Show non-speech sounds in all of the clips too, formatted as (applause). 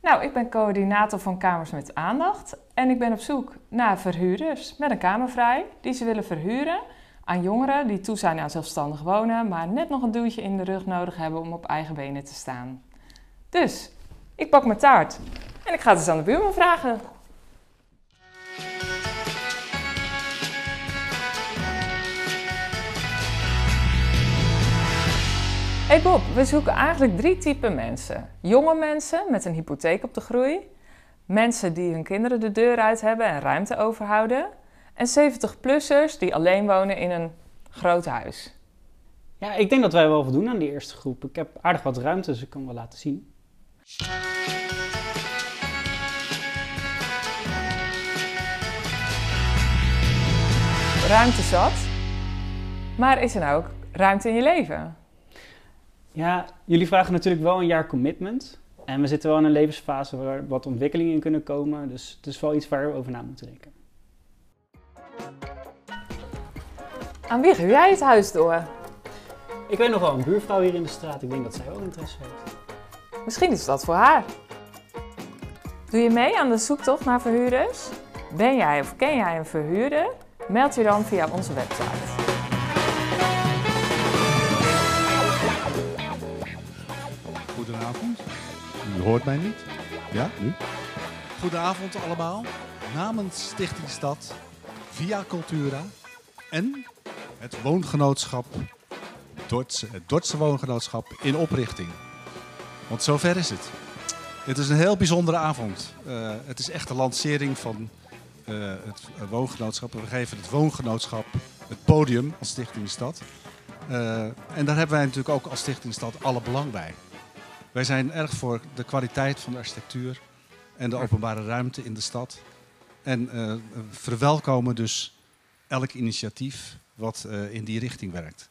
Nou, ik ben coördinator van Kamers met Aandacht en ik ben op zoek naar verhuurders met een kamer vrij die ze willen verhuren aan jongeren die toe zijn aan zelfstandig wonen, maar net nog een duwtje in de rug nodig hebben om op eigen benen te staan. Dus, ik pak mijn taart en ik ga het eens aan de buurman vragen. Hey Bob, we zoeken eigenlijk drie typen mensen. Jonge mensen met een hypotheek op de groei. Mensen die hun kinderen de deur uit hebben en ruimte overhouden. En 70-plussers die alleen wonen in een groot huis. Ja, ik denk dat wij wel voldoen aan die eerste groep. Ik heb aardig wat ruimte, dus ik kan wel laten zien. Ruimte zat. Maar is er nou ook ruimte in je leven? Ja, jullie vragen natuurlijk wel een jaar commitment. En we zitten wel in een levensfase waar wat ontwikkelingen in kunnen komen. Dus het is wel iets waar we over na moeten denken. Aan wie geef jij het huis door? Ik weet nog wel een buurvrouw hier in de straat. Ik denk dat zij wel interesse heeft. Misschien is dat voor haar. Doe je mee aan de zoektocht naar verhuurders? Ben jij of ken jij een verhuurder? Meld je dan via onze website. Hoort mij niet? Ja, nu? Goedenavond allemaal. Namens Stichting Stad, via Cultura en het woongenootschap, Dordtse, het Dordtse woongenootschap in oprichting. Want zover is het. Het is een heel bijzondere avond. Eh, het is echt de lancering van eh, het woongenootschap. We geven het woongenootschap het podium als Stichting Stad. Eh, en daar hebben wij natuurlijk ook als Stichting Stad alle belang bij. Wij zijn erg voor de kwaliteit van de architectuur en de openbare ruimte in de stad. En uh, verwelkomen dus elk initiatief wat uh, in die richting werkt.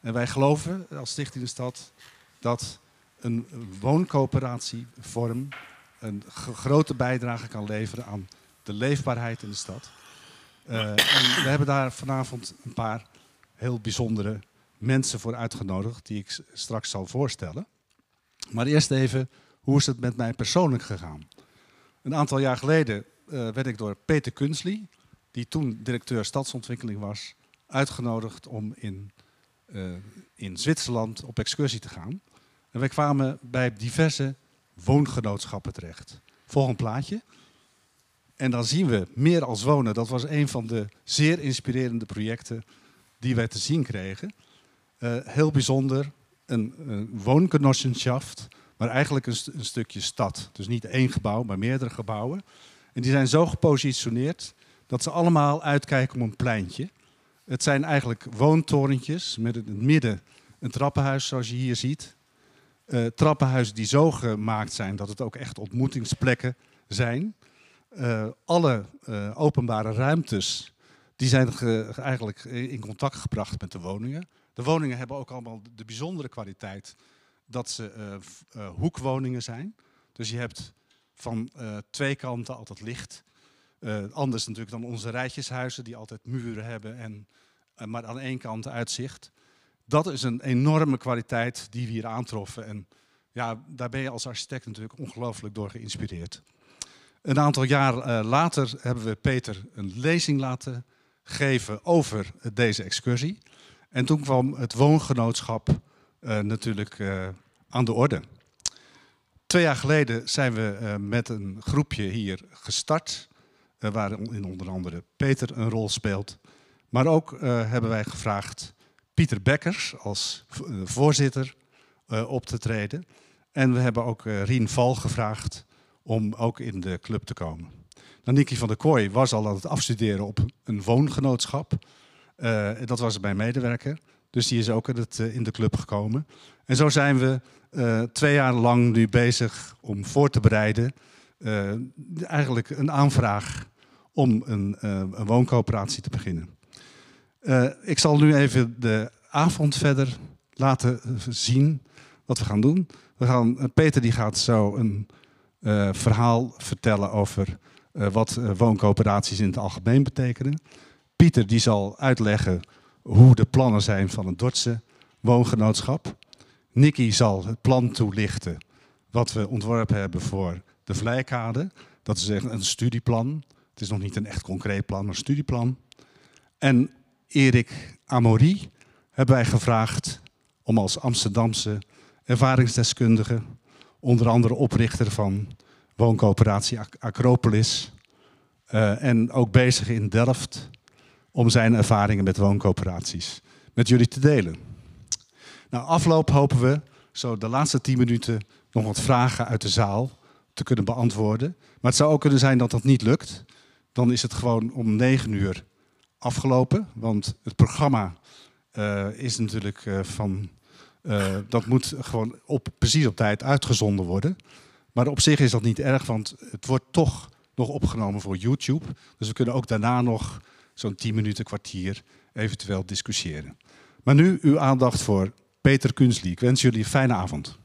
En wij geloven als Stichting de Stad dat een wooncoöperatievorm een grote bijdrage kan leveren aan de leefbaarheid in de stad. Uh, en we hebben daar vanavond een paar heel bijzondere mensen voor uitgenodigd, die ik straks zal voorstellen. Maar eerst even, hoe is het met mij persoonlijk gegaan? Een aantal jaar geleden uh, werd ik door Peter Kunsley, die toen directeur stadsontwikkeling was, uitgenodigd om in, uh, in Zwitserland op excursie te gaan. En wij kwamen bij diverse woongenootschappen terecht. Volgend plaatje. En dan zien we Meer als Wonen. Dat was een van de zeer inspirerende projecten die wij te zien kregen. Uh, heel bijzonder, een, een woongenossenschaft, maar eigenlijk een, een, stukje stad. Dus niet één gebouw, maar meerdere gebouwen. En die zijn zo gepositioneerd dat ze allemaal uitkijken op een pleintje. Het zijn eigenlijk woontorentjes met in het midden een trappenhuis zoals je hier ziet. Uh, trappenhuizen die zo gemaakt zijn dat het ook echt ontmoetingsplekken zijn. Uh, alle uh, openbare ruimtes die zijn ge, eigenlijk in contact gebracht met de woningen. De woningen hebben ook allemaal de bijzondere kwaliteit dat ze uh, uh, hoekwoningen zijn. Dus je hebt van uh, twee kanten altijd licht. anders natuurlijk dan onze rijtjeshuizen die altijd muren hebben, en, maar aan één kant uitzicht. Dat is een enorme kwaliteit die we hier aantroffen. En ja, daar ben je als architect natuurlijk ongelooflijk door geïnspireerd. Een aantal jaar later hebben we Peter een lezing laten geven over deze excursie. En toen kwam het woongenootschap uh, natuurlijk uh, aan de orde. Twee jaar geleden zijn we uh, met een groepje hier gestart, waarin onder andere Peter een rol speelt. Maar ook hebben wij gevraagd Pieter Bekkers als voorzitter op te treden. En we hebben ook Rien Val gevraagd om ook in de club te komen. Nou, Niki van der Kooi was al aan het afstuderen op een woongenootschap. Uh, dat was mijn medewerker. Dus die is ook in, het, uh, in de club gekomen. En zo zijn we uh, twee jaar lang nu bezig om voor te bereiden. eigenlijk een aanvraag om een, een wooncoöperatie te beginnen. ik zal nu even de avond verder laten zien wat we gaan doen. We gaan, Peter die gaat zo een verhaal vertellen over wat wooncoöperaties in het algemeen betekenen. Pieter die zal uitleggen hoe de plannen zijn van een Dordtse woongenootschap. Nicky zal het plan toelichten wat we ontworpen hebben voor de Vlijkade. Dat is een studieplan. Het is nog niet een echt concreet plan, maar een studieplan. En Erik Amory hebben wij gevraagd om als Amsterdamse ervaringsdeskundige, onder andere oprichter van wooncoöperatie Acropolis uh, en ook bezig in Delft om zijn ervaringen met wooncoöperaties met jullie te delen. Na afloop hopen we zo de laatste tien minuten nog wat vragen uit de zaal te kunnen beantwoorden. Maar het zou ook kunnen zijn dat dat niet lukt. Dan is het gewoon om negen uur afgelopen. Want het programma uh, is natuurlijk uh, van. Uh, dat moet gewoon op, precies op tijd uitgezonden worden. Maar op zich is dat niet erg, want het wordt toch nog opgenomen voor YouTube. Dus we kunnen ook daarna nog zo'n 10 minuten, kwartier eventueel discussiëren. Maar nu uw aandacht voor Peter Kunstli. Ik wens jullie een fijne avond.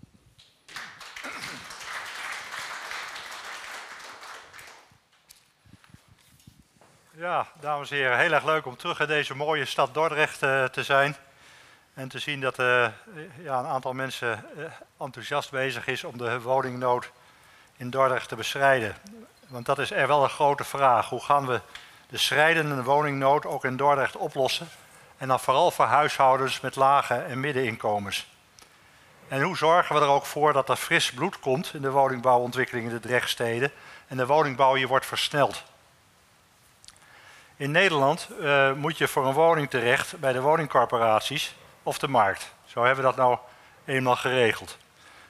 Ja, dames en heren, heel erg leuk om terug in deze mooie stad Dordrecht uh, te zijn. En te zien dat uh, ja, een aantal mensen uh, enthousiast bezig is om de woningnood in Dordrecht te bestrijden. Want dat is er wel een grote vraag. Hoe gaan we de strijdende woningnood ook in Dordrecht oplossen? En dan vooral voor huishoudens met lage en middeninkomens. En hoe zorgen we er ook voor dat er fris bloed komt in de woningbouwontwikkeling in de Drechtsteden en de woningbouw hier wordt versneld? In Nederland uh, moet je voor een woning terecht bij de woningcorporaties of de markt. Zo hebben we dat nou eenmaal geregeld.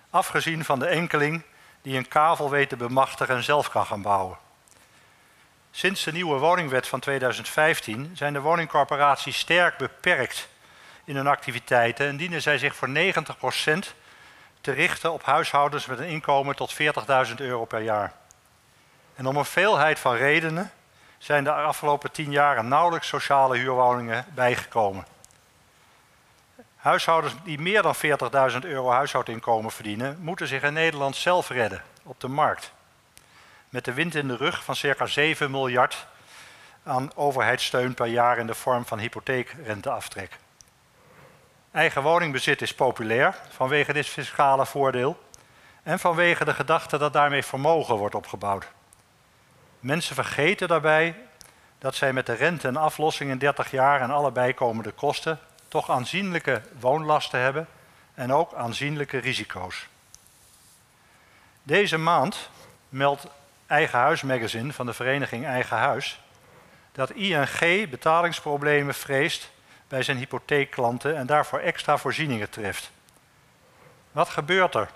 Afgezien van de enkeling die een kavel weet te bemachtigen en zelf kan gaan bouwen. Sinds de nieuwe woningwet van 2015 zijn de woningcorporaties sterk beperkt in hun activiteiten en dienen zij zich voor 90% te richten op huishoudens met een inkomen tot 40.000 euro per jaar. En om een veelheid van redenen zijn de afgelopen tien jaar nauwelijks sociale huurwoningen bijgekomen. Huishoudens die meer dan 40.000 euro huishoudinkomen verdienen, moeten zich in Nederland zelf redden op de markt. Met de wind in de rug van circa 7 miljard aan overheidssteun per jaar in de vorm van hypotheekrenteaftrek. Eigen woningbezit is populair vanwege dit fiscale voordeel en vanwege de gedachte dat daarmee vermogen wordt opgebouwd. Mensen vergeten daarbij dat zij met de rente en aflossing in 30 jaar en alle bijkomende kosten toch aanzienlijke woonlasten hebben en ook aanzienlijke risico's. Deze maand meldt Eigen Huis Magazine van de vereniging Eigen Huis dat ING betalingsproblemen vreest bij zijn hypotheekklanten en daarvoor extra voorzieningen treft. Wat gebeurt er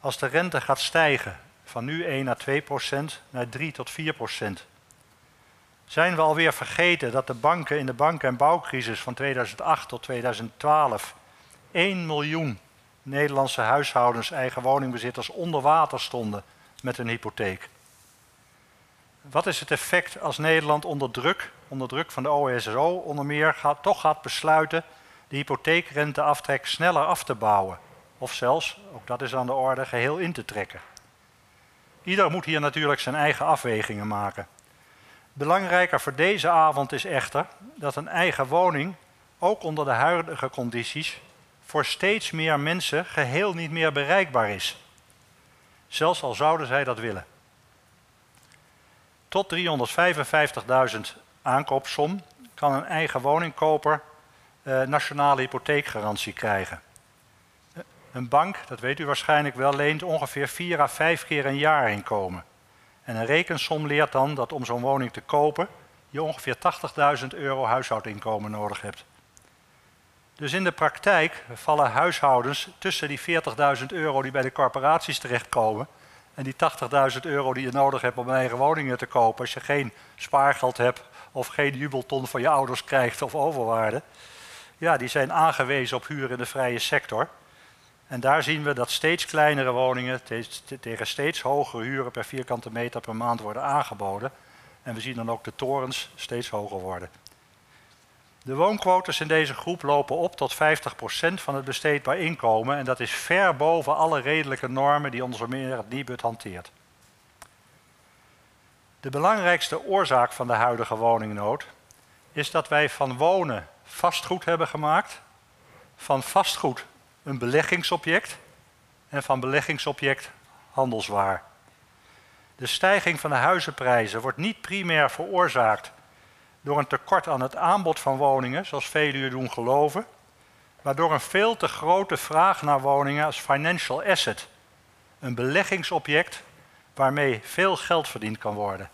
als de rente gaat stijgen van nu 1 à 2 procent naar 3 tot 4 procent? Zijn we alweer vergeten dat de banken in de banken- en bouwcrisis van 2008 tot 2012 1 miljoen Nederlandse huishoudens, eigen woningbezitters onder water stonden met een hypotheek? Wat is het effect als Nederland onder druk, onder druk van de OSRO onder meer, gaat, toch gaat besluiten de hypotheekrenteaftrek sneller af te bouwen? Of zelfs, ook dat is aan de orde, geheel in te trekken. Ieder moet hier natuurlijk zijn eigen afwegingen maken. Belangrijker voor deze avond is echter dat een eigen woning, ook onder de huidige condities, voor steeds meer mensen geheel niet meer bereikbaar is. Zelfs al zouden zij dat willen. Tot 355.000 aankoopsom kan een eigen woningkoper eh, nationale hypotheekgarantie krijgen. Een bank, dat weet u waarschijnlijk wel, leent ongeveer 4 à 5 keer een jaar inkomen. En een rekensom leert dan dat om zo'n woning te kopen je ongeveer 80.000 euro huishoudinkomen nodig hebt. Dus in de praktijk vallen huishoudens tussen die 40.000 euro die bij de corporaties terechtkomen en die 80.000 euro die je nodig hebt om eigen woning te kopen als je geen spaargeld hebt of geen jubelton van je ouders krijgt of overwaarde. Ja, die zijn aangewezen op huur in de vrije sector. En daar zien we dat steeds kleinere woningen tegen steeds hogere huren per vierkante meter per maand worden aangeboden. En we zien dan ook de torens steeds hoger worden. De woonquotas in deze groep lopen op tot 50% van het besteedbaar inkomen en dat is ver boven alle redelijke normen die onze meer het Nibud hanteert. De belangrijkste oorzaak van de huidige woningnood is dat wij van wonen vastgoed hebben gemaakt van vastgoed een beleggingsobject en van beleggingsobject handelswaar. De stijging van de huizenprijzen wordt niet primair veroorzaakt door een tekort aan het aanbod van woningen, zoals velen u doen geloven, maar door een veel te grote vraag naar woningen als financial asset, een beleggingsobject waarmee veel geld verdiend kan worden.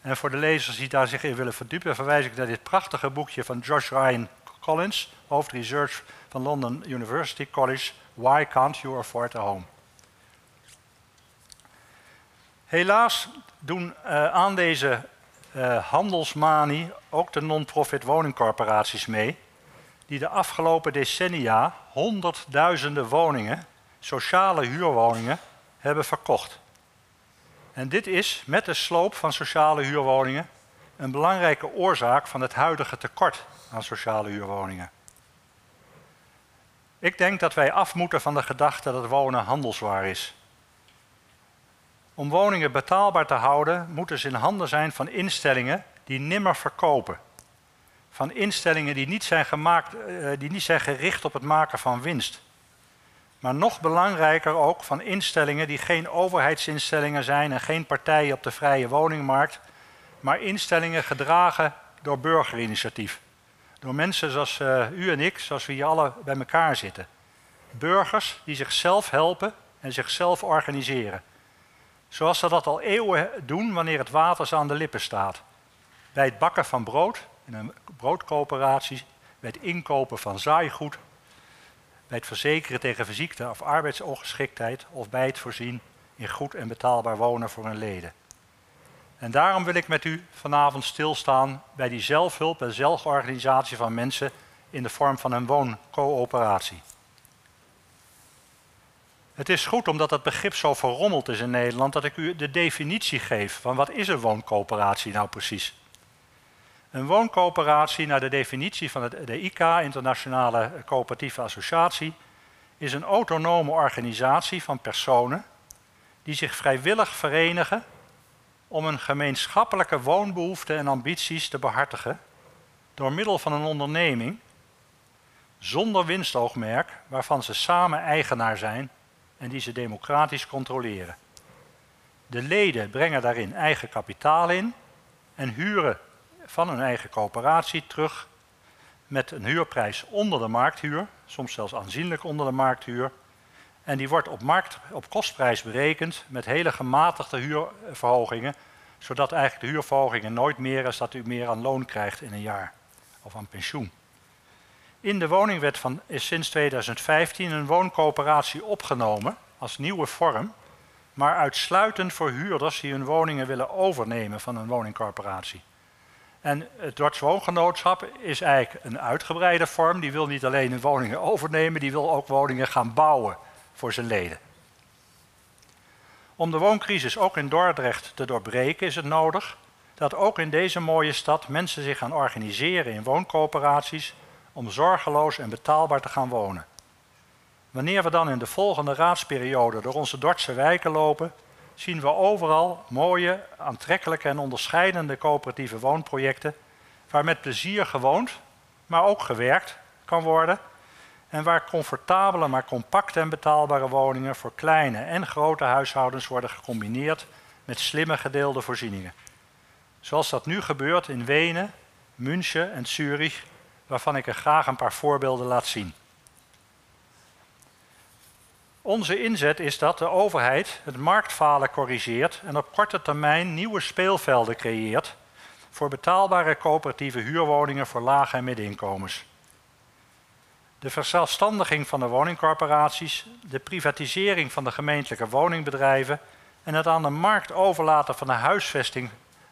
En voor de lezers die daar zich in willen verdiepen, verwijs ik naar dit prachtige boekje van Josh Ryan Collins, hoofdresearch van London University College, Why Can't You Afford a Home? Helaas doen uh, aan deze uh, handelsmanie ook de non-profit woningcorporaties mee, die de afgelopen decennia honderdduizenden woningen, sociale huurwoningen, hebben verkocht. En dit is met de sloop van sociale huurwoningen een belangrijke oorzaak van het huidige tekort aan sociale huurwoningen. Ik denk dat wij af moeten van de gedachte dat wonen handelswaar is. Om woningen betaalbaar te houden, moeten ze in handen zijn van instellingen die nimmer verkopen. Van instellingen die niet zijn, gemaakt, eh, die niet zijn gericht op het maken van winst. Maar nog belangrijker ook van instellingen die geen overheidsinstellingen zijn en geen partijen op de vrije woningmarkt, maar instellingen gedragen door burgerinitiatief. Door mensen zoals uh, u en ik, zoals we hier alle bij elkaar zitten. Burgers die zichzelf helpen en zichzelf organiseren. Zoals ze dat al eeuwen doen wanneer het water ze aan de lippen staat. Bij het bakken van brood, in een broodcoöperatie, bij het inkopen van zaaigoed, bij het verzekeren tegen ziekte of arbeidsongeschiktheid of bij het voorzien in goed en betaalbaar wonen voor hun leden. En daarom wil ik met u vanavond stilstaan bij die zelfhulp en zelforganisatie van mensen in de vorm van een wooncoöperatie. Het is goed omdat dat begrip zo verrommeld is in Nederland dat ik u de definitie geef van wat is een wooncoöperatie nou precies. Een wooncoöperatie, naar de definitie van de ICA, Internationale Coöperatieve Associatie, is een autonome organisatie van personen die zich vrijwillig verenigen om een gemeenschappelijke woonbehoeften en ambities te behartigen door middel van een onderneming zonder winstoogmerk waarvan ze samen eigenaar zijn en die ze democratisch controleren. De leden brengen daarin eigen kapitaal in en huren van hun eigen coöperatie terug met een huurprijs onder de markthuur, soms zelfs aanzienlijk onder de markthuur. En die wordt op, markt, op kostprijs berekend met hele gematigde huurverhogingen, zodat eigenlijk de huurverhogingen nooit meer is dat u meer aan loon krijgt in een jaar of aan pensioen. In de woningwet van, is sinds 2015 een wooncoöperatie opgenomen als nieuwe vorm, maar uitsluitend voor huurders die hun woningen willen overnemen van een woningcorporatie. En het Dordts Woongenootschap is eigenlijk een uitgebreide vorm. Die wil niet alleen hun woningen overnemen, die wil ook woningen gaan bouwen voor zijn leden. Om de wooncrisis ook in Dordrecht te doorbreken is het nodig dat ook in deze mooie stad mensen zich gaan organiseren in wooncoöperaties om zorgeloos en betaalbaar te gaan wonen. Wanneer we dan in de volgende raadsperiode door onze Dordtse wijken lopen, zien we overal mooie, aantrekkelijke en onderscheidende coöperatieve woonprojecten waar met plezier gewoond, maar ook gewerkt kan worden en waar comfortabele maar compacte en betaalbare woningen voor kleine en grote huishoudens worden gecombineerd met slimme gedeelde voorzieningen. Zoals dat nu gebeurt in Wenen, München en Zurich waarvan ik er graag een paar voorbeelden laat zien. Onze inzet is dat de overheid het marktfalen corrigeert en op korte termijn nieuwe speelvelden creëert voor betaalbare coöperatieve huurwoningen voor lage en middeninkomens. De verzelfstandiging van de woningcorporaties, de privatisering van de gemeentelijke woningbedrijven en het aan de markt overlaten van de huisvesting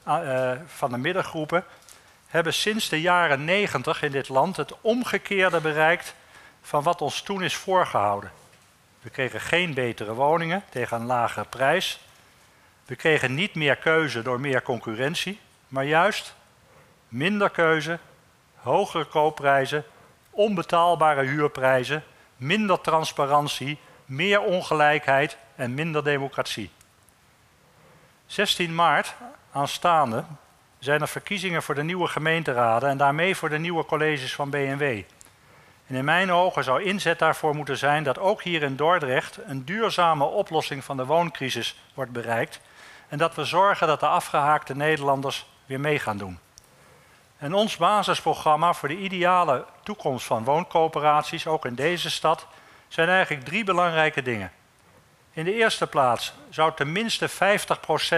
uh, van de middengroepen hebben sinds de jaren 90 in dit land het omgekeerde bereikt van wat ons toen is voorgehouden. We kregen geen betere woningen tegen een lagere prijs. We kregen niet meer keuze door meer concurrentie, maar juist minder keuze, hogere koopprijzen, onbetaalbare huurprijzen, minder transparantie, meer ongelijkheid en minder democratie. 16 maart aanstaande zijn er verkiezingen voor de nieuwe gemeenteraden en daarmee voor de nieuwe colleges van BNW. En in mijn ogen zou inzet daarvoor moeten zijn dat ook hier in Dordrecht een duurzame oplossing van de wooncrisis wordt bereikt en dat we zorgen dat de afgehaakte Nederlanders weer mee gaan doen. En ons basisprogramma voor de ideale toekomst van wooncoöperaties, ook in deze stad, zijn eigenlijk drie belangrijke dingen. In de eerste plaats zou tenminste 50%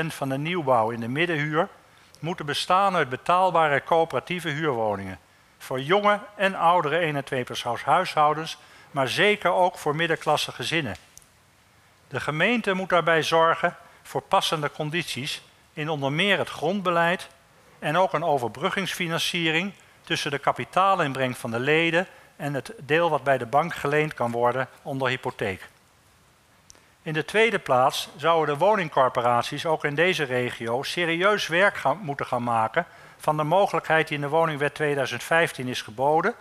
van de nieuwbouw in de middenhuur moeten bestaan uit betaalbare coöperatieve huurwoningen. Voor jonge en oudere 1 en 2 huishoudens, maar zeker ook voor middenklasse gezinnen. De gemeente moet daarbij zorgen voor passende condities in onder meer het grondbeleid en ook een overbruggingsfinanciering tussen de kapitaalinbreng van de leden en het deel wat bij de bank geleend kan worden onder hypotheek. In de tweede plaats zouden de woningcorporaties ook in deze regio serieus werk gaan, moeten gaan maken van de mogelijkheid die in de Woningwet 2015 is geboden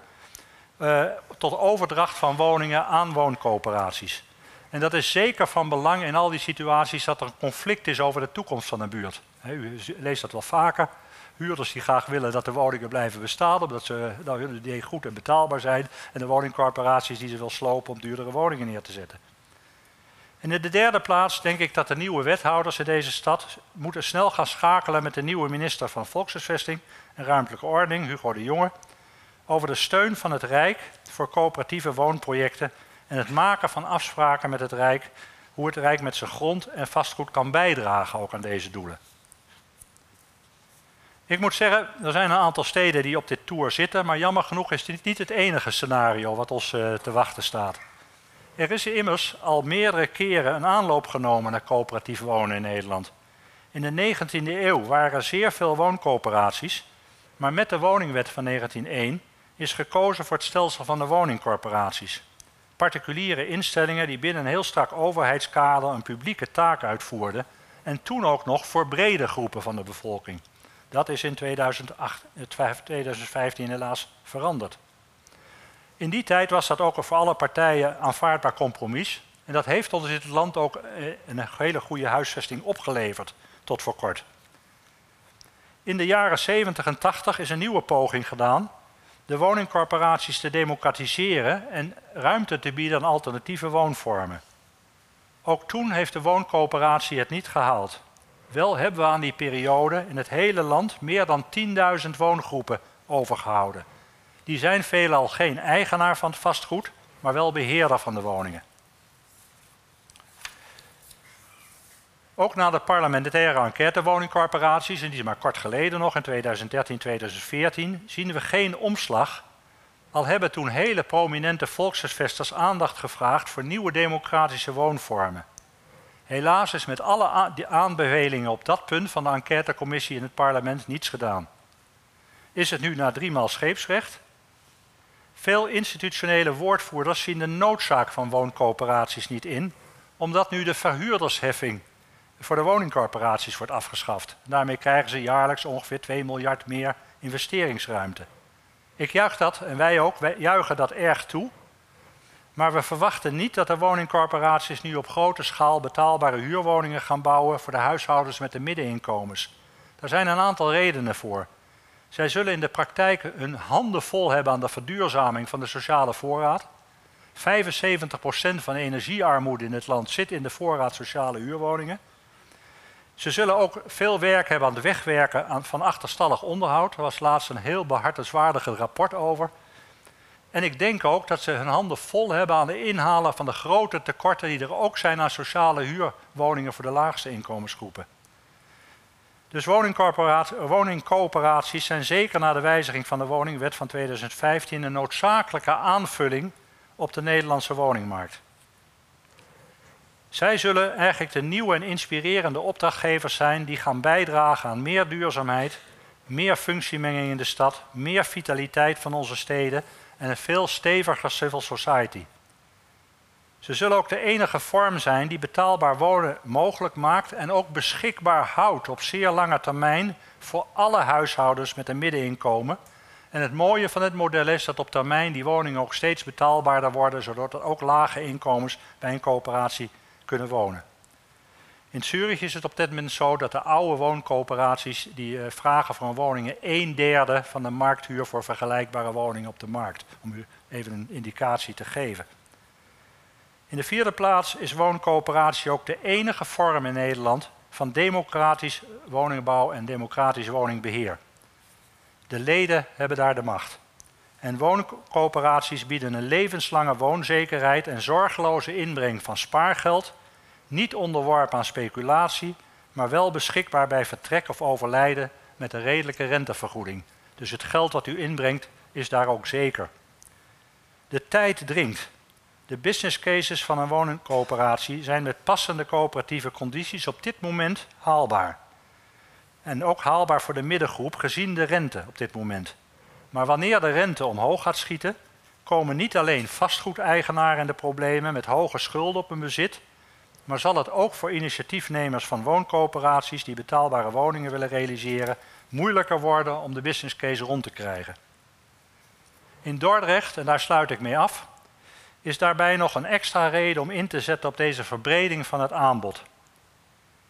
uh, tot overdracht van woningen aan wooncoöperaties. En dat is zeker van belang in al die situaties dat er een conflict is over de toekomst van een buurt. u leest dat wel vaker. Huurders die graag willen dat de woningen blijven bestaan, omdat ze nou, goed en betaalbaar zijn. En de woningcorporaties die ze wil slopen om duurdere woningen neer te zetten. En in de derde plaats denk ik dat de nieuwe wethouders in deze stad moeten snel gaan schakelen met de nieuwe minister van Volkshuisvesting en Ruimtelijke Ordening, Hugo de Jonge, over de steun van het Rijk voor coöperatieve woonprojecten en het maken van afspraken met het Rijk, hoe het Rijk met zijn grond en vastgoed kan bijdragen ook aan deze doelen. Ik moet zeggen, er zijn een aantal steden die op dit tour zitten, maar jammer genoeg is dit niet het enige scenario wat ons uh, te wachten staat. Er is immers al meerdere keren een aanloop genomen naar coöperatief wonen in Nederland. In de 19e eeuw waren er zeer veel wooncoöperaties, maar met de woningwet van 1901 is gekozen voor het stelsel van de woningcorporaties. Particuliere instellingen die binnen een heel strak overheidskader een publieke taak uitvoerden en toen ook nog voor brede groepen van de bevolking. Dat is in 2008, 2015 helaas veranderd. In die tijd was dat ook een voor alle partijen aanvaardbaar compromis. En dat heeft ons in het land ook eh, een hele goede huisvesting opgeleverd, tot voor kort. In de jaren 70 en 80 is een nieuwe poging gedaan de woningcorporaties te democratiseren en ruimte te bieden aan alternatieve woonvormen. Ook toen heeft de wooncoöperatie het niet gehaald. Wel hebben we aan die periode in het hele land meer dan 10.000 woongroepen overgehouden. Die zijn veelal geen eigenaar van het vastgoed, maar wel beheerder van de woningen. Ook na de parlementaire enquête woningcorporaties, en die is maar kort geleden nog, in 2013, 2014, zien we geen omslag. Al hebben toen hele prominente volkshuisvesters aandacht gevraagd voor nieuwe democratische woonvormen. Helaas is met alle aanbevelingen op dat punt van de enquêtecommissie in het parlement niets gedaan. Is het nu na driemaal scheepsrecht? Veel institutionele woordvoerders zien de noodzaak van wooncoöperaties niet in, omdat nu de verhuurdersheffing voor de woningcorporaties wordt afgeschaft. Daarmee krijgen ze jaarlijks ongeveer 2 miljard meer investeringsruimte. Ik juich dat en wij ook, wij juichen dat erg toe. Maar we verwachten niet dat de woningcorporaties nu op grote schaal betaalbare huurwoningen gaan bouwen voor de huishoudens met de middeninkomens. Daar zijn een aantal redenen voor. Zij zullen in de praktijk hun handen vol hebben aan de verduurzaming van de sociale voorraad. 75% van de energiearmoede in het land zit in de voorraad sociale huurwoningen. Ze zullen ook veel werk hebben aan het wegwerken van achterstallig onderhoud. Er was laatst een heel behartenswaardig rapport over. En ik denk ook dat ze hun handen vol hebben aan de inhalen van de grote tekorten die er ook zijn aan sociale huurwoningen voor de laagste inkomensgroepen. Dus woningcoöperaties zijn zeker na de wijziging van de woningwet van 2015 een noodzakelijke aanvulling op de Nederlandse woningmarkt. Zij zullen eigenlijk de nieuwe en inspirerende opdrachtgevers zijn die gaan bijdragen aan meer duurzaamheid, meer functiemenging in de stad, meer vitaliteit van onze steden en een veel steviger civil society. Ze zullen ook de enige vorm zijn die betaalbaar wonen mogelijk maakt en ook beschikbaar houdt op zeer lange termijn voor alle huishoudens met een middeninkomen. En het mooie van het model is dat op termijn die woningen ook steeds betaalbaarder worden, zodat er ook lage inkomens bij een coöperatie kunnen wonen. In Zurich is het op dit moment zo dat de oude wooncoöperaties die eh, vragen voor een woningen een derde van de markthuur voor vergelijkbare woningen op de markt. Om u even een indicatie te geven. In de vierde plaats is wooncoöperatie ook de enige vorm in Nederland van democratisch woningbouw en democratisch woningbeheer. De leden hebben daar de macht. En wooncoöperaties bieden een levenslange woonzekerheid en zorgeloze inbreng van spaargeld, niet onderworpen aan speculatie, maar wel beschikbaar bij vertrek of overlijden met een redelijke rentevergoeding. Dus het geld dat u inbrengt is daar ook zeker. De tijd dringt. De business cases van een woningcoöperatie zijn met passende coöperatieve condities op dit moment haalbaar. En ook haalbaar voor de middengroep gezien de rente op dit moment. Maar wanneer de rente omhoog gaat schieten, komen niet alleen vastgoedeigenaren in de problemen met hoge schulden op hun bezit, maar zal het ook voor initiatiefnemers van wooncoöperaties die betaalbare woningen willen realiseren moeilijker worden om de business case rond te krijgen. In Dordrecht, en daar sluit ik mee af, is daarbij nog een extra reden om in te zetten op deze verbreding van het aanbod.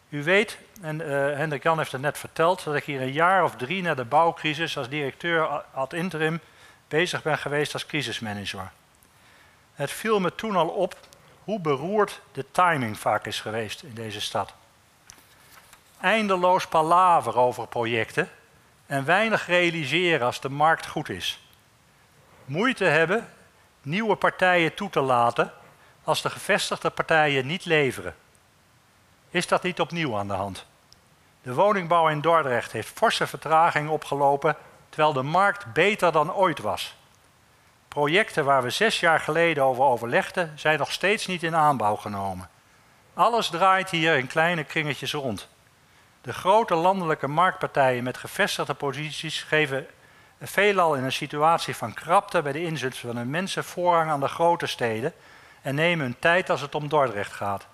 U weet, en uh, Hendrik Jan heeft het net verteld, dat ik hier een jaar of drie na de bouwcrisis als directeur ad interim bezig ben geweest als crisismanager. Het viel me toen al op hoe beroerd de timing vaak is geweest in deze stad. Eindeloos palaver over projecten en weinig realiseren als de markt goed is. Moeite hebben nieuwe partijen toe te laten als de gevestigde partijen niet leveren. Is dat niet opnieuw aan de hand? De woningbouw in Dordrecht heeft forse vertraging opgelopen, terwijl de markt beter dan ooit was. Projecten waar we zes jaar geleden over overlegden, zijn nog steeds niet in aanbouw genomen. Alles draait hier in kleine kringetjes rond. De grote landelijke marktpartijen met gevestigde posities geven veelal in een situatie van krapte bij de inzet van hun mensen voorrang aan de grote steden en nemen hun tijd als het om Dordrecht gaat.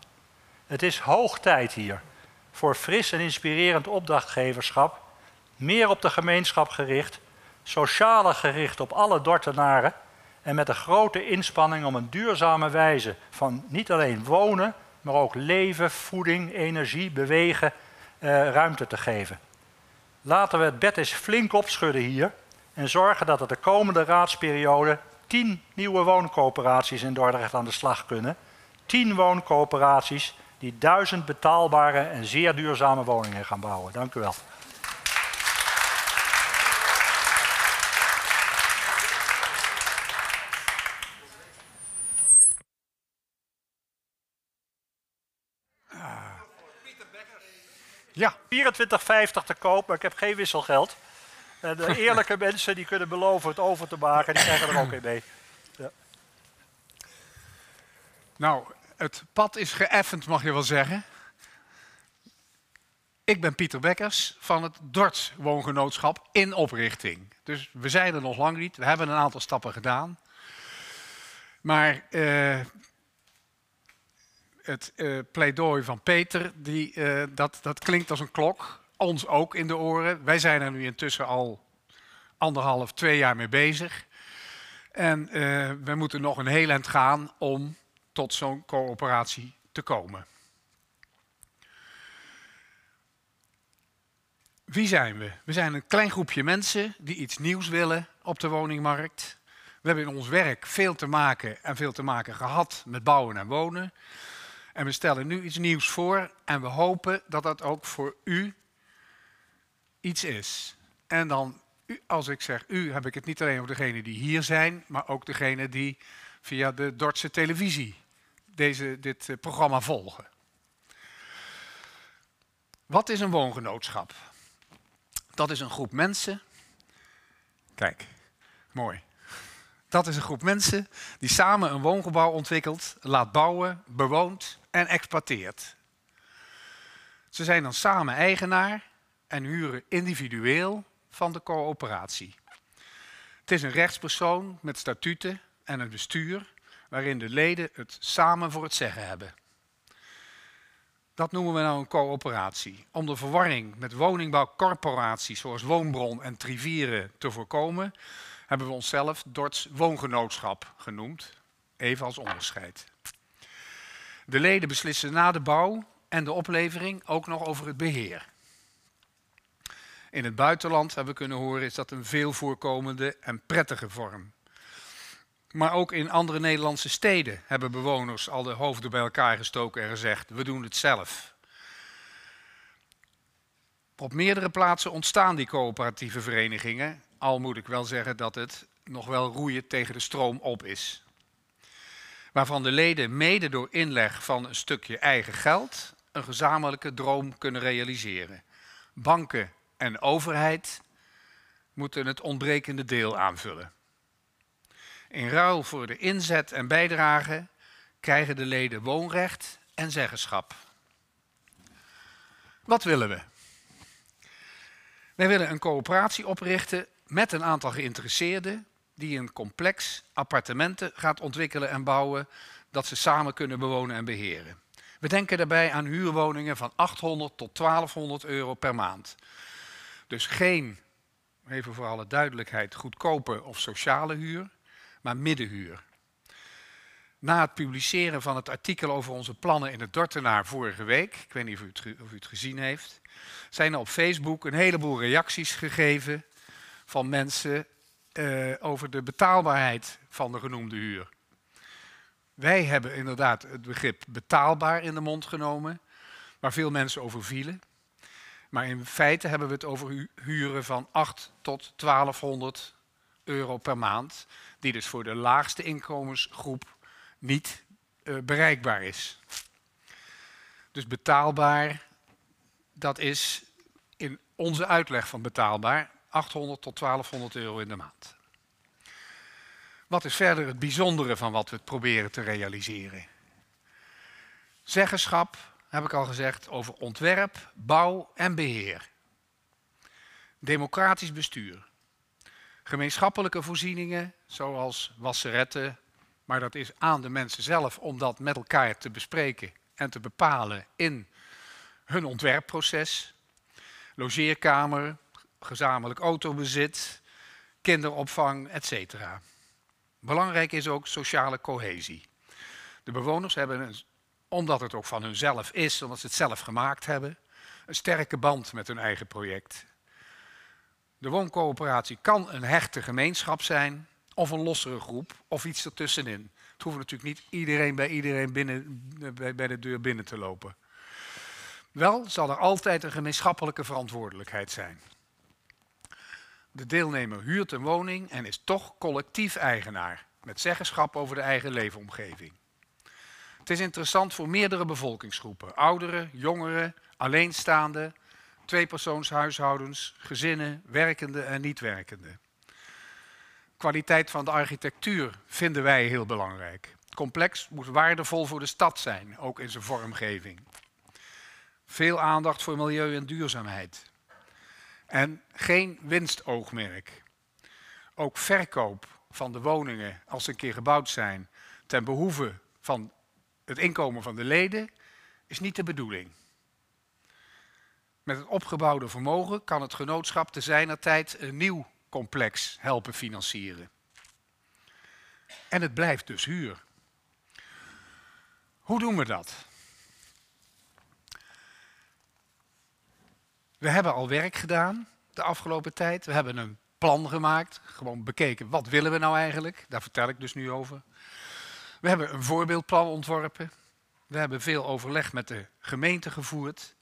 Het is hoog tijd hier voor fris en inspirerend opdrachtgeverschap, meer op de gemeenschap gericht, socialer gericht op alle Dortenaren en met een grote inspanning om een duurzame wijze van niet alleen wonen, maar ook leven, voeding, energie, bewegen, eh, ruimte te geven. Laten we het bed eens flink opschudden hier en zorgen dat er de komende raadsperiode tien nieuwe wooncoöperaties in Dordrecht aan de slag kunnen. Tien wooncoöperaties die duizend betaalbare en zeer duurzame woningen gaan bouwen. Dank u wel. Ja. 24,50 te koop, maar ik heb geen wisselgeld. En de eerlijke mensen die kunnen beloven het over te maken, die krijgen er ook in mee. Ja. Nou, het pad is geëffend, mag je wel zeggen. Ik ben Pieter Bekkers van het Dort Woongenootschap in oprichting. Dus we zijn er nog lang niet. We hebben een aantal stappen gedaan. Maar uh, het uh, pleidooi van Peter, die, uh, dat, dat klinkt als een klok. Ons ook in de oren. Wij zijn er nu intussen al anderhalf, twee jaar mee bezig. En we moeten nog een heel eind gaan om tot zo'n coöperatie te komen. Wie zijn we? We zijn een klein groepje mensen die iets nieuws willen op de woningmarkt. We hebben in ons werk veel te maken en veel te maken gehad met bouwen en wonen. En we stellen nu iets nieuws voor en we hopen dat dat ook voor u iets is. En dan, als ik zeg u, heb ik het niet alleen over degenen die hier zijn, maar ook degenen die via de Dordtse televisie deze, dit eh, programma volgen. Wat is een woongenootschap? Dat is een groep mensen. Kijk, mooi. Dat is een groep mensen die samen een woongebouw ontwikkelt, laat bouwen, bewoont en exploiteert. Ze zijn dan samen eigenaar en huren individueel van de coöperatie. Het is een rechtspersoon met statuten en een bestuur waarin de leden het samen voor het zeggen hebben. Dat noemen we nou een coöperatie. Om de verwarring met woningbouwcorporaties zoals Woonbron en Trivieren te voorkomen, hebben we onszelf Dorts Woongenootschap genoemd, even als onderscheid. De leden beslissen na de bouw en de oplevering ook nog over het beheer. In het buitenland hebben we kunnen horen is dat een veel voorkomende en prettige vorm. Maar ook in andere Nederlandse steden hebben bewoners al de hoofden bij elkaar gestoken en gezegd: we doen het zelf. Op meerdere plaatsen ontstaan die coöperatieve verenigingen, al moet ik wel zeggen dat het nog wel roeien tegen de stroom op is. Waarvan de leden mede door inleg van een stukje eigen geld een gezamenlijke droom kunnen realiseren. Banken en overheid moeten het ontbrekende deel aanvullen. In ruil voor de inzet en bijdrage krijgen de leden woonrecht en zeggenschap. Wat willen we? Wij willen een coöperatie oprichten met een aantal geïnteresseerden die een complex appartementen gaat ontwikkelen en bouwen dat ze samen kunnen bewonen en beheren. We denken daarbij aan huurwoningen van 800 tot 1200 euro per maand. Dus geen, even voor alle duidelijkheid, goedkope of sociale huur, maar middenhuur. Na het publiceren van het artikel over onze plannen in het Dortenaar vorige week, ik weet niet of u het, of u het gezien heeft, zijn er op Facebook een heleboel reacties gegeven van mensen uh, over de betaalbaarheid van de genoemde huur. Wij hebben inderdaad het begrip betaalbaar in de mond genomen, waar veel mensen over vielen. Maar in feite hebben we het over huren van 8 tot 1200 euro per maand, die dus voor de laagste inkomensgroep niet uh, bereikbaar is. Dus betaalbaar, dat is in onze uitleg van betaalbaar 800 tot 1200 euro in de maand. Wat is verder het bijzondere van wat we proberen te realiseren? Zeggenschap, heb ik al gezegd, over ontwerp, bouw en beheer. Democratisch bestuur. Gemeenschappelijke voorzieningen, zoals wasseretten, maar dat is aan de mensen zelf om dat met elkaar te bespreken en te bepalen in hun ontwerpproces. Logeerkamer, gezamenlijk autobezit, kinderopvang, etc. Belangrijk is ook sociale cohesie. De bewoners hebben, een, omdat het ook van hunzelf is, omdat ze het zelf gemaakt hebben, een sterke band met hun eigen project. De wooncoöperatie kan een hechte gemeenschap zijn, of een lossere groep, of iets ertussenin. Het hoeft natuurlijk niet iedereen bij iedereen binnen, bij de deur binnen te lopen. Wel zal er altijd een gemeenschappelijke verantwoordelijkheid zijn. De deelnemer huurt een woning en is toch collectief eigenaar, met zeggenschap over de eigen leefomgeving. Het is interessant voor meerdere bevolkingsgroepen: ouderen, jongeren, alleenstaanden, tweepersoonshuishoudens, gezinnen, werkende en niet-werkende. Kwaliteit van de architectuur vinden wij heel belangrijk. Complex moet waardevol voor de stad zijn, ook in zijn vormgeving. Veel aandacht voor milieu en duurzaamheid. En geen winstoogmerk. Ook verkoop van de woningen, als ze een keer gebouwd zijn, ten behoeve van het inkomen van de leden, is niet de bedoeling. Met het opgebouwde vermogen kan het genootschap te zijner tijd een nieuw complex helpen financieren. En het blijft dus huur. Hoe doen we dat? We hebben al werk gedaan de afgelopen tijd. We hebben een plan gemaakt. Gewoon bekeken, wat willen we nou eigenlijk? Daar vertel ik dus nu over. We hebben een voorbeeldplan ontworpen. We hebben veel overleg met de gemeente gevoerd.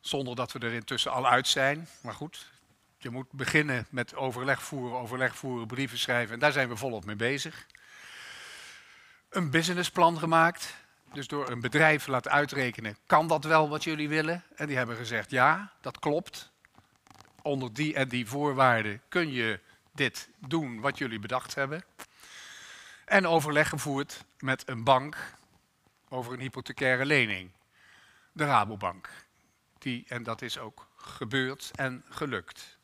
Zonder dat we er intussen al uit zijn. Maar goed, je moet beginnen met overleg voeren, overleg voeren, brieven schrijven. En daar zijn we volop mee bezig. Een businessplan gemaakt. Dus door een bedrijf laten uitrekenen, kan dat wel wat jullie willen? En die hebben gezegd, ja, dat klopt. Onder die en die voorwaarden kun je dit doen wat jullie bedacht hebben. En overleg gevoerd met een bank over een hypothecaire lening. De Rabobank. Die, en dat is ook gebeurd en gelukt.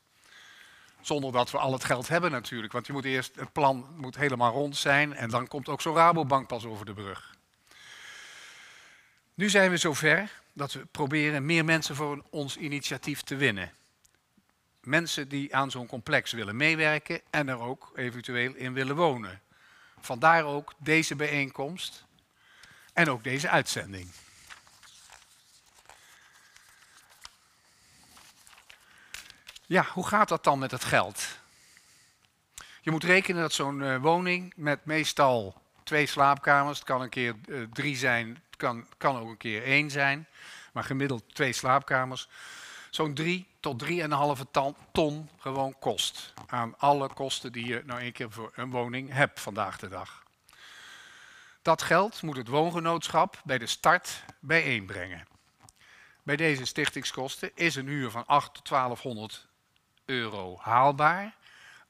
Zonder dat we al het geld hebben natuurlijk. Want je moet eerst, het plan moet helemaal rond zijn en dan komt ook zo'n Rabobank pas over de brug. Nu zijn we zover dat we proberen meer mensen voor ons initiatief te winnen. Mensen die aan zo'n complex willen meewerken en er ook eventueel in willen wonen. Vandaar ook deze bijeenkomst en ook deze uitzending. Ja, hoe gaat dat dan met het geld? Je moet rekenen dat zo'n eh, woning met meestal twee slaapkamers, het kan een keer uh, drie zijn, het kan, kan ook een keer één zijn, maar gemiddeld twee slaapkamers, zo'n drie tot 3,5 ton, gewoon kost. Aan alle kosten die je nou een keer voor een woning hebt vandaag de dag. Dat geld moet het woongenootschap bij de start bijeenbrengen. Bij deze stichtingskosten is een huur van 8 tot 1200 euro haalbaar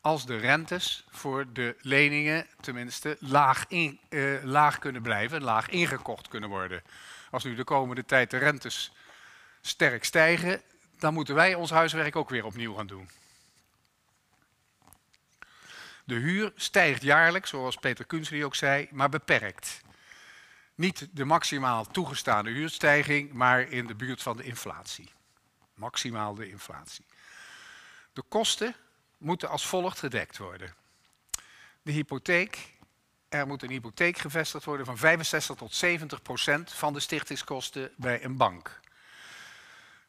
als de rentes voor de leningen tenminste laag, uh, laag kunnen blijven, laag ingekocht kunnen worden. Als nu de komende tijd de rentes sterk stijgen, dan moeten wij ons huiswerk ook weer opnieuw gaan doen. De huur stijgt jaarlijks, zoals Peter Kunstli ook zei, maar beperkt. Niet de maximaal toegestaande huurstijging, maar in de buurt van de inflatie. Maximaal de inflatie. De kosten moeten als volgt gedekt worden. De hypotheek, er moet een hypotheek gevestigd worden van 65 tot 70 procent van de stichtingskosten bij een bank.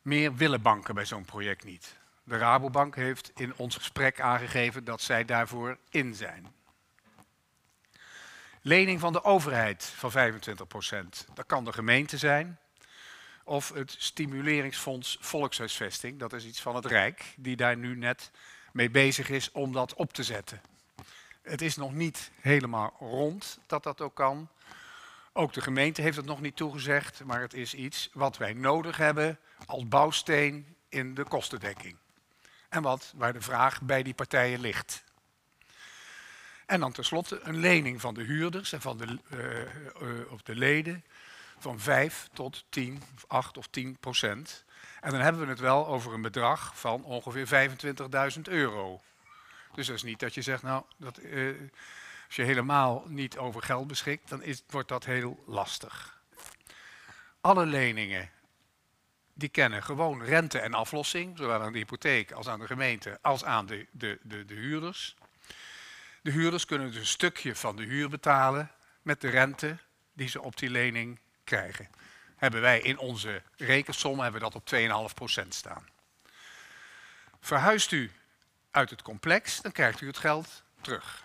Meer willen banken bij zo'n project niet. De Rabobank heeft in ons gesprek aangegeven dat zij daarvoor in zijn. Lening van de overheid van 25 procent. Dat kan de gemeente zijn. Of het Stimuleringsfonds Volkshuisvesting. Dat is iets van het Rijk, die daar nu net mee bezig is om dat op te zetten. Het is nog niet helemaal rond dat dat ook kan. Ook de gemeente heeft het nog niet toegezegd, maar het is iets wat wij nodig hebben als bouwsteen in de kostendekking. En wat, waar de vraag bij die partijen ligt. En dan tenslotte een lening van de huurders en van de, uh, uh, of de leden van 5 tot 10, 8 of 10 procent. En dan hebben we het wel over een bedrag van ongeveer 25.000 euro. Dus dat is niet dat je zegt, nou, dat, uh, als je helemaal niet over geld beschikt, dan is, wordt dat heel lastig. Alle leningen die kennen gewoon rente en aflossing, zowel aan de hypotheek als aan de gemeente als aan de, de, de, de huurders. De huurders kunnen dus een stukje van de huur betalen met de rente die ze op die lening krijgen. Hebben wij in onze rekensom hebben we dat op 2,5% staan. Verhuist u uit het complex, dan krijgt u het geld terug.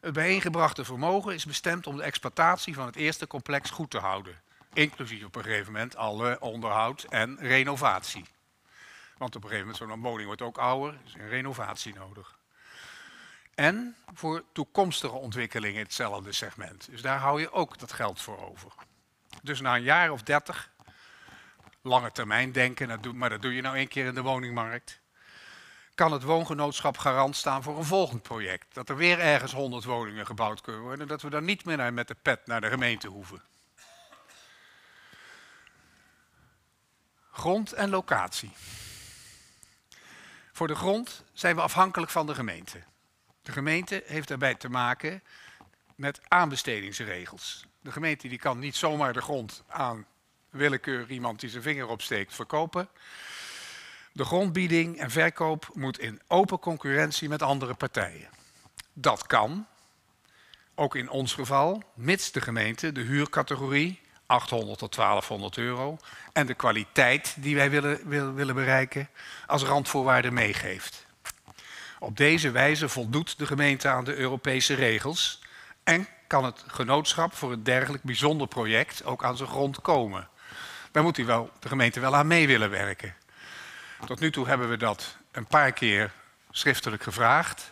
Het bijeengebrachte vermogen is bestemd om de exploitatie van het eerste complex goed te houden. Inclusief op een gegeven moment alle onderhoud en renovatie. Want op een gegeven moment zo'n woning wordt ook ouder, is een renovatie nodig. En voor toekomstige ontwikkelingen in hetzelfde segment. Dus daar hou je ook dat geld voor over. Dus na een jaar of dertig, lange termijn denken, maar dat doe je nou één keer in de woningmarkt kan het woongenootschap garant staan voor een volgend project. Dat er weer ergens 100 woningen gebouwd kunnen worden en dat we dan niet meer met de pet naar de gemeente hoeven. Grond en locatie. Voor de grond zijn we afhankelijk van de gemeente. De gemeente heeft daarbij te maken met aanbestedingsregels. De gemeente die kan niet zomaar de grond aan willekeur iemand die zijn vinger opsteekt verkopen. De grondbieding en verkoop moet in open concurrentie met andere partijen. Dat kan, ook in ons geval, mits de gemeente de huurcategorie 800 tot 1200 euro en de kwaliteit die wij willen, willen bereiken als randvoorwaarde meegeeft. Op deze wijze voldoet de gemeente aan de Europese regels en kan het genootschap voor een dergelijk bijzonder project ook aan zijn grond komen. Daar moet wel, de gemeente wel aan mee willen werken. Tot nu toe hebben we dat een paar keer schriftelijk gevraagd.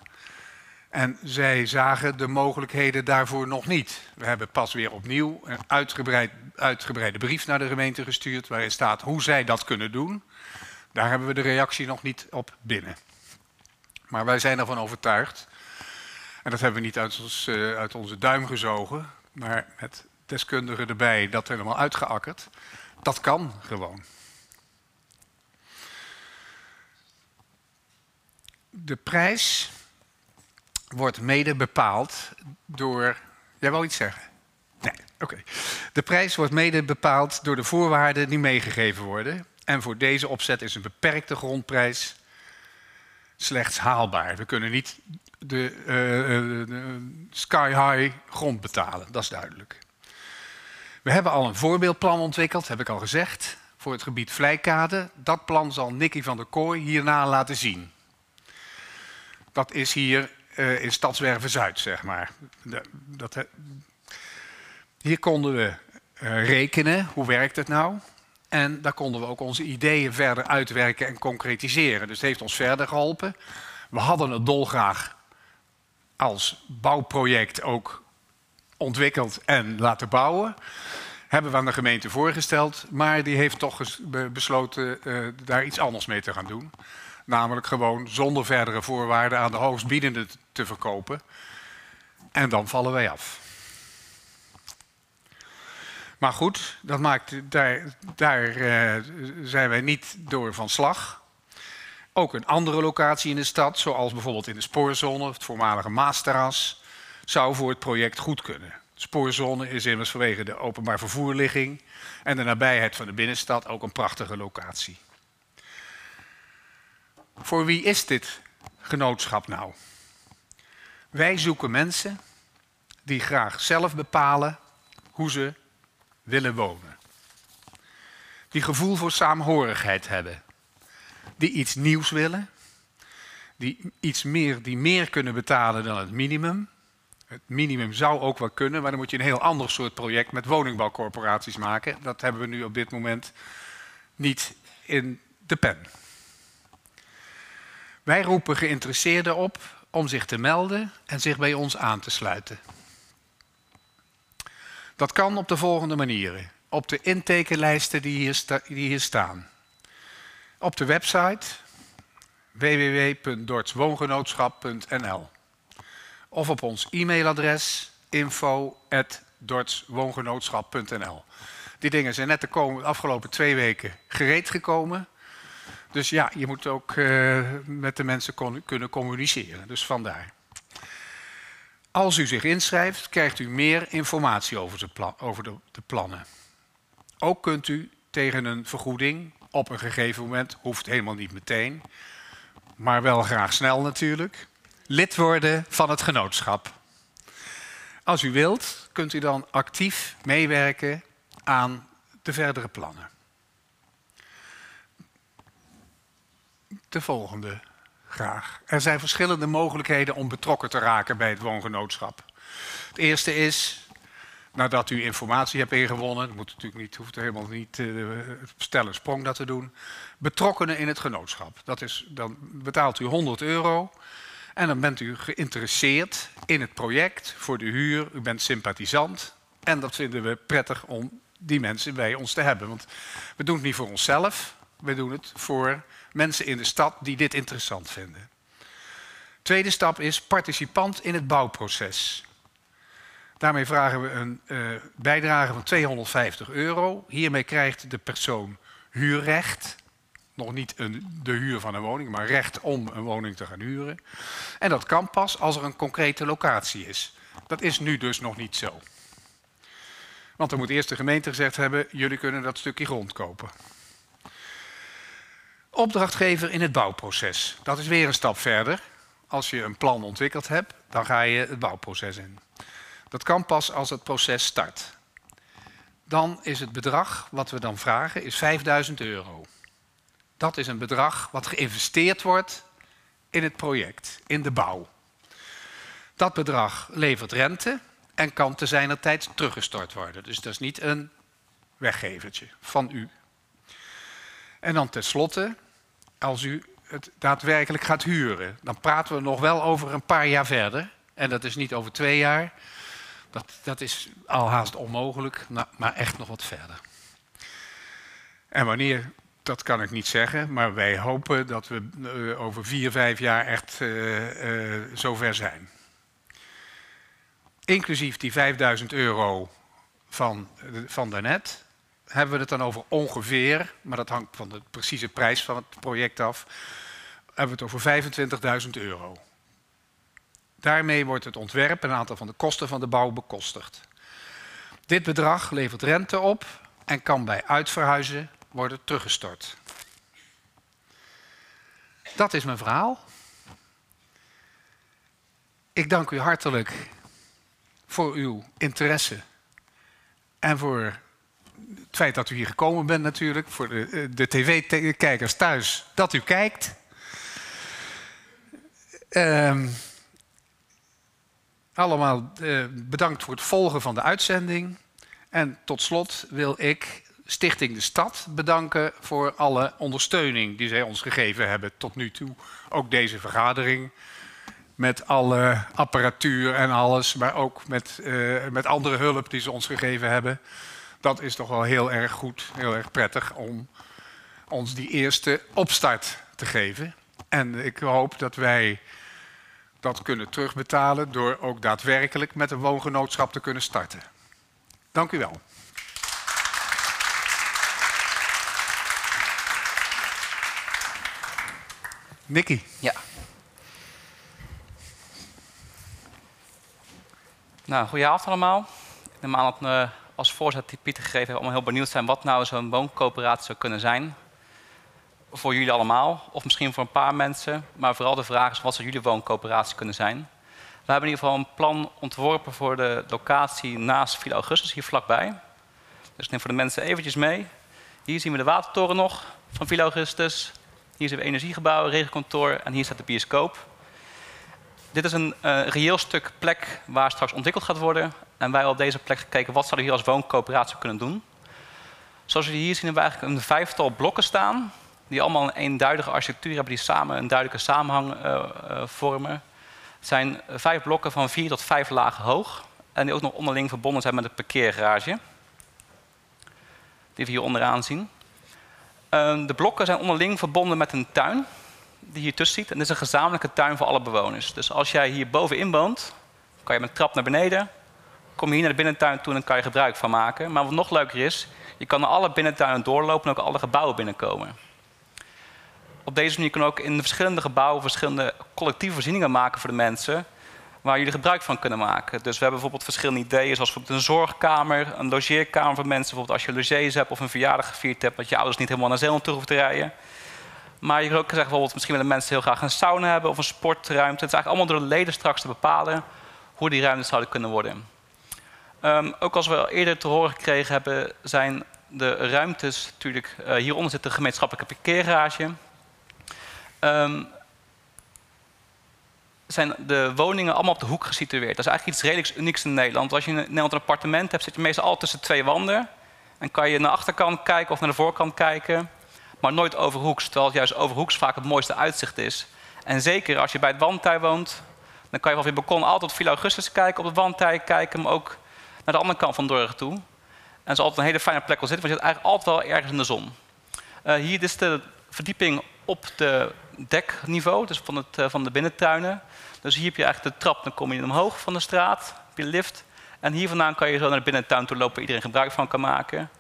En zij zagen de mogelijkheden daarvoor nog niet. We hebben pas weer opnieuw een uitgebreid, uitgebreide brief naar de gemeente gestuurd... waarin staat hoe zij dat kunnen doen. Daar hebben we de reactie nog niet op binnen. Maar wij zijn ervan overtuigd... en dat hebben we niet uit, ons, uh, uit onze duim gezogen... maar met deskundigen erbij dat helemaal uitgeakkerd. Dat kan gewoon. De prijs wordt mede bepaald door. Jij wil iets zeggen? Nee, oké. De prijs wordt mede bepaald door de voorwaarden die meegegeven worden. En voor deze opzet is een beperkte grondprijs slechts haalbaar. We kunnen niet de, uh, de sky high grond betalen, dat is duidelijk. We hebben al een voorbeeldplan ontwikkeld, heb ik al gezegd voor het gebied Vlijkade. Dat plan zal Nicky van der Kooi hierna laten zien. Dat is hier uh, in Stadswerven Zuid, zeg maar. dat, hier konden we uh, rekenen, hoe werkt het nou? En daar konden we ook onze ideeën verder uitwerken en concretiseren. Dus het heeft ons verder geholpen. We hadden het dolgraag als bouwproject ook ontwikkeld en laten bouwen. Hebben we aan de gemeente voorgesteld, maar die heeft toch besloten daar iets anders mee te gaan doen. Namelijk gewoon zonder verdere voorwaarden aan de hoogstbiedende te verkopen. En dan vallen wij af. Maar goed, dat maakt, daar, daar uh, zijn wij niet door van slag. Ook een andere locatie in de stad, zoals bijvoorbeeld in de spoorzone, het voormalige Maasterras, zou voor het project goed kunnen. De spoorzone is immers vanwege de openbaar vervoerligging en de nabijheid van de binnenstad ook een prachtige locatie. Voor wie is dit genootschap nou? Wij zoeken mensen die graag zelf bepalen hoe ze willen wonen. Die gevoel voor saamhorigheid hebben. Die iets nieuws willen. Die iets meer, die meer kunnen betalen dan het minimum. Het minimum zou ook wel kunnen, maar dan moet je een heel ander soort project met woningbouwcorporaties maken. Dat hebben we nu op dit moment niet in de pen. Wij roepen geïnteresseerden op om zich te melden en zich bij ons aan te sluiten. Dat kan op de volgende manieren. Op de intekenlijsten die hier, die hier staan. Op de website www.dortswoongenootschap.nl of op ons e-mailadres info.dortswoongenootschap.nl. Die dingen zijn net de afgelopen twee weken gereed gekomen. Dus ja, je moet ook uh, met de mensen kunnen communiceren. Dus vandaar. Als u zich inschrijft, krijgt u meer informatie over, over de, de, plannen. Ook kunt u tegen een vergoeding op een gegeven moment, hoeft helemaal niet meteen, maar wel graag snel natuurlijk, lid worden van het genootschap. Als u wilt, kunt u dan actief meewerken aan de verdere plannen. De volgende graag. Er zijn verschillende mogelijkheden om betrokken te raken bij het woongenootschap. Het eerste is, nadat u informatie hebt ingewonnen, dat moet natuurlijk niet, hoeft helemaal niet uh, stellen sprong dat te doen, betrokkenen in het genootschap. Dat is, dan betaalt u 100 euro en dan bent u geïnteresseerd in het project voor de huur, u bent sympathisant en dat vinden we prettig om die mensen bij ons te hebben. Want we doen het niet voor onszelf, we doen het voor mensen in de stad die dit interessant vinden. Tweede stap is participant in het bouwproces. Daarmee vragen we een uh, bijdrage van 250 euro. Hiermee krijgt de persoon huurrecht. Nog niet een, de huur van een woning, maar recht om een woning te gaan huren. En dat kan pas als er een concrete locatie is. Dat is nu dus nog niet zo. Want dan moet eerst de gemeente gezegd hebben: jullie kunnen dat stukje grond kopen. Opdrachtgever in het bouwproces. Dat is weer een stap verder. Als je een plan ontwikkeld hebt, dan ga je het bouwproces in. Dat kan pas als het proces start. Dan is het bedrag wat we dan vragen is 5000 euro. Dat is een bedrag wat geïnvesteerd wordt in het project, in de bouw. Dat bedrag levert rente en kan te zijner tijd teruggestort worden. Dus dat is niet een weggevertje van u. En dan tenslotte als u het daadwerkelijk gaat huren. Dan praten we nog wel over een paar jaar verder. En dat is niet over twee jaar. Dat, dat is al haast onmogelijk, maar echt nog wat verder. En wanneer, dat kan ik niet zeggen, maar wij hopen dat we uh, over vier, vijf jaar echt uh, uh, zover zijn. Inclusief die 5000 euro van, van daarnet, hebben we het dan over ongeveer, maar dat hangt van de precieze prijs van het project af, hebben we het over 25.000 euro. Daarmee wordt het ontwerp en een aantal van de kosten van de bouw bekostigd. Dit bedrag levert rente op en kan bij uitverhuizen worden teruggestort. Dat is mijn verhaal. Ik dank u hartelijk voor uw interesse en voor het feit dat u hier gekomen bent natuurlijk. Voor de, eh, de tv-kijkers thuis, dat u kijkt. Ehm, allemaal uh, bedankt voor het volgen van de uitzending. En tot slot wil ik Stichting de Stad bedanken voor alle ondersteuning die zij ons gegeven hebben tot nu toe. Ook deze vergadering met alle apparatuur en alles, maar ook met, uh, met andere hulp die ze ons gegeven hebben. Dat is toch wel heel erg goed, heel erg prettig om ons die eerste opstart te geven. En ik hoop dat wij dat kunnen terugbetalen door ook daadwerkelijk met een woongenootschap te kunnen starten. Dank u wel. Nicky. Ja. Nou, goedenavond allemaal. Ik neem aan we als voorzet Pieter gegeven hebben, allemaal heel benieuwd zijn wat nou zo'n wooncoöperatie zou kunnen zijn. Voor jullie allemaal, of misschien voor een paar mensen. Maar vooral de vraag is, wat zou jullie wooncoöperatie kunnen zijn? We hebben in ieder geval een plan ontworpen voor de locatie naast Villa Augustus, hier vlakbij. Dus ik neem voor de mensen eventjes mee. Hier zien we de watertoren nog van Villa Augustus. Hier zien we energiegebouw, regenkantoor en hier staat de bioscoop. Dit is een uh, reëel stuk plek waar straks ontwikkeld gaat worden. En wij hebben op deze plek gekeken wat zouden we hier als wooncoöperatie kunnen doen. Zoals jullie hier zien hebben we eigenlijk een vijftal blokken staan. Die allemaal een eenduidige architectuur hebben, die samen een duidelijke samenhang uh, uh, vormen. Het zijn vijf blokken van vier tot vijf lagen hoog. En die ook nog onderling verbonden zijn met een parkeergarage. Die we hier onderaan zien. Ehm, de blokken zijn onderling verbonden met een tuin die je hier tussen ziet. En dit is een gezamenlijke tuin voor alle bewoners. Dus als jij hier bovenin woont, kan je met trap naar beneden. Kom je hier naar de binnentuin toe en dan kan je gebruik van maken. Maar wat nog leuker is, je kan naar alle binnentuinen doorlopen en ook alle gebouwen binnenkomen. Op deze manier kun je ook in de verschillende gebouwen verschillende collectieve voorzieningen maken voor de mensen waar jullie gebruik van kunnen maken. Dus we hebben bijvoorbeeld verschillende ideeën, zoals bijvoorbeeld een zorgkamer, een logeerkamer voor mensen. Bijvoorbeeld als je logies hebt of een verjaardag gevierd hebt, dat je ouders niet helemaal naar Zeeland toe hoeven te rijden. Maar je kunt ook zeggen, bijvoorbeeld, misschien willen mensen heel graag een sauna hebben of een sportruimte. Het is eigenlijk allemaal door de leden straks te bepalen hoe die ruimtes zouden kunnen worden. Um, ook als we al eerder te horen gekregen hebben, zijn de ruimtes natuurlijk. Uh, hieronder zit de gemeenschappelijke parkeergarage. Um, zijn de woningen allemaal op de hoek gesitueerd. Dat is eigenlijk iets redelijk unieks in Nederland. Als je in Nederland een appartement hebt, zit je meestal al tussen twee wanden. En kan je naar de achterkant kijken of naar de voorkant kijken. Maar nooit overhoeks, terwijl het juist overhoeks vaak het mooiste uitzicht is. En zeker als je bij het wandtij woont, dan kan je vanaf je balkon altijd op Villa Augustus kijken, op het wandtij kijken, maar ook naar de andere kant van Dorg toe. En dat is altijd een hele fijne plek om zitten, want je zit eigenlijk altijd wel ergens in de zon. Uh, hier is de verdieping op de dekniveau, dus van, het, uh, van de binnentuinen. Dus hier heb je eigenlijk de trap, dan kom je omhoog van de straat, heb je lift. En hier vandaan kan je zo naar de binnentuin toe lopen, waar iedereen gebruik van kan maken.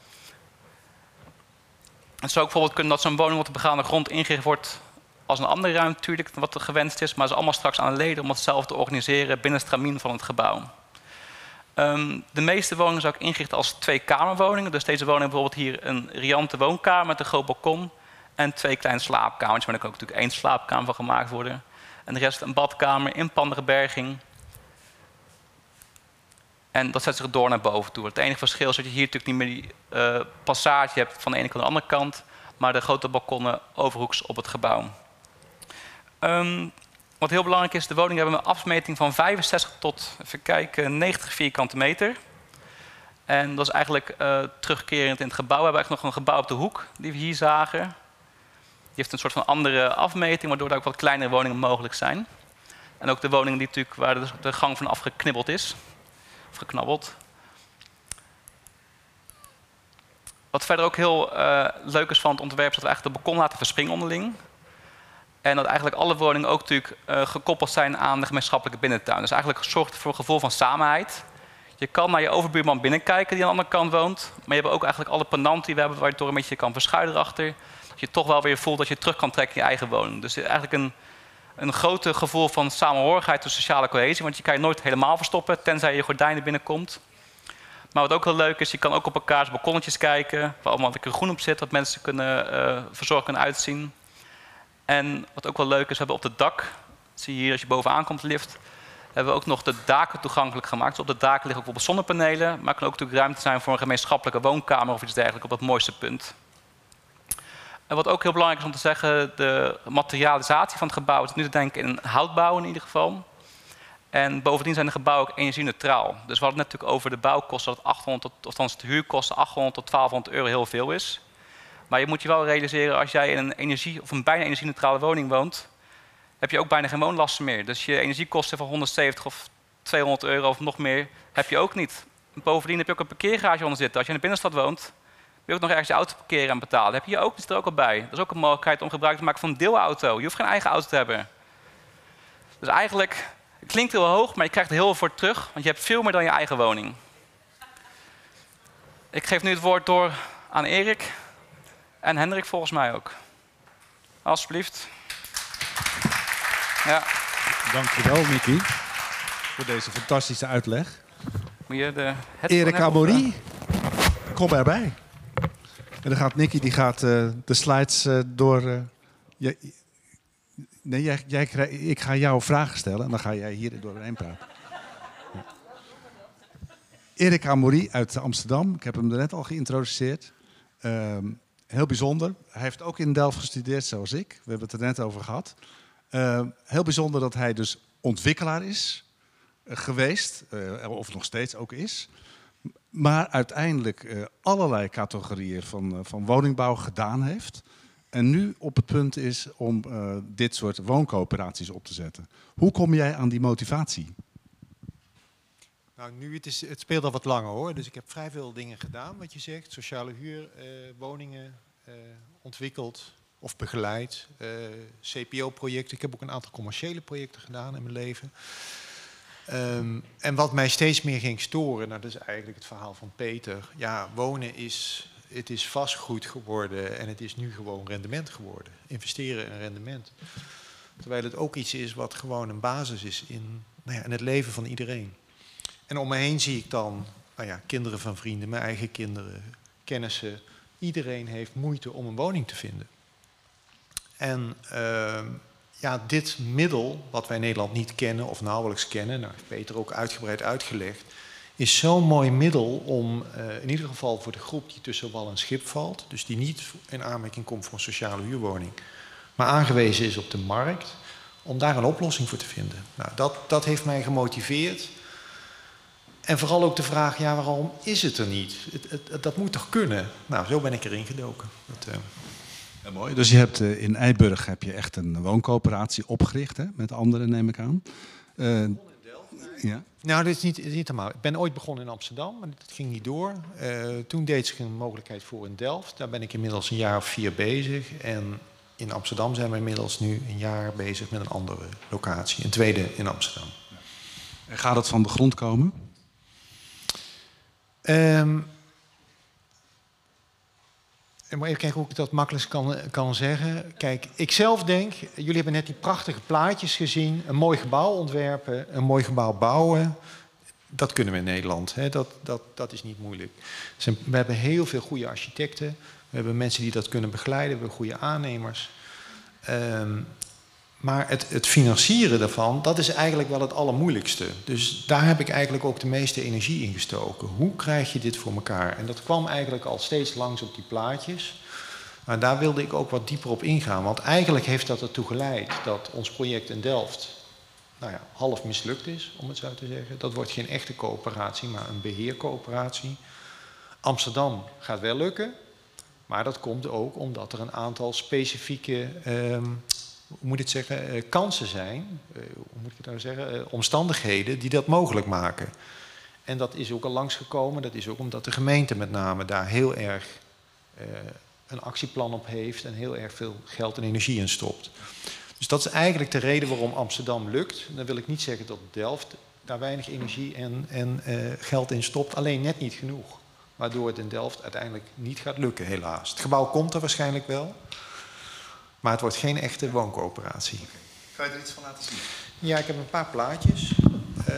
Het zou ook bijvoorbeeld kunnen dat zo'n woning op de begaande grond ingericht wordt als een andere ruimte natuurlijk, wat er gewenst is. Maar is allemaal straks aan de leden om het zelf te organiseren binnen het stramien van het gebouw. Um, de meeste woningen zou ik ingerichten als twee kamerwoningen. Dus deze woning bijvoorbeeld hier een riante woonkamer met een groot balkon. En twee kleine slaapkamers, maar er kan ook natuurlijk één slaapkamer van gemaakt worden. En de rest een badkamer, inpandige berging. En dat zet zich door naar boven toe. Het enige verschil is dat je hier natuurlijk niet meer die uh, passage hebt van de ene kant naar de andere kant. Maar de grote balkonnen overhoeks op het gebouw. Um, wat heel belangrijk is, de woningen hebben een afmeting van 65 tot even kijken, 90 vierkante meter. En dat is eigenlijk uh, terugkerend in het gebouw. We hebben eigenlijk nog een gebouw op de hoek die we hier zagen. Die heeft een soort van andere afmeting, waardoor er ook wat kleinere woningen mogelijk zijn. En ook de woningen die natuurlijk, waar de, gang van afgeknibbeld is. Of geknabbeld. Wat verder ook heel uh, leuk is van het ontwerp, is dat we eigenlijk de balkon laten verspringen onderling. En dat eigenlijk alle woningen ook natuurlijk uh, gekoppeld zijn aan de gemeenschappelijke binnentuin. Dus eigenlijk zorgt het voor een gevoel van samenheid. Je kan naar je overbuurman binnenkijken die aan de andere kant woont. Maar je hebt ook eigenlijk alle penanten die we hebben waar je door een beetje kan verschuilen erachter dat je toch wel weer voelt dat je terug kan trekken in je eigen woning. Dus eigenlijk een, een grote gevoel van samenhorigheid en sociale cohesie. Want je kan je nooit helemaal verstoppen, tenzij je gordijnen binnenkomt. Maar wat ook heel leuk is, je kan ook op elkaars balkonnetjes kijken, waar allemaal lekker groen op zit, dat mensen kunnen uh, verzorgd kunnen uitzien. En wat ook wel leuk is, we hebben op het dak, zie je hier als je bovenaan komt, lift, hebben we ook nog de daken toegankelijk gemaakt. Dus op de daken liggen ook bijvoorbeeld zonnepanelen, maar kan ook natuurlijk ruimte zijn voor een gemeenschappelijke woonkamer of iets dergelijks op dat mooiste punt. En wat ook heel belangrijk is om te zeggen, de materialisatie van het gebouw is nu te denken in houtbouw in ieder geval. En bovendien zijn de gebouwen ook energie-neutraal. Dus we hadden het natuurlijk over de bouwkosten, dat 800 tot, de huurkosten 800 tot 1200 euro heel veel is. Maar je moet je wel realiseren, als jij in een energie of een bijna energie-neutrale woning woont, heb je ook bijna geen woonlasten meer. Dus je energiekosten van 170 of 200 euro of nog meer heb je ook niet. Bovendien heb je ook een parkeergarage onder zitten. Als je in de binnenstad woont, wil je ook nog ergens je auto parkeren en betalen. heb je ook, zit er ook al bij. Dat is ook een mogelijkheid om gebruik te maken van een deelauto. Je hoeft geen eigen auto te hebben. Dus eigenlijk, het klinkt heel hoog, maar je krijgt er heel veel voor terug. Want je hebt veel meer dan je eigen woning. Ik geef nu het woord door aan Erik en Hendrik volgens mij ook. Alsjeblieft. Ja. Dankjewel, Mickey, voor deze fantastische uitleg. Moet je de Erik Amory, kom erbij. En dan gaat Nicky die gaat, uh, de slides uh, door. Uh, jij, nee, jij, jij, ik ga jou vragen stellen en dan ga jij hier doorheen praten. Ja. Erik Amory uit Amsterdam. Ik heb hem net al geïntroduceerd. Ehm, heel bijzonder. Hij heeft ook in Delft gestudeerd, zoals ik. We hebben het er net over gehad. Uh, heel bijzonder dat hij dus ontwikkelaar is uh, geweest, uh, of nog steeds ook is. Maar uiteindelijk allerlei categorieën van, van woningbouw gedaan heeft. En nu op het punt is om dit soort wooncoöperaties op te zetten. Hoe kom jij aan die motivatie? Nou, nu het, is, het speelt al wat langer hoor. Dus ik heb vrij veel dingen gedaan, wat je zegt. Sociale huurwoningen ontwikkeld, of begeleid. Uh, CPO-projecten. Ik heb ook een aantal commerciële projecten gedaan in mijn leven. Um, en wat mij steeds meer ging storen, dat is eigenlijk het verhaal van Peter. Ja, wonen is, het is vastgoed geworden en het is nu gewoon rendement geworden. Investeren in rendement. Terwijl het ook iets is wat gewoon een basis is in, nou ja, in het leven van iedereen. En om me heen zie ik dan nou ja, kinderen van vrienden, mijn eigen kinderen, kennissen. Iedereen heeft moeite om een woning te vinden. En uh, ja, dit middel, wat wij in Nederland niet kennen of nauwelijks kennen, nou, heeft Peter ook uitgebreid uitgelegd, is zo'n mooi middel om uh, in ieder geval voor de groep die tussen wal en schip valt, dus die niet in aanmerking komt voor een sociale huurwoning, maar aangewezen is op de markt, om daar een oplossing voor te vinden. Nou, dat, dat heeft mij gemotiveerd. En vooral ook de vraag, ja, waarom is het er niet? Het, het, dat moet toch kunnen? Nou, zo ben ik erin gedoken. Dat, uh, ja, mooi. Dus je hebt uh, in Eiburg heb je echt een wooncoöperatie opgericht, hè? met anderen neem ik aan. Uh, ja. Nou, dit is niet, niet helemaal. Ik ben ooit begonnen in Amsterdam, maar dat ging niet door. Toen deed zich een mogelijkheid voor in Delft. Daar ben ik inmiddels een jaar of vier bezig. En in Amsterdam zijn we inmiddels nu een jaar bezig met een andere locatie. Een tweede in Amsterdam. En gaat het van de grond komen? Um, en maar even kijken hoe ik dat makkelijk kan, kan zeggen. Kijk, ik zelf denk, jullie hebben net die prachtige plaatjes gezien. Een mooi gebouw ontwerpen, een mooi gebouw bouwen. Dat kunnen we in Nederland. Hè? Dat, dat, dat is niet moeilijk. We hebben heel veel goede architecten. We hebben mensen die dat kunnen begeleiden. We hebben goede aannemers. Um, maar het, het, financieren daarvan, dat is eigenlijk wel het allermoeilijkste. Dus daar heb ik eigenlijk ook de meeste energie in gestoken. Hoe krijg je dit voor elkaar? En dat kwam eigenlijk al steeds langs op die plaatjes. Maar daar wilde ik ook wat dieper op ingaan. Want eigenlijk heeft dat ertoe geleid dat ons project in Delft nou ja, half mislukt is, om het zo te zeggen. Dat wordt geen echte coöperatie, maar een beheercoöperatie. Amsterdam gaat wel lukken. Maar dat komt ook omdat er een aantal specifieke um, hoe moet ik het zeggen, eh, kansen zijn, eh, hoe moet ik het nou zeggen, eh, omstandigheden die dat mogelijk maken. En dat is ook al langsgekomen, dat is ook omdat de gemeente met name daar heel erg een actieplan op heeft en heel erg veel geld en energie in stopt. Dus dat is eigenlijk de reden waarom Amsterdam lukt. Dan wil ik niet zeggen dat Delft daar weinig energie en, en geld in stopt, alleen net niet genoeg. Waardoor het in Delft uiteindelijk niet gaat lukken, helaas. Het gebouw komt er waarschijnlijk wel. Maar het wordt geen echte wooncoöperatie. Kan je er iets van laten zien? Ja, ik heb een paar plaatjes. Uh,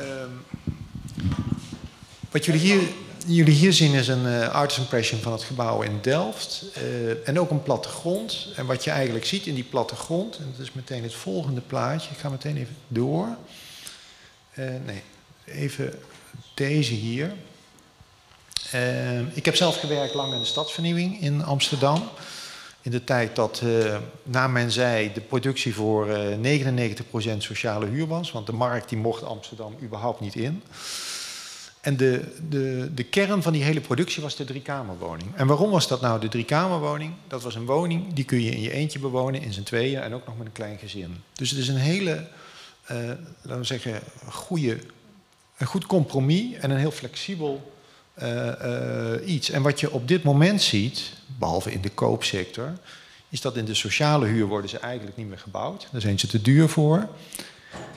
wat jullie hier, jullie hier zien is een uh, artist impression van het gebouw in Delft. Uh, en ook een plattegrond. En wat je eigenlijk ziet in die plattegrond, en dat is meteen het volgende plaatje. Ik ga meteen even door. nee, even deze hier. Uh, ik heb zelf gewerkt lang in de stadsvernieuwing in Amsterdam. In de tijd dat, uh, naar men zei, de productie voor uh, 99% sociale huur was. Want de markt die mocht Amsterdam überhaupt niet in. En de, de, de kern van die hele productie was de driekamerwoning. En waarom was dat nou de driekamerwoning? Dat was een woning die kun je in je eentje bewonen, in z'n tweeën en ook nog met een klein gezin. Dus het is een hele, uh, laten we zeggen, goede, een goed compromis en een heel flexibel iets. En wat je op dit moment ziet, behalve in de koopsector, is dat in de sociale huur worden ze eigenlijk niet meer gebouwd. Daar zijn ze te duur voor.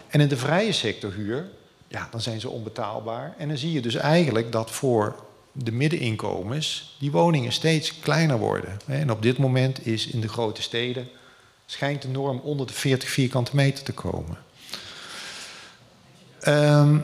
En in de vrije sector huur ja, dan zijn ze onbetaalbaar. En dan zie je dus eigenlijk dat voor de middeninkomens die woningen steeds kleiner worden. En op dit moment is in de grote steden schijnt de norm onder de 40 vierkante meter te komen. Um,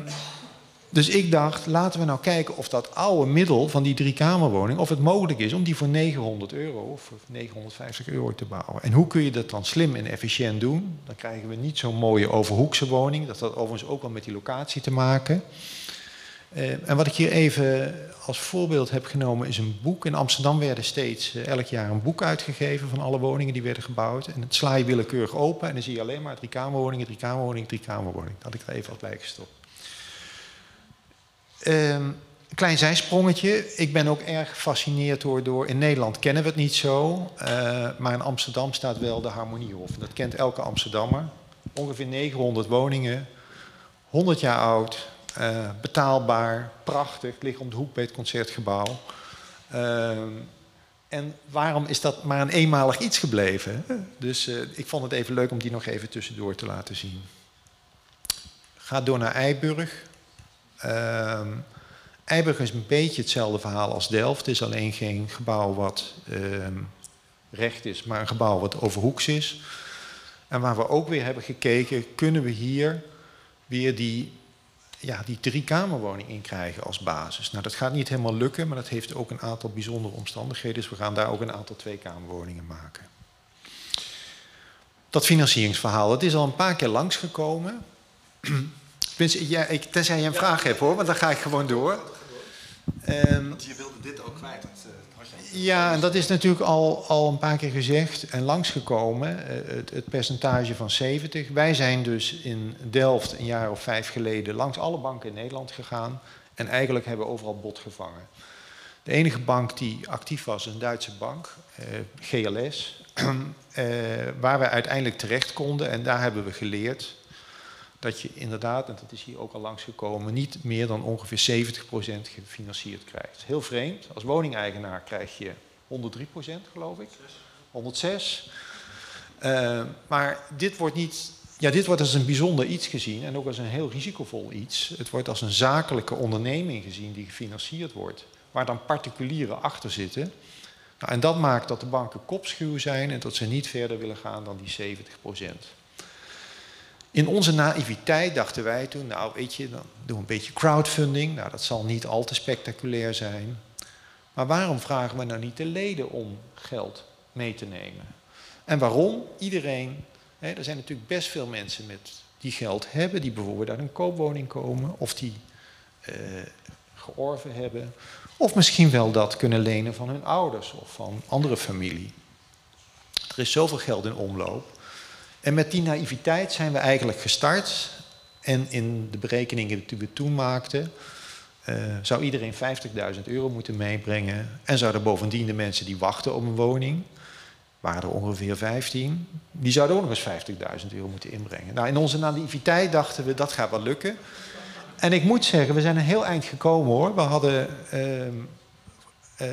dus ik dacht, laten we nou kijken of dat oude middel van die driekamerwoning, of het mogelijk is om die voor 900 euro of 950 euro te bouwen. En hoe kun je dat dan slim en efficiënt doen? Dan krijgen we niet zo'n mooie overhoekse woning. Dat had overigens ook wel met die locatie te maken. Uh, en wat ik hier even als voorbeeld heb genomen is een boek. In Amsterdam werden steeds uh, elk jaar een boek uitgegeven van alle woningen die werden gebouwd. En het sla je willekeurig open en dan zie je alleen maar drie kamerwoningen, drie kamerwoningen, drie kamerwoningen. Dat had ik er even wat bij gestopt. Um, klein zijsprongetje. Ik ben ook erg gefascineerd door. In Nederland kennen we het niet zo. Uh, maar in Amsterdam staat wel de Harmoniehof. Dat kent elke Amsterdammer. Ongeveer 900 woningen. 100 jaar oud. Uh, betaalbaar. Prachtig. Ligt om de hoek bij het concertgebouw. Uh, en waarom is dat maar een eenmalig iets gebleven? Dus uh, ik vond het even leuk om die nog even tussendoor te laten zien. Ga door naar Eiburg. Eiburg is een beetje hetzelfde verhaal als Delft. Het is alleen geen gebouw wat uh, recht is, maar een gebouw wat overhoeks is. En waar we ook weer hebben gekeken, kunnen we hier weer die, ja, die driekamerwoning in krijgen als basis. Nou, dat gaat niet helemaal lukken, maar dat heeft ook een aantal bijzondere omstandigheden. Dus we gaan daar ook een aantal tweekamerwoningen maken. Dat financieringsverhaal, dat is al een paar keer langsgekomen. Ja, ik, tenzij je een vraag hebt hoor, want dan ga ik gewoon door. Um, want je wilde dit ook kwijt. Dat, uh, ja, en dat is natuurlijk al, al een paar keer gezegd en langsgekomen. Uh, het, het, percentage van 70. Wij zijn dus in Delft een jaar of vijf geleden langs alle banken in Nederland gegaan. En eigenlijk hebben we overal bot gevangen. De enige bank die actief was, is een Duitse bank, uh, GLS. (clears throat) waar we uiteindelijk terecht konden. En daar hebben we geleerd dat je inderdaad, en dat is hier ook al langsgekomen, niet meer dan ongeveer 70% gefinancierd krijgt. Heel vreemd. Als woningeigenaar krijg je 103% geloof ik. 106. Uh, maar dit wordt niet. Ja, dit wordt als een bijzonder iets gezien en ook als een heel risicovol iets. Het wordt als een zakelijke onderneming gezien die gefinancierd wordt, waar dan particulieren achter zitten. Nou, en dat maakt dat de banken kopschuw zijn en dat ze niet verder willen gaan dan die 70 in onze naïviteit dachten wij toen, nou weet je, dan doen we een beetje crowdfunding. Nou, dat zal niet al te spectaculair zijn. Maar waarom vragen we nou niet de leden om geld mee te nemen? En waarom? Iedereen, hè, er zijn natuurlijk best veel mensen met, die geld hebben, die bijvoorbeeld uit een koopwoning komen, of die uh, georven hebben, of misschien wel dat kunnen lenen van hun ouders of van andere familie. Er is zoveel geld in omloop. En met die naïviteit zijn we eigenlijk gestart. En in de berekeningen die we toen maakten, uh, zou iedereen 50.000 euro moeten meebrengen. En zouden bovendien de mensen die wachten op een woning, waren er ongeveer 15, die zouden ook nog eens 50.000 euro moeten inbrengen. Nou, in onze naïviteit dachten we dat gaat wel lukken. En ik moet zeggen, we zijn een heel eind gekomen hoor. We hadden uh, uh,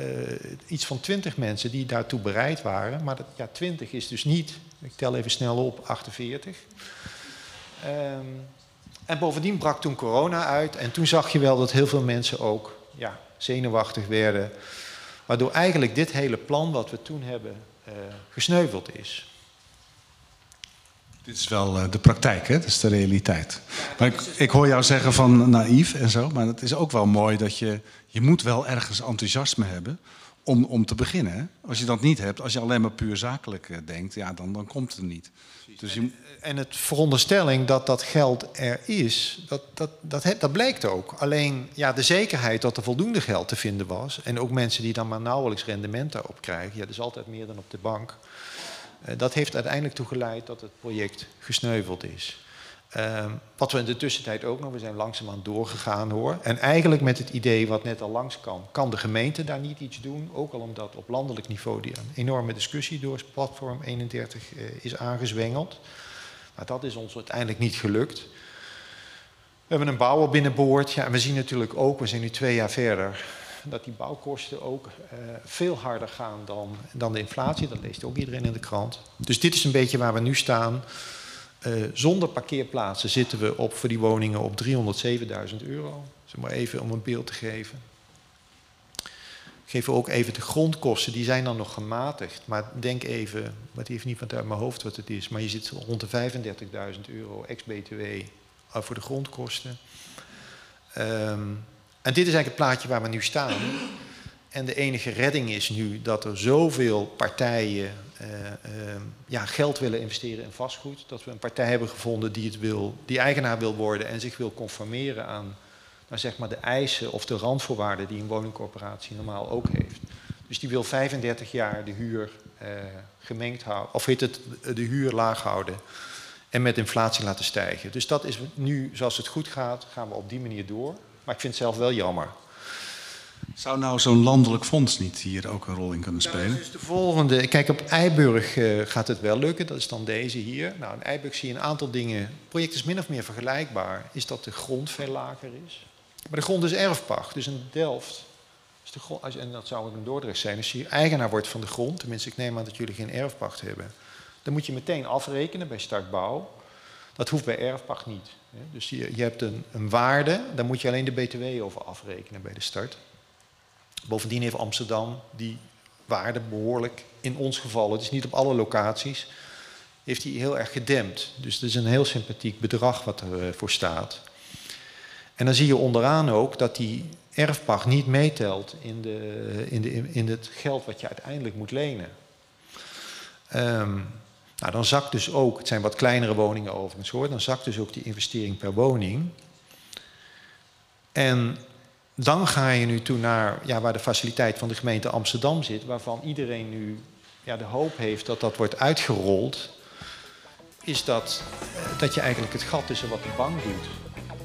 iets van 20 mensen die daartoe bereid waren. Maar dat, ja, 20 is dus niet ik tel even snel op, 48. Um, en bovendien brak toen corona uit. En toen zag je wel dat heel veel mensen ook ja, zenuwachtig werden. Waardoor eigenlijk dit hele plan wat we toen hebben uh, gesneuveld is. Dit is wel uh, de praktijk, hè? Dat is de realiteit. Maar ik, ik, hoor jou zeggen van naïef en zo, maar het is ook wel mooi dat je... Je moet wel ergens enthousiasme hebben om, om te beginnen. Als je dat niet hebt, als je alleen maar puur zakelijk uh, denkt, ja, dan, dan komt het niet. Dus je... En het veronderstelling dat dat geld er is, dat, dat, dat, dat blijkt ook. Alleen ja, de zekerheid dat er voldoende geld te vinden was... en ook mensen die dan maar nauwelijks rendement daarop krijgen... ja, dat is altijd meer dan op de bank... Uh, dat heeft uiteindelijk toe geleid dat het project gesneuveld is. Uh, wat we in de tussentijd ook nog, we zijn langzaamaan doorgegaan hoor. En eigenlijk met het idee wat net al langs kan, kan de gemeente daar niet iets doen. Ook al omdat op landelijk niveau die een enorme discussie door platform 31 uh, is aangezwengeld. Maar dat is ons uiteindelijk niet gelukt. We hebben een bouwer binnenboord. Ja, en we zien natuurlijk ook, we zijn nu twee jaar verder, dat die bouwkosten ook uh, veel harder gaan dan, dan de inflatie. Dat leest ook iedereen in de krant. Dus dit is een beetje waar we nu staan. Uh, zonder parkeerplaatsen zitten we op, voor die woningen op 307.000 euro. Zeg maar even om een beeld te geven. Geven ook even de grondkosten, die zijn dan nog gematigd. Maar denk even, wat heeft niet uit mijn hoofd wat het is, maar je zit rond de 35.000 euro ex-BTW voor de grondkosten. Um, en dit is eigenlijk het plaatje waar we nu staan. En de enige redding is nu dat er zoveel partijen ja, geld willen investeren in vastgoed. Dat we een partij hebben gevonden die, het wil, die eigenaar wil worden en zich wil conformeren aan nou zeg maar de eisen of de randvoorwaarden die een woningcorporatie normaal ook heeft. Dus die wil 35 jaar de huur uh, gemengd houden, of heet het de huur laag houden en met inflatie laten stijgen. Dus dat is nu, zoals het goed gaat, gaan we op die manier door. Maar ik vind het zelf wel jammer. Zou nou zo'n landelijk fonds niet hier ook een rol in kunnen spelen? Nou, dus de volgende. Kijk, op Eiburg uh, gaat het wel lukken. Dat is dan deze hier. Nou, in Eiburg zie je een aantal dingen. Het project is min of meer vergelijkbaar. Is dat de grond veel lager is. Maar de grond is erfpacht. Dus in Delft. Is de grond, als, en dat zou ook in Dordrecht zijn. Als je eigenaar wordt van de grond. Tenminste, ik neem aan dat jullie geen erfpacht hebben. Dan moet je meteen afrekenen bij startbouw. Dat hoeft bij erfpacht niet. Dus je, je hebt een, een waarde. Daar moet je alleen de BTW over afrekenen bij de start. Bovendien heeft Amsterdam die waarde behoorlijk, in ons geval, het is niet op alle locaties, heeft hij heel erg gedempt. Dus het is een heel sympathiek bedrag wat ervoor uh, staat. En dan zie je onderaan ook dat die erfpacht niet meetelt in, de, in, de, in het geld wat je uiteindelijk moet lenen. Um, nou, dan zakt dus ook, het zijn wat kleinere woningen overigens hoor, dan zakt dus ook die investering per woning. En dan ga je nu toe naar ja, waar de faciliteit van de gemeente Amsterdam zit, waarvan iedereen nu ja, de hoop heeft dat dat wordt uitgerold, is dat, eh, dat je eigenlijk het gat tussen wat de bank doet,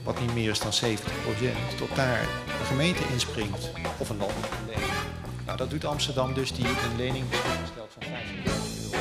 wat niet meer is dan 70%, tot daar de gemeente inspringt of een land lening. Nou, dat doet Amsterdam dus, die een lening stelt van 5 miljoen.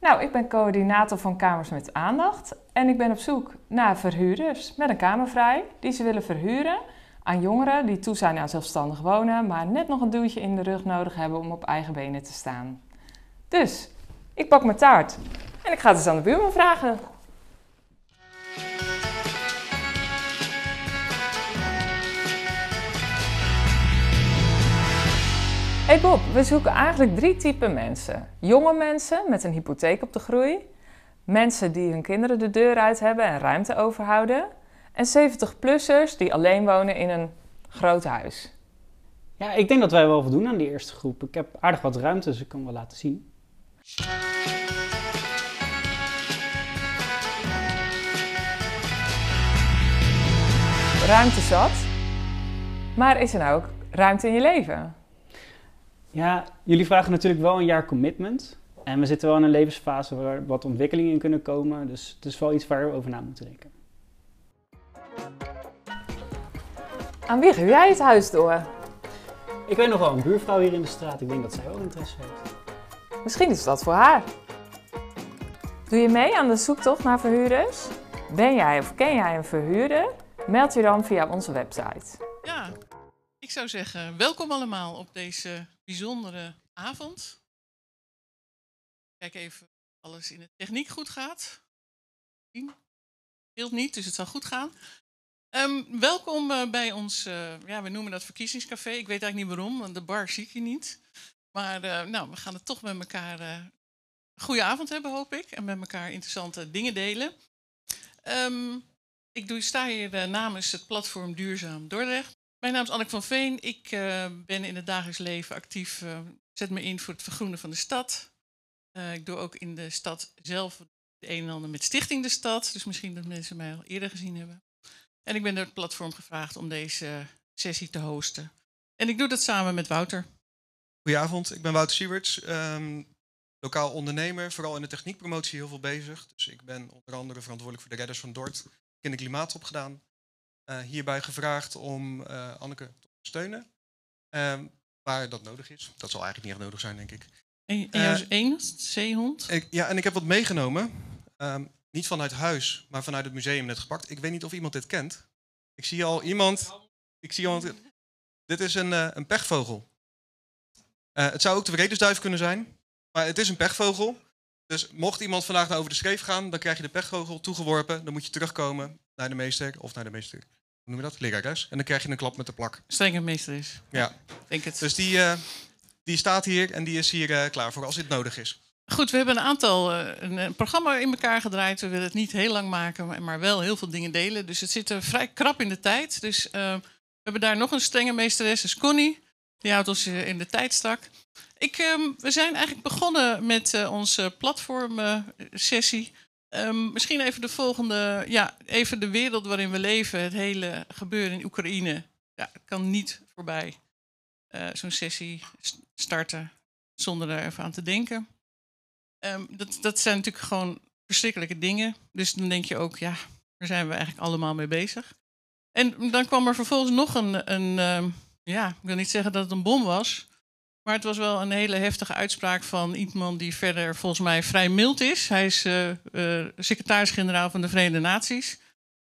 Nou, ik ben coördinator van Kamers met Aandacht en ik ben op zoek naar verhuurders met een kamer vrij die ze willen verhuren aan jongeren die toe zijn aan zelfstandig wonen, maar net nog een duwtje in de rug nodig hebben om op eigen benen te staan. Dus, ik pak mijn taart en ik ga het eens aan de buurman vragen. Hey Bob, we zoeken eigenlijk drie typen mensen. Jonge mensen met een hypotheek op de groei. Mensen die hun kinderen de deur uit hebben en ruimte overhouden. En 70-plussers die alleen wonen in een groot huis. Ja, ik denk dat wij wel voldoen aan die eerste groep. Ik heb aardig wat ruimte, dus ik kan wel laten zien. Ruimte zat. Maar is er nou ook ruimte in je leven? Ja, jullie vragen natuurlijk wel een jaar commitment. En we zitten wel in een levensfase waar wat ontwikkelingen in kunnen komen. Dus het is wel iets waar we over na moeten denken. Aan wie geef jij het huis door? Ik weet nog wel een buurvrouw hier in de straat. Ik denk dat zij wel interesse heeft. Misschien is dat voor haar. Doe je mee aan de zoektocht naar verhuurders? Ben jij of ken jij een verhuurder? Meld je dan via onze website. Ja, ik zou zeggen, welkom allemaal op deze bijzondere avond. Kijk even of alles in de techniek goed gaat. Hield niet, dus het zal goed gaan. Ehm, welkom eh, bij ons, eh, ja, we noemen dat verkiezingscafé. Ik weet eigenlijk niet waarom, want de bar zie ik hier niet. Maar eh, nou, we gaan het toch met elkaar een goede avond hebben, hoop ik. En met elkaar interessante dingen delen. Ehm, ik doe, sta hier namens het platform Duurzaam Dordrecht. Mijn naam is Anneke van Veen. Ik ben in het dagelijks leven actief. zet me in voor het vergroenen van de stad. ik doe ook in de stad zelf het een en ander met Stichting de Stad. Dus misschien dat mensen mij al eerder gezien hebben. En ik ben door het platform gevraagd om deze sessie te hosten. En ik doe dat samen met Wouter. Goedenavond, ik ben Wouter Siewerts, um, lokaal ondernemer, vooral in de techniekpromotie heel veel bezig. Dus ik ben onder andere verantwoordelijk voor de Redders van Dort, de klimaat opgedaan. Uh, hierbij gevraagd om uh, Anneke te ondersteunen, um, waar dat nodig is. Dat zal eigenlijk niet echt nodig zijn, denk ik. En, en jou is uh, één zeehond? Ik, ja, en ik heb wat meegenomen. Um, niet vanuit huis, maar vanuit het museum net gepakt. Ik weet niet of iemand dit kent. Ik zie al iemand. Ik zie al. Dit is een, uh, een pechvogel. Uh, het zou ook de vredesduif kunnen zijn, maar het is een pechvogel. Dus mocht iemand vandaag naar over de schreef gaan, dan krijg je de pechvogel toegeworpen. Dan moet je terugkomen naar de meester of naar de meester. Hoe noemen we dat? Lerares. En dan krijg je een klap met de plak. Strenge meester is. Ja. Denk het. Dus die, uh, die staat hier en die is hier klaar voor als dit nodig is. Goed, we hebben een aantal uh, een, een, programma in elkaar gedraaid. We willen het niet heel lang maken, maar, maar wel heel veel dingen delen. Dus het zit er vrij krap in de tijd. Dus we hebben daar nog een strenge meesteres, is Connie. Die houdt ons in de tijd strak. Ik, um, we zijn eigenlijk begonnen met onze platformsessie. Um, misschien even de volgende, ja, even de wereld waarin we leven. Het hele gebeuren in Oekraïne. Ja, het kan niet voorbij zo'n sessie starten zonder er even aan te denken. Um, dat, dat zijn natuurlijk gewoon verschrikkelijke dingen. Dus dan denk je ook, ja, daar zijn we eigenlijk allemaal mee bezig. En dan kwam er vervolgens nog een, een um, ja, ik wil niet zeggen dat het een bom was. Maar het was wel een hele heftige uitspraak van iemand die verder volgens mij vrij mild is. Hij is uh, secretaris-generaal van de Verenigde Naties.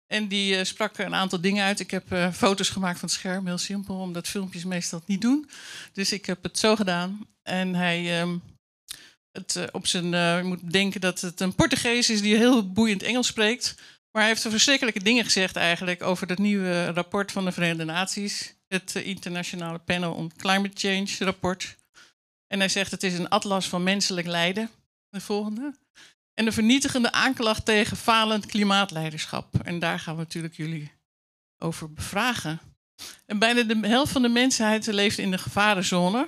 En die uh, sprak een aantal dingen uit. Ik heb foto's gemaakt van het scherm, heel simpel, omdat filmpjes meestal niet doen. Dus ik heb het zo gedaan. En hij um, het, op zijn, je moet denken dat het een Portugees is die heel boeiend Engels spreekt. Maar hij heeft verschrikkelijke dingen gezegd eigenlijk over het nieuwe rapport van de Verenigde Naties. Het uh, Internationale Panel on Climate Change rapport. En hij zegt het is een atlas van menselijk lijden. De volgende. En de vernietigende aanklacht tegen falend klimaatleiderschap. En daar gaan we natuurlijk jullie over bevragen. En bijna de helft van de mensheid leeft in de gevarenzone.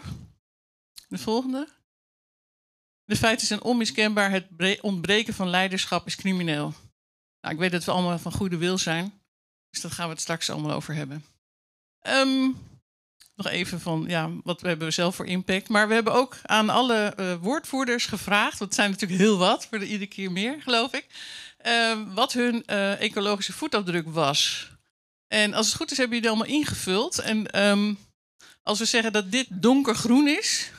De volgende. De feiten zijn onmiskenbaar. Het ontbreken van leiderschap is crimineel. Nou, ik weet dat we allemaal van goede wil zijn. Dus daar gaan we het straks allemaal over hebben. Um, nog even van, ja, wat hebben we zelf voor impact. Maar we hebben ook aan alle uh, woordvoerders gevraagd. Want zijn natuurlijk heel wat, voor de iedere keer meer, geloof ik. Uh, wat hun uh, ecologische voetafdruk was. En als het goed is, hebben jullie allemaal ingevuld. En um, als we zeggen dat dit donkergroen is,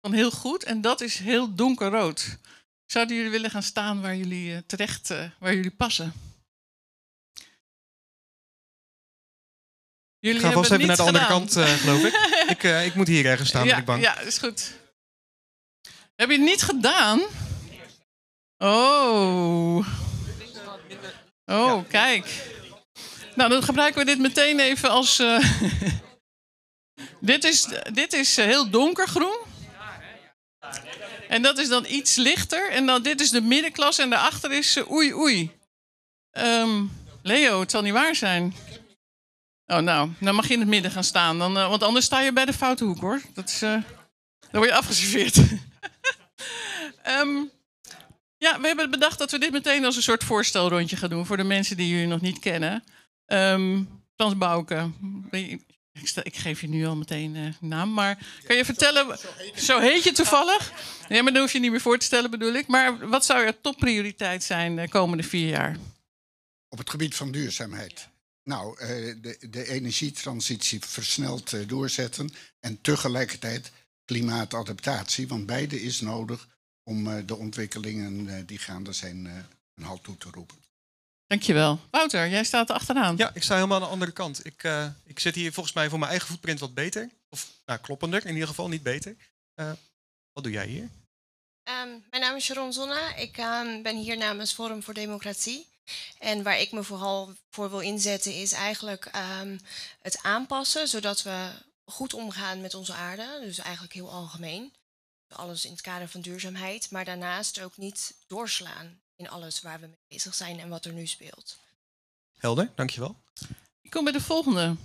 dan heel goed. En dat is heel donkerrood. Zouden jullie willen gaan staan waar jullie uh, terecht, waar jullie passen? Jullie ik ga vast even naar de gedaan. andere kant, uh, geloof ik. (laughs) ik, ik moet hier ergens staan, ja, ben ik bang. Ja, is goed. Heb je het niet gedaan? Oh. Oh, kijk. Nou, dan gebruiken we dit meteen even als. (laughs) dit is, dit is heel donkergroen. En dat is dan iets lichter. En dan, dit is de middenklasse en daarachter is oei oei. Um, Leo, het zal niet waar zijn. Oh, nou, dan mag je in het midden gaan staan. Dan, uh, want anders sta je bij de foute hoek, hoor. Dat is, uh, dan word je afgeserveerd. um, (laughs) ja, we hebben bedacht dat we dit meteen als een soort voorstelrondje gaan doen... voor de mensen die jullie nog niet kennen. Um, Frans Bouke, ik, stel, ik, geef je nu al meteen uh, naam, maar kan je vertellen, zo heet je toevallig? Ja, maar dan hoef je niet meer voor te stellen bedoel ik. Maar wat zou je topprioriteit zijn de komende vier jaar? Op het gebied van duurzaamheid. Nou, eh, de, de energietransitie versneld eh, doorzetten en tegelijkertijd klimaatadaptatie, want beide is nodig om eh, de ontwikkelingen eh, die gaande zijn eh, een halt toe te roepen. Dankjewel. Wouter, jij staat er achteraan. Ja, ik sta helemaal aan de andere kant. Ik, eh, ik zit hier volgens mij voor mijn eigen footprint wat beter. Of nou, kloppender in ieder geval, niet beter. Eh, wat doe jij hier? Ehm, mijn naam is Sharon Zonna. Ik ehm, ben hier namens Forum voor Democratie. En waar ik me vooral voor wil inzetten is eigenlijk ehm, het aanpassen, zodat we goed omgaan met onze aarde. Dus eigenlijk heel algemeen. Alles in het kader van duurzaamheid. Maar daarnaast ook niet doorslaan in alles waar we mee bezig zijn en wat er nu speelt. Helder, dankjewel. Ik kom bij de volgende.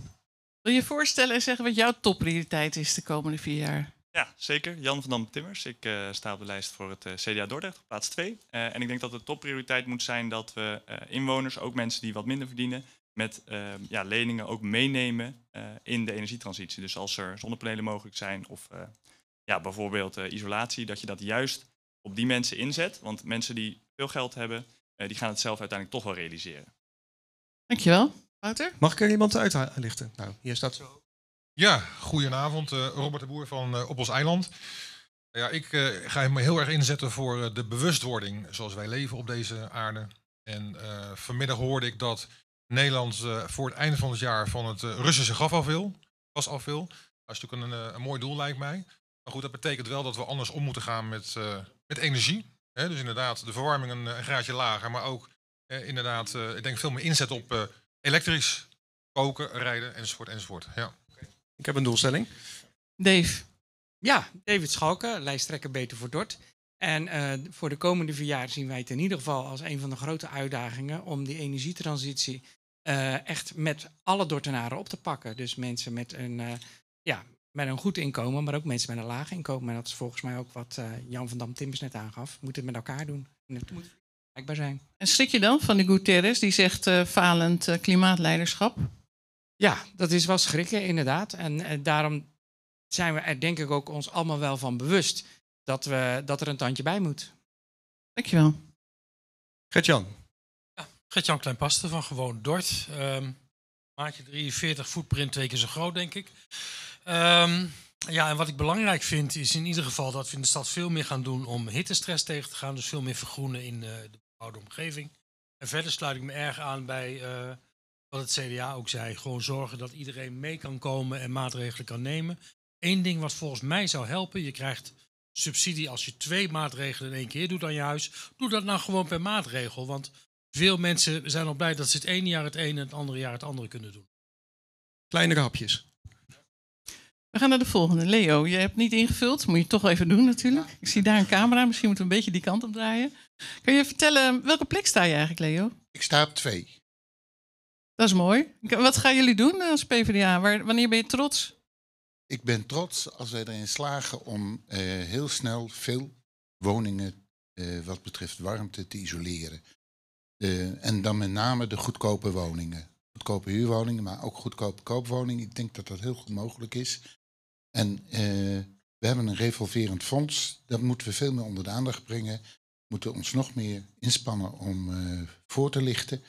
Wil je je voorstellen en zeggen wat jouw topprioriteit is de komende vier jaar? Ja, zeker. Jan van Dam Timmers. Ik eh, sta op de lijst voor het eh, CDA Dordrecht, op plaats 2. en ik denk dat de topprioriteit moet zijn dat we eh, inwoners, ook mensen die wat minder verdienen, met eh, ja, leningen ook meenemen eh, in de energietransitie. Dus als er zonnepanelen mogelijk zijn of eh, ja, bijvoorbeeld eh, isolatie, dat je dat juist op die mensen inzet. Want mensen die veel geld hebben, eh, die gaan het zelf uiteindelijk toch wel realiseren. Dankjewel. Wouter? Mag ik er iemand uitlichten? Nou, hier staat zo. Ja, goedenavond. eh, Robert de Boer van eh, Op ons Eiland. Ja, ik eh, ga me heel erg inzetten voor de bewustwording zoals wij leven op deze aarde. En vanmiddag hoorde ik dat Nederland voor het einde van het jaar van het Russische gas af wil. Dat is natuurlijk een, een mooi doel, lijkt mij. Maar goed, dat betekent wel dat we anders om moeten gaan met, met energie. Dus inderdaad, de verwarming een, graadje lager. Maar ook inderdaad, ik denk veel meer inzet op elektrisch koken, rijden enzovoort enzovoort. Ja. Ik heb een doelstelling. Dave. Ja, David Schalke, lijsttrekker Beter voor Dort. En eh, voor de komende vier jaar zien wij het in ieder geval als een van de grote uitdagingen om die energietransitie eh, echt met alle Dortenaren op te pakken. Dus mensen met een, eh, ja, met een goed inkomen, maar ook mensen met een laag inkomen. En dat is volgens mij ook wat eh, Jan van Dam Timbers net aangaf. We moeten het met elkaar doen. En het moet vergelijkbaar zijn. En schrik je dan van de Guterres die zegt eh, falend klimaatleiderschap? Ja, dat is wel schrikken, inderdaad. En eh, daarom zijn we er denk ik ook ons allemaal wel van bewust dat, we, dat er een tandje bij moet. Dankjewel. Gert-Jan. Gert-Jan Kleinpaste van Gewoon Dort. Ehm, maatje 43, footprint twee keer zo groot, denk ik. Ehm, ja, en wat ik belangrijk vind is in ieder geval dat we in de stad veel meer gaan doen om hittestress tegen te gaan. Dus veel meer vergroenen in eh, de bebouwde omgeving. En verder sluit ik me erg aan bij eh, wat het CDA ook zei. Gewoon zorgen dat iedereen mee kan komen en maatregelen kan nemen. Eén ding wat volgens mij zou helpen, je krijgt subsidie als je twee maatregelen in één keer doet aan je huis. Doe dat nou gewoon per maatregel. Want veel mensen zijn al blij dat ze het ene jaar het ene en het andere jaar het andere kunnen doen. Kleinere hapjes. We gaan naar de volgende. Leo, je hebt niet ingevuld. Moet je toch even doen natuurlijk. Ik zie daar een camera. Misschien moeten we een beetje die kant op draaien. Kun je vertellen, welke plek sta je eigenlijk, Leo? Ik sta op twee. Dat is mooi. Wat gaan jullie doen als PvdA? Waar, wanneer ben je trots? Ik ben trots als wij erin slagen om eh, heel snel veel woningen eh, wat betreft warmte te isoleren. Eh, en dan met name de goedkope woningen. Goedkope huurwoningen, maar ook goedkope koopwoningen. Ik denk dat dat heel goed mogelijk is. En eh, we hebben een revolverend fonds. Dat moeten we veel meer onder de aandacht brengen. We moeten ons nog meer inspannen om eh, voor te lichten.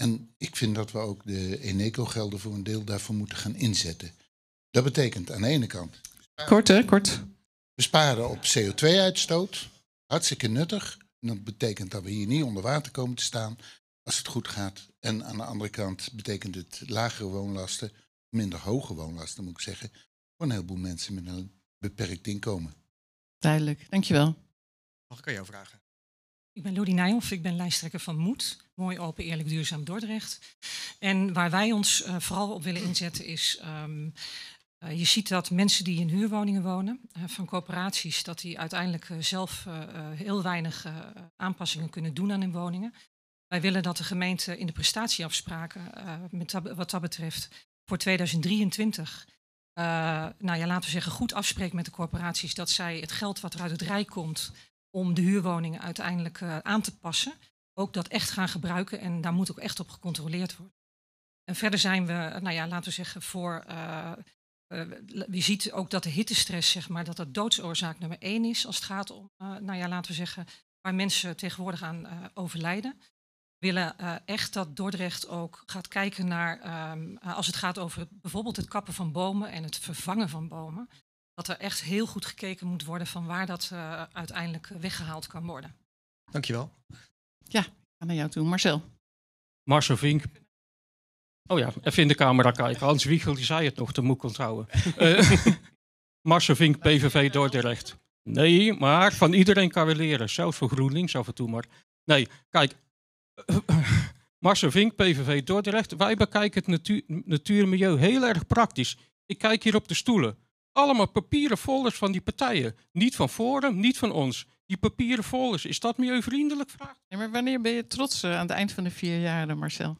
En ik vind dat we ook de Eneco-gelden voor een deel daarvoor moeten gaan inzetten. Dat betekent aan de ene kant Kort hè, kort. besparen op CO2-uitstoot. Hartstikke nuttig. En dat betekent dat we hier niet onder water komen te staan als het goed gaat. En aan de andere kant betekent het lagere woonlasten, minder hoge woonlasten moet ik zeggen, voor een heleboel mensen met een beperkt inkomen. Duidelijk, dankjewel. Mag ik aan jou vragen? Ik ben Lodi Nijhoff, ik ben lijsttrekker van Moed. Mooi, open, eerlijk, duurzaam Dordrecht. En waar wij ons uh, vooral op willen inzetten is... Um, uh, je ziet dat mensen die in huurwoningen wonen, uh, van corporaties, dat die uiteindelijk zelf heel weinig aanpassingen kunnen doen aan hun woningen. Wij willen dat de gemeente in de prestatieafspraken, met wat dat betreft, voor 2023 uh, nou ja, laten we zeggen, goed afspreekt met de corporaties dat zij het geld wat er uit het Rijk komt om de huurwoningen uiteindelijk uh, aan te passen, ook dat echt gaan gebruiken en daar moet ook echt op gecontroleerd worden. En verder zijn we, nou ja, laten we zeggen, voor. Uh, je ziet ook dat de hittestress, zeg maar, dat dat doodsoorzaak nummer één is als het gaat om, nou ja, laten we zeggen, waar mensen tegenwoordig aan overlijden. willen uh, echt dat Dordrecht ook gaat kijken naar, um, als het gaat over bijvoorbeeld het kappen van bomen en het vervangen van bomen, dat er echt heel goed gekeken moet worden van waar dat uh, uiteindelijk weggehaald kan worden. Dankjewel. Ja, ga naar jou toe. Marcel. Marcel Vink. Oh ja, even in de camera kijken. Hans Wiegel die zei het nog, de moet onthouden. uh, (laughs) (laughs) Marcel Vink, PVV Dordrecht. Nee, maar van iedereen kan we leren. Zelfs voor GroenLinks af en toe maar. Nee, kijk. (laughs) Marcel Vink, PVV Dordrecht. Wij bekijken het natuur, natuur en milieu heel erg praktisch. Ik kijk hier op de stoelen. Allemaal papieren folders van die partijen. Niet van Forum, niet van ons. Die papieren folders, is dat milieuvriendelijk? Vraag. Ja, maar wanneer ben je trots uh, aan het eind van de vier jaren, Marcel?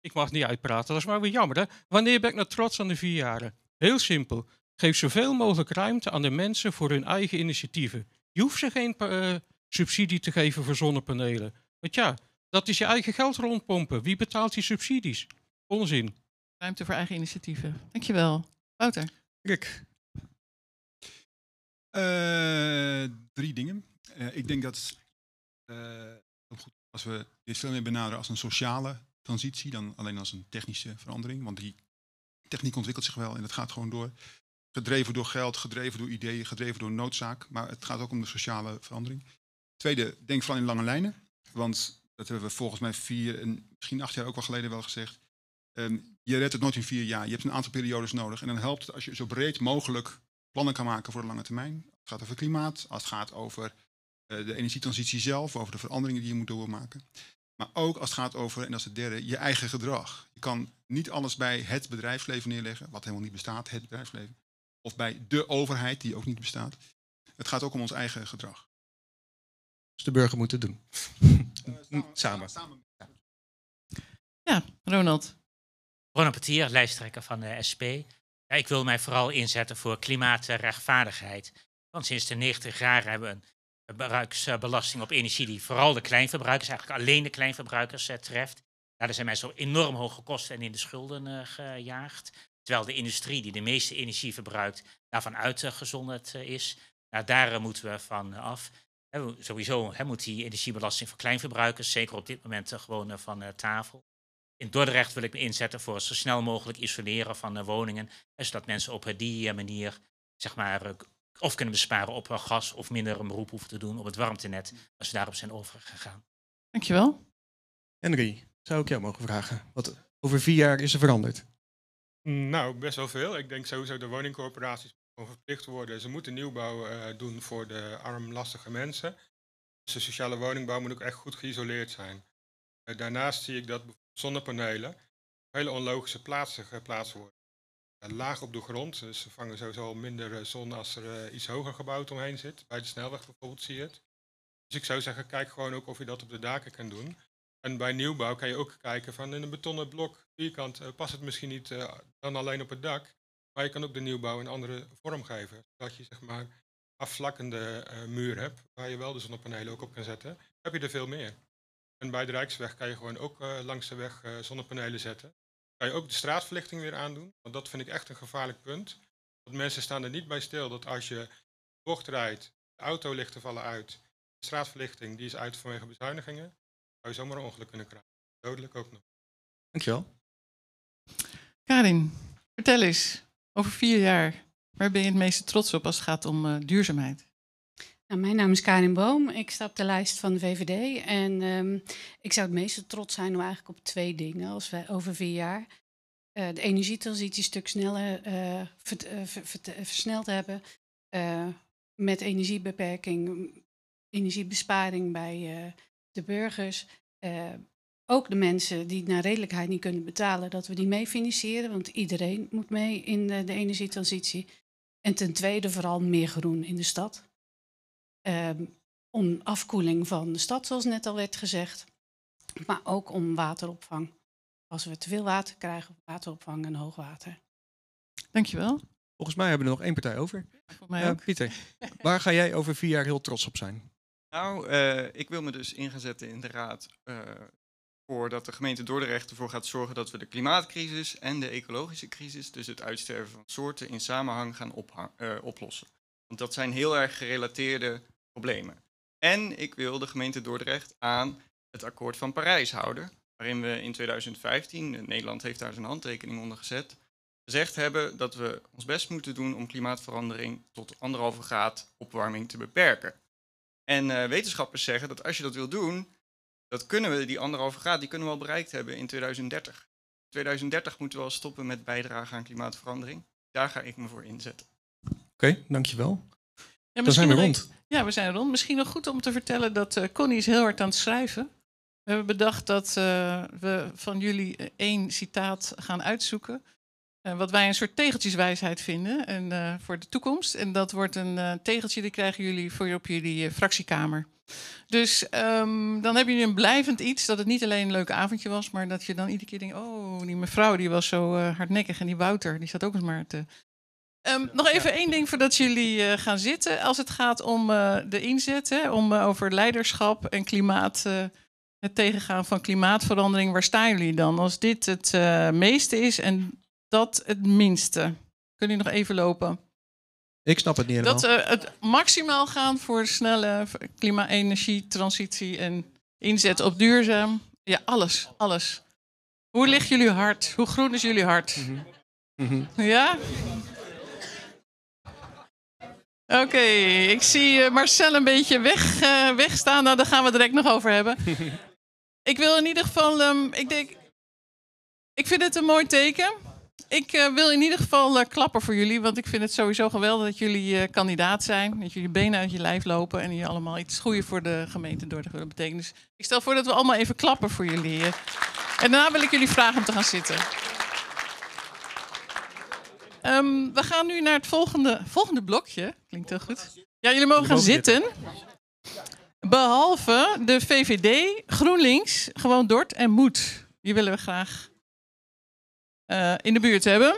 Ik mag niet uitpraten, dat is maar weer jammer. Hè? Wanneer ben ik nou trots aan de vier jaren? Heel simpel. Geef zoveel mogelijk ruimte aan de mensen voor hun eigen initiatieven. Je hoeft ze geen uh, subsidie te geven voor zonnepanelen. Want ja, dat is je eigen geld rondpompen. Wie betaalt die subsidies? Onzin. Ruimte voor eigen initiatieven. Dankjewel. Wouter. Rick. Uh, drie dingen. Uh, ik denk dat uh, als we dit veel meer benaderen als een sociale transitie dan alleen als een technische verandering. Want die techniek ontwikkelt zich wel en het gaat gewoon door. Gedreven door geld, gedreven door ideeën, gedreven door noodzaak. Maar het gaat ook om de sociale verandering. Tweede, denk vooral in lange lijnen. Want dat hebben we volgens mij vier en misschien acht jaar ook wel geleden wel gezegd. Um, je redt het nooit in vier jaar. Je hebt een aantal periodes nodig. En dan helpt het als je zo breed mogelijk plannen kan maken voor de lange termijn. Als het gaat over klimaat, als het gaat over uh, de energietransitie zelf, over de veranderingen die je moet doormaken. Maar ook als het gaat over, en dat is het derde, je eigen gedrag. Je kan niet alles bij het bedrijfsleven neerleggen, wat helemaal niet bestaat, het bedrijfsleven. Of bij de overheid, die ook niet bestaat. Het gaat ook om ons eigen gedrag. Dus de burger moet het doen. (laughs) Uh, samen. samen. Ja, Ronald. Ronald Petier, lijsttrekker van de SP. Ik wil mij vooral inzetten voor klimaatrechtvaardigheid. Want sinds de 90 jaar hebben we een verbruiksbelasting op energie die vooral de kleinverbruikers, eigenlijk alleen de kleinverbruikers uh, treft. Daar zijn mensen enorm hoge kosten en in de schulden uh, gejaagd. Terwijl de industrie die de meeste energie verbruikt, daarvan uitgezonderd uh, is. Nou, daar moeten we van af. Sowieso moet die energiebelasting voor kleinverbruikers, zeker op dit moment, gewoon van tafel. In Dordrecht wil ik me inzetten voor zo snel mogelijk isoleren van woningen. Zodat mensen op die manier zeg maar, of kunnen besparen op gas of minder een beroep hoeven te doen op het warmtenet als we daarop zijn overgegaan. Dankjewel. Henry, zou ik jou mogen vragen? Wat over vier jaar is er veranderd? Nou, best wel veel. Ik denk sowieso de woningcorporaties gewoon verplicht worden. Ze moeten nieuwbouw uh, doen voor de armlastige mensen. Dus de sociale woningbouw moet ook echt goed geïsoleerd zijn. Uh, daarnaast zie ik dat zonnepanelen hele onlogische plaatsen geplaatst worden. Laag op de grond, dus ze vangen sowieso minder zon als er iets hoger gebouwd omheen zit. Bij de snelweg bijvoorbeeld zie je het. Dus ik zou zeggen, kijk gewoon ook of je dat op de daken kan doen. En bij nieuwbouw kan je ook kijken van in een betonnen blok vierkant uh, past het misschien niet dan alleen op het dak. Maar je kan ook de nieuwbouw een andere vorm geven. Zodat je zeg maar afvlakkende muur hebt waar je wel de zonnepanelen ook op kan zetten. Heb je er veel meer. En bij de Rijksweg kan je gewoon ook langs de weg zonnepanelen zetten. Kan je ook de straatverlichting weer aandoen. Want dat vind ik echt een gevaarlijk punt. Want mensen staan er niet bij stil dat als je bocht rijdt, de autolichten vallen uit. De straatverlichting die is uit vanwege bezuinigingen zou je zomaar een ongeluk kunnen krijgen. Dodelijk ook nog. Dankjewel. Karin, vertel eens, over vier jaar, waar ben je het meeste trots op als het gaat om uh, duurzaamheid? Nou, mijn naam is Karin Boom, ik sta op de lijst van de VVD en um, ik zou het meeste trots zijn om eigenlijk op twee dingen als we over vier jaar uh, de energietransitie een stuk sneller ver, ver, versneld hebben, met energiebeperking, energiebesparing bij de burgers, ook de mensen die naar redelijkheid niet kunnen betalen, dat we die mee financieren, want iedereen moet mee in de energietransitie. En ten tweede vooral meer groen in de stad. Uh, om afkoeling van de stad, zoals net al werd gezegd, maar ook om wateropvang. Als we te veel water krijgen, wateropvang en hoogwater. Dankjewel. Volgens mij hebben we er nog één partij over. Voor mij ook. Pieter, (laughs) waar ga jij over vier jaar heel trots op zijn? Nou, uh, ik wil me dus ingezetten in de raad uh, voor dat de gemeente Dordrecht ervoor gaat zorgen dat we de klimaatcrisis en de ecologische crisis, dus het uitsterven van soorten, in samenhang gaan uh, oplossen. Want dat zijn heel erg gerelateerde problemen. En ik wil de gemeente Dordrecht aan het akkoord van Parijs houden. Waarin we in 2015, eh, Nederland heeft daar zijn handtekening onder gezet, gezegd hebben dat we ons best moeten doen om klimaatverandering tot anderhalve graad opwarming te beperken. En eh, wetenschappers zeggen dat als je dat wil doen, dat kunnen we, die anderhalve graad, die kunnen we al bereikt hebben in 2030. 2030 moeten we al stoppen met bijdragen aan klimaatverandering. Daar ga ik me voor inzetten. Oké, dankjewel. Ja, Dan zijn we rond. Ja, we zijn rond. Misschien nog goed om te vertellen dat eh, Connie is heel hard aan het schrijven. We hebben bedacht dat eh, we van jullie eh, één citaat gaan uitzoeken. wat wij een soort tegeltjeswijsheid vinden en, voor de toekomst. En dat wordt een tegeltje, die krijgen jullie voor op jullie fractiekamer. Dus ehm, dan hebben jullie een blijvend iets, dat het niet alleen een leuk avondje was, maar dat je dan iedere keer denkt, oh, die mevrouw die was zo hardnekkig en die Wouter, die zat ook eens maar te, Ehm, nog even één ding voordat jullie eh, gaan zitten. Als het gaat om eh, de inzet, hè, om eh, over leiderschap en klimaat, het tegengaan van klimaatverandering, waar staan jullie dan? Als dit het meeste is en dat het minste. Kunnen jullie nog even lopen? Ik snap het niet helemaal. Dat het maximaal gaan voor snelle klima-energietransitie en inzet op duurzaam. Ja, alles, alles. Hoe ligt jullie hart? Hoe groen is jullie hart? Mhm. Ja? Oké, ik zie eh, Marcel een beetje weg, eh, wegstaan. Nou, daar gaan we het direct nog over hebben. (laughs) ik wil in ieder geval, ehm, ik denk, ik vind het een mooi teken. Ik eh, wil in ieder geval klappen voor jullie, want ik vind het sowieso geweldig dat jullie kandidaat zijn. Dat jullie benen uit je lijf lopen en jullie allemaal iets goeds voor de gemeente Dordrecht willen betekenen. Dus ik stel voor dat we allemaal even klappen voor jullie. En daarna wil ik jullie vragen om te gaan zitten. Ehm, we gaan nu naar het volgende, volgende blokje. Klinkt heel goed. Ja, jullie mogen gaan zitten. Behalve de VVD, GroenLinks, gewoon Dort en Moed. Die willen we graag eh, in de buurt hebben.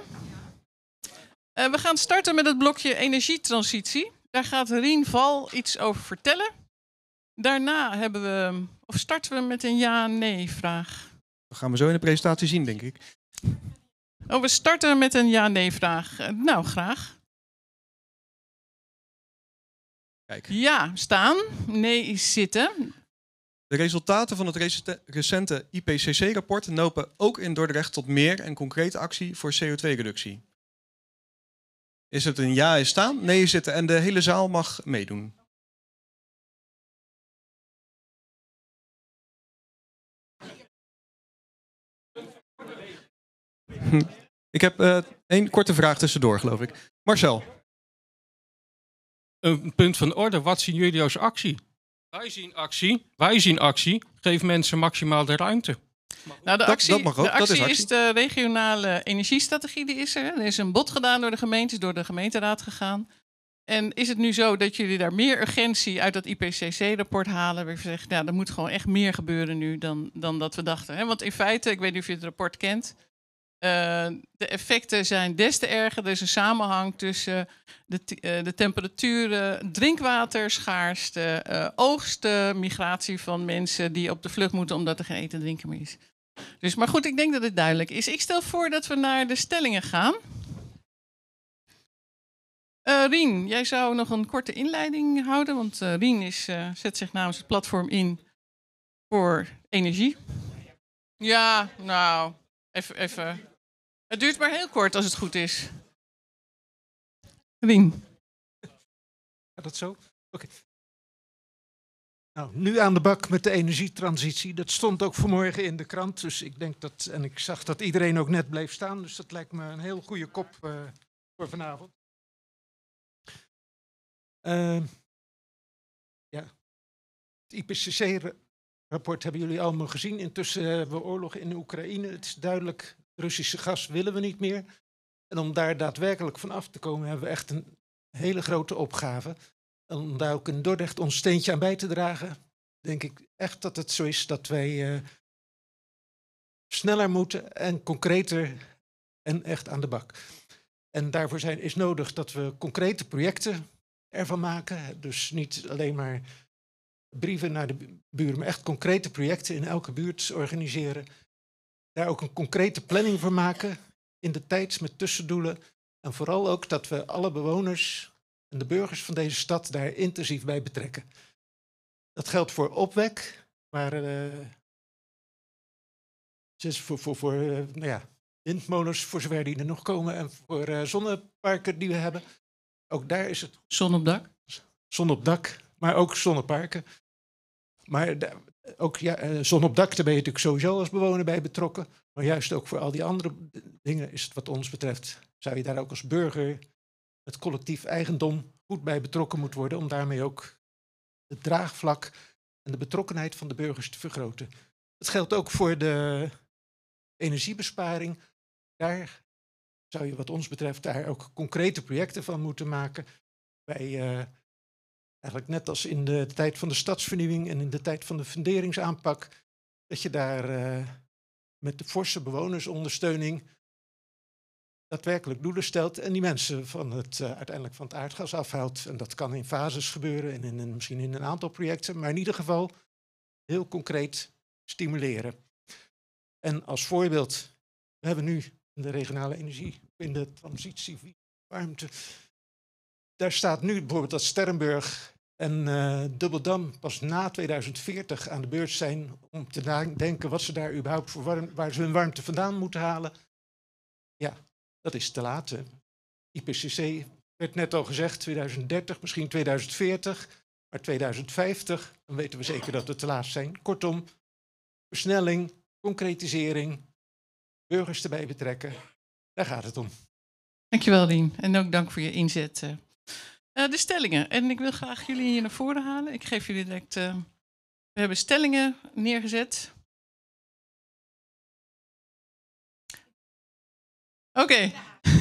Eh, we gaan starten met het blokje energietransitie. Daar gaat Rien Val iets over vertellen. Daarna hebben we, of starten we met een ja-nee vraag. Dat gaan we zo in de presentatie zien, denk ik. Oh, we starten met een ja-nee vraag. Eh, nou, graag. Kijk. Ja, staan. Nee, is zitten. De resultaten van het recente- IPCC-rapport nopen ook in Dordrecht tot meer en concrete actie voor CO2-reductie. Is het een ja is staan, nee is zitten en de hele zaal mag meedoen. Hm. Ik heb eh, één korte vraag tussendoor, geloof ik. Marcel. Een punt van orde, wat zien jullie als actie? Wij zien actie, wij zien actie. Geef mensen maximaal de ruimte. Nou, de actie, dat mag ook, de dat is actie actie. is de regionale energiestrategie, die is er. Er is een bod gedaan door de gemeentes, door de gemeenteraad gegaan. En is het nu zo dat jullie daar meer urgentie uit dat IPCC-rapport halen? Waar je zegt, ja, er moet gewoon echt meer gebeuren nu dan, dan dat we dachten. Hè? Want in feite, ik weet niet of je het rapport kent, eh, de effecten zijn des te erger. Er is een samenhang tussen de, eh, de temperaturen, drinkwaterschaarste, eh oogsten, migratie van mensen die op de vlucht moeten omdat er geen eten en drinken meer is. Dus, maar goed, ik denk dat het duidelijk is. Ik stel voor dat we naar de stellingen gaan. Rien, jij zou nog een korte inleiding houden, want Rien is, zet zich namens het platform in voor energie. Ja, nou, even, even. Het duurt maar heel kort als het goed is. Rien. Gaat dat zo? Oké. Nou, nu aan de bak met de energietransitie. Dat stond ook vanmorgen in de krant. Dus ik denk dat. En ik zag dat iedereen ook net bleef staan. Dus dat lijkt me een heel goede kop eh, voor vanavond. Ehm, ja. Het IPCC-rapport hebben jullie allemaal gezien. Intussen hebben we oorlog in Oekraïne. Het is duidelijk, Russische gas willen we niet meer. En om daar daadwerkelijk van af te komen, hebben we echt een hele grote opgave. En om daar ook in Dordrecht ons steentje aan bij te dragen, denk ik echt dat het zo is dat wij eh, sneller moeten en concreter en echt aan de bak. En daarvoor zijn, is nodig dat we concrete projecten ervan maken. Dus niet alleen maar brieven naar de bu- buren, maar echt concrete projecten in elke buurt organiseren. Daar ook een concrete planning voor maken in de tijd met tussendoelen. En vooral ook dat we alle bewoners en de burgers van deze stad daar intensief bij betrekken. Dat geldt voor opwek, Maar eh, dus voor, voor, voor eh, nou ja, windmolens, voor zover die er nog komen, en voor eh, zonneparken die we hebben. Ook daar is het. Zon op dak? Zon op dak, maar ook zonneparken. Maar ook ja, eh, zon op dak, daar ben je natuurlijk sowieso als bewoner bij betrokken. Maar juist ook voor al die andere dingen is het wat ons betreft, zou je daar ook als burger het collectief eigendom goed bij betrokken moet worden. Om daarmee ook het draagvlak en de betrokkenheid van de burgers te vergroten. Dat geldt ook voor de energiebesparing. Daar zou je wat ons betreft daar ook concrete projecten van moeten maken. Wij, eh, eigenlijk net als in de tijd van de stadsvernieuwing en in de tijd van de funderingsaanpak, dat je daar eh, met de forse bewonersondersteuning daadwerkelijk doelen stelt en die mensen van het, eh, uiteindelijk van het aardgas afhaalt. En dat kan in fases gebeuren en in, misschien in een aantal projecten, maar in ieder geval heel concreet stimuleren. En als voorbeeld, we hebben nu in de regionale energie, in de transitie warmte, daar staat nu bijvoorbeeld dat Sterrenburg en eh Dubbeldam pas na 2040 aan de beurt zijn om te nadenken wat ze daar überhaupt voor warm, waar ze hun warmte vandaan moeten halen. Ja, dat is te laat. IPCC werd net al gezegd, 2030, misschien 2040, maar 2050, dan weten we zeker dat we te laat zijn. Kortom, versnelling, concretisering, burgers erbij betrekken, daar gaat het om. Dankjewel, Lien. En ook dank voor je inzet. Eh. De stellingen. En ik wil graag jullie hier naar voren halen. Ik geef jullie direct. eh, we hebben stellingen neergezet. Oké. (laughs)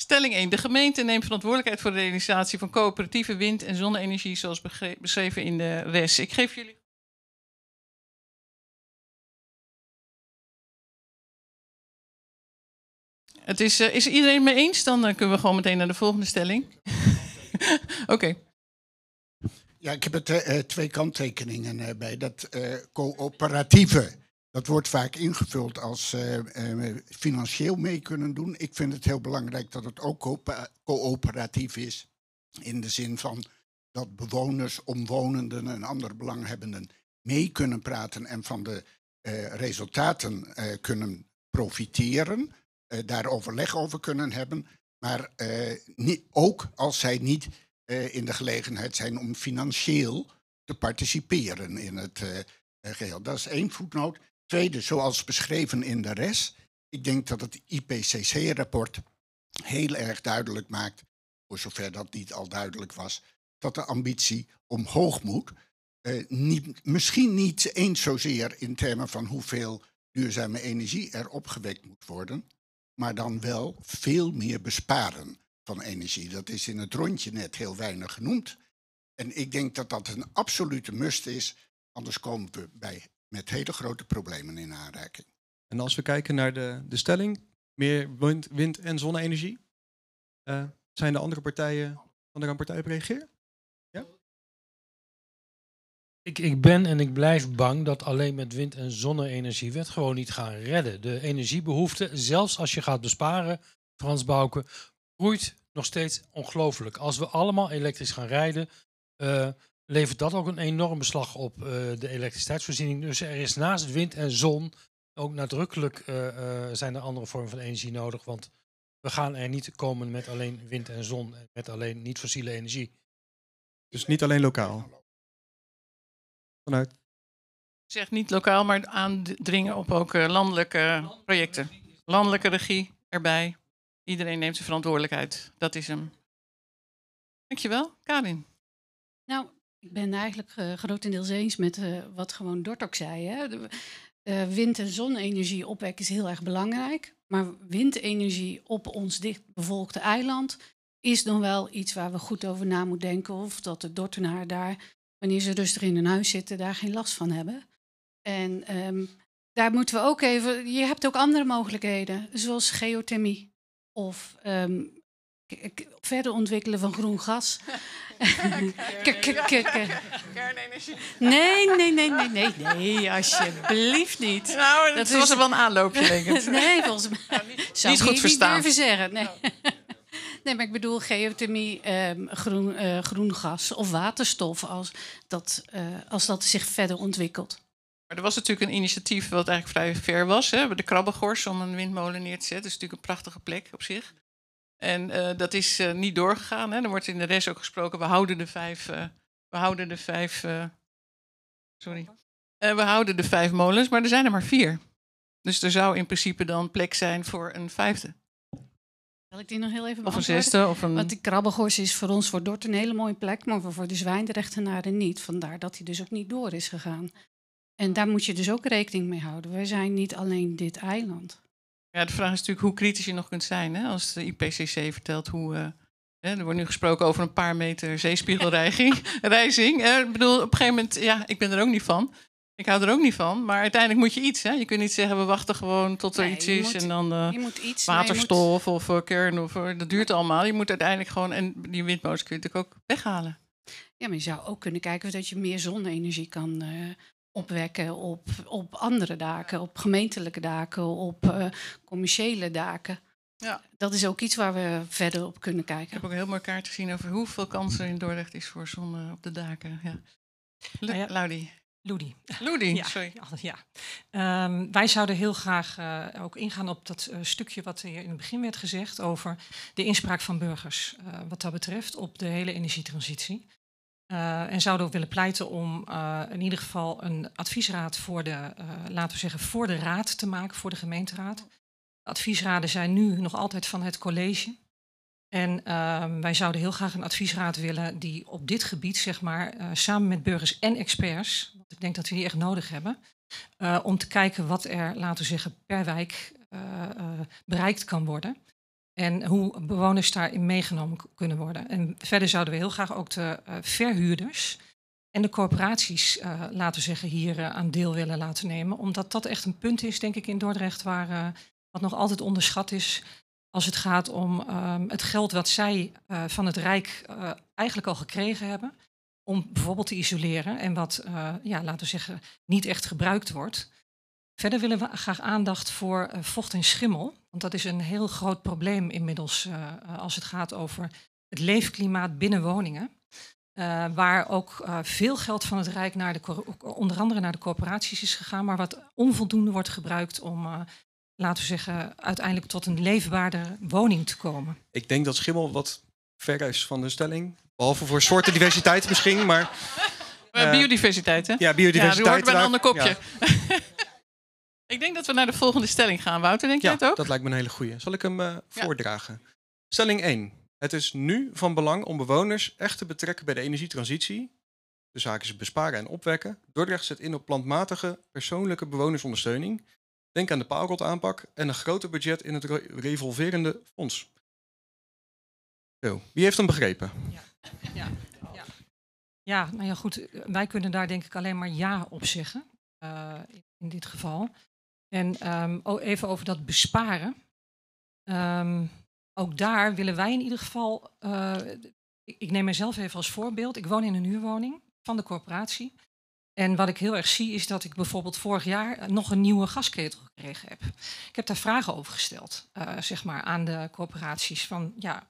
Stelling 1. De gemeente neemt verantwoordelijkheid voor de realisatie van coöperatieve wind- en zonne-energie, zoals beschreven in de RES. Ik geef jullie. Het is, eh, is iedereen mee eens? Dan eh, kunnen we gewoon meteen naar de volgende stelling. (laughs) Oké. Ja, ik heb er eh, twee kanttekeningen bij. Dat coöperatieve, dat wordt vaak ingevuld als financieel mee kunnen doen. Ik vind het heel belangrijk dat het ook coöperatief is. In de zin van dat bewoners, omwonenden en andere belanghebbenden mee kunnen praten en van de resultaten kunnen profiteren. Eh, daar overleg over kunnen hebben. Maar eh, niet, ook als zij niet eh, in de gelegenheid zijn om financieel te participeren in het eh, eh, geheel. Dat is één voetnoot. Tweede, zoals beschreven in de res. Ik denk dat het IPCC-rapport heel erg duidelijk maakt, voor zover dat niet al duidelijk was, dat de ambitie omhoog moet. Misschien niet eens zozeer in termen van hoeveel duurzame energie er opgewekt moet worden, maar dan wel veel meer besparen van energie. Dat is in het rondje net heel weinig genoemd. En ik denk dat dat een absolute must is, anders komen we bij, met hele grote problemen in aanraking. En als we kijken naar de, de stelling, meer wind, wind- en zonne-energie, eh, zijn de andere partijen, andere partijen op reageren? Ik, ik ben en ik blijf bang dat alleen met wind- en zonne-energie we het gewoon niet gaan redden. De energiebehoefte, zelfs als je gaat besparen, Frans Bouke, groeit nog steeds ongelooflijk. Als we allemaal elektrisch gaan rijden, eh, levert dat ook een enorm beslag op eh, de elektriciteitsvoorziening. Dus er is naast wind en zon ook nadrukkelijk eh, zijn er andere vormen van energie nodig. Want we gaan er niet komen met alleen wind en zon, met alleen niet-fossiele energie. Dus niet alleen lokaal. Vanuit. Ik zeg niet lokaal, maar aandringen op ook eh, landelijke projecten. Landelijke regie erbij. Iedereen neemt zijn verantwoordelijkheid. Dat is hem. Dankjewel, Karin. Nou, ik ben eigenlijk eh, grotendeels eens met eh, wat gewoon Dort ook zei. Hè. De- eh, wind- en zonne-energie opwekken is heel erg belangrijk. Maar windenergie op ons dichtbevolkte eiland is dan wel iets waar we goed over na moeten denken. Of dat de Dortenaar daar, wanneer ze rustig in hun huis zitten, daar geen last van hebben. En ehm, daar moeten we ook even. Je hebt ook andere mogelijkheden, zoals geothermie. Of ehm, verder ontwikkelen van groen gas. (laughs) Kernenergie. Nee, nee, nee, nee, nee, nee, alsjeblieft niet. (laughs) Nou, dat was er wel een aanloopje, denk ik. (laughs) nee, volgens mij. niet Zou ik goed niet verstaan. durven zeggen. Nee. Nee, ik bedoel geothermie, ehm, groen, eh, groen gas of waterstof als dat, eh, als dat zich verder ontwikkelt. Maar er was natuurlijk een initiatief wat eigenlijk vrij ver was. Hè, de Krabbegors om een windmolen neer te zetten. Dat is natuurlijk een prachtige plek op zich. En eh, dat is niet doorgegaan. Hè. Er wordt in de rest ook gesproken, we houden de vijf... we houden de vijf... sorry. We houden de vijf molens, maar er zijn er maar vier. Dus er zou in principe dan plek zijn voor een vijfde. Zal ik die nog heel even Of een zesde, of een- Want die krabbegors is voor ons voor Dort een hele mooie plek, maar voor de zwijndrechtenaren niet. Vandaar dat hij dus ook niet door is gegaan. En daar moet je dus ook rekening mee houden. Wij zijn niet alleen dit eiland. Ja, de vraag is natuurlijk hoe kritisch je nog kunt zijn. Hè? Als de IPCC vertelt hoe... eh, hè, er wordt nu gesproken over een paar meter (laughs) hè. Ik bedoel, op een gegeven moment... Ja, ik ben er ook niet van. Ik hou er ook niet van. Maar uiteindelijk moet je iets. Hè? Je kunt niet zeggen, we wachten gewoon tot er Nee, iets is. moet- en dan eh, je moet iets, waterstof of eh, kern. Of, eh, dat duurt allemaal. Je moet uiteindelijk gewoon... En die windmolens kun je natuurlijk ook weghalen. Ja, maar je zou ook kunnen kijken of dat je meer zonne-energie kan eh, opwekken op, op andere daken, op gemeentelijke daken, op eh, commerciële daken. Ja. Dat is ook iets waar we verder op kunnen Ik kijken. heb ook een heel mooi kaart gezien over hoeveel kans er in Dordrecht is voor zon eh, op de daken. Ja. Nou ja. Loedi. Loedi, (laughs) ja, sorry. Ja. Ehm, wij zouden heel graag eh, ook ingaan op dat eh, stukje wat hier in het begin werd gezegd over de inspraak van burgers. eh, wat dat betreft op de hele energietransitie. En zouden ook willen pleiten om in ieder geval een adviesraad voor de, laten we zeggen, voor de raad te maken, voor de gemeenteraad. De adviesraden zijn nu nog altijd van het college. En ehm, wij zouden heel graag een adviesraad willen die op dit gebied, zeg maar, eh, samen met burgers en experts, want ik denk dat we die echt nodig hebben, eh, om te kijken wat er, laten we zeggen, per wijk eh, bereikt kan worden. En hoe bewoners daarin meegenomen kunnen worden. En verder zouden we heel graag ook de verhuurders en de corporaties, laten we zeggen, hier aan deel willen laten nemen. Omdat dat echt een punt is, denk ik, in Dordrecht, waar, wat nog altijd onderschat is als het gaat om ehm, het geld wat zij eh, van het Rijk eh, eigenlijk al gekregen hebben. Om bijvoorbeeld te isoleren en wat, eh, ja, laten we zeggen, niet echt gebruikt wordt. Verder willen we graag aandacht voor vocht en schimmel. Want dat is een heel groot probleem inmiddels als het gaat over het leefklimaat binnen woningen. Waar ook veel geld van het Rijk naar de, onder andere naar de corporaties is gegaan, maar wat onvoldoende wordt gebruikt om, laten we zeggen, uiteindelijk tot een leefbaarder woning te komen. Ik denk dat schimmel wat ver is van de stelling. Behalve voor soortendiversiteit misschien, maar... (laughs) Eh, biodiversiteit, hè? Ja, biodiversiteit. Ja, die hoort bij een ander kopje. ja. (laughs) Ik denk dat we naar de volgende stelling gaan. Wouter, denk jij Ja, het ook? dat lijkt me een hele goeie. Zal ik hem eh, voordragen? Stelling 1. Het is nu van belang om bewoners echt te betrekken bij de energietransitie. De zaak is besparen en opwekken. Dordrecht zet in op plantmatige, persoonlijke bewonersondersteuning. Denk aan de paalrotaanpak en een groter budget in het re- revolverende fonds. Zo, wie heeft hem begrepen? Ja, ja. ja, nou ja, goed. Wij kunnen daar denk ik alleen maar ja op zeggen. eh, in dit geval. En ehm, even over dat besparen. Ehm, ook daar willen wij in ieder geval. eh, ik neem mezelf even als voorbeeld. Ik woon in een huurwoning van de corporatie. En wat ik heel erg zie is dat ik bijvoorbeeld vorig jaar eh, nog een nieuwe gasketel gekregen heb. Ik heb daar vragen over gesteld, eh, zeg maar, aan de corporaties. Van ja,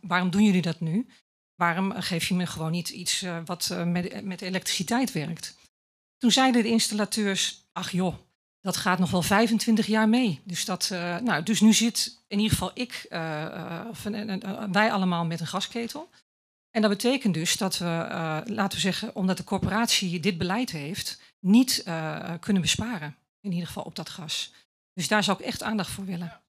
waarom doen jullie dat nu? Waarom eh, geef je me gewoon niet iets wat met, met elektriciteit werkt? Toen zeiden de installateurs, ach joh, dat gaat nog wel 25 jaar mee. Dus, dat, nou, dus nu zit in ieder geval ik, of wij allemaal met een gasketel. En dat betekent dus dat we, eh, laten we zeggen, omdat de corporatie dit beleid heeft, niet eh, kunnen besparen. In ieder geval op dat gas. Dus daar zou ik echt aandacht voor willen.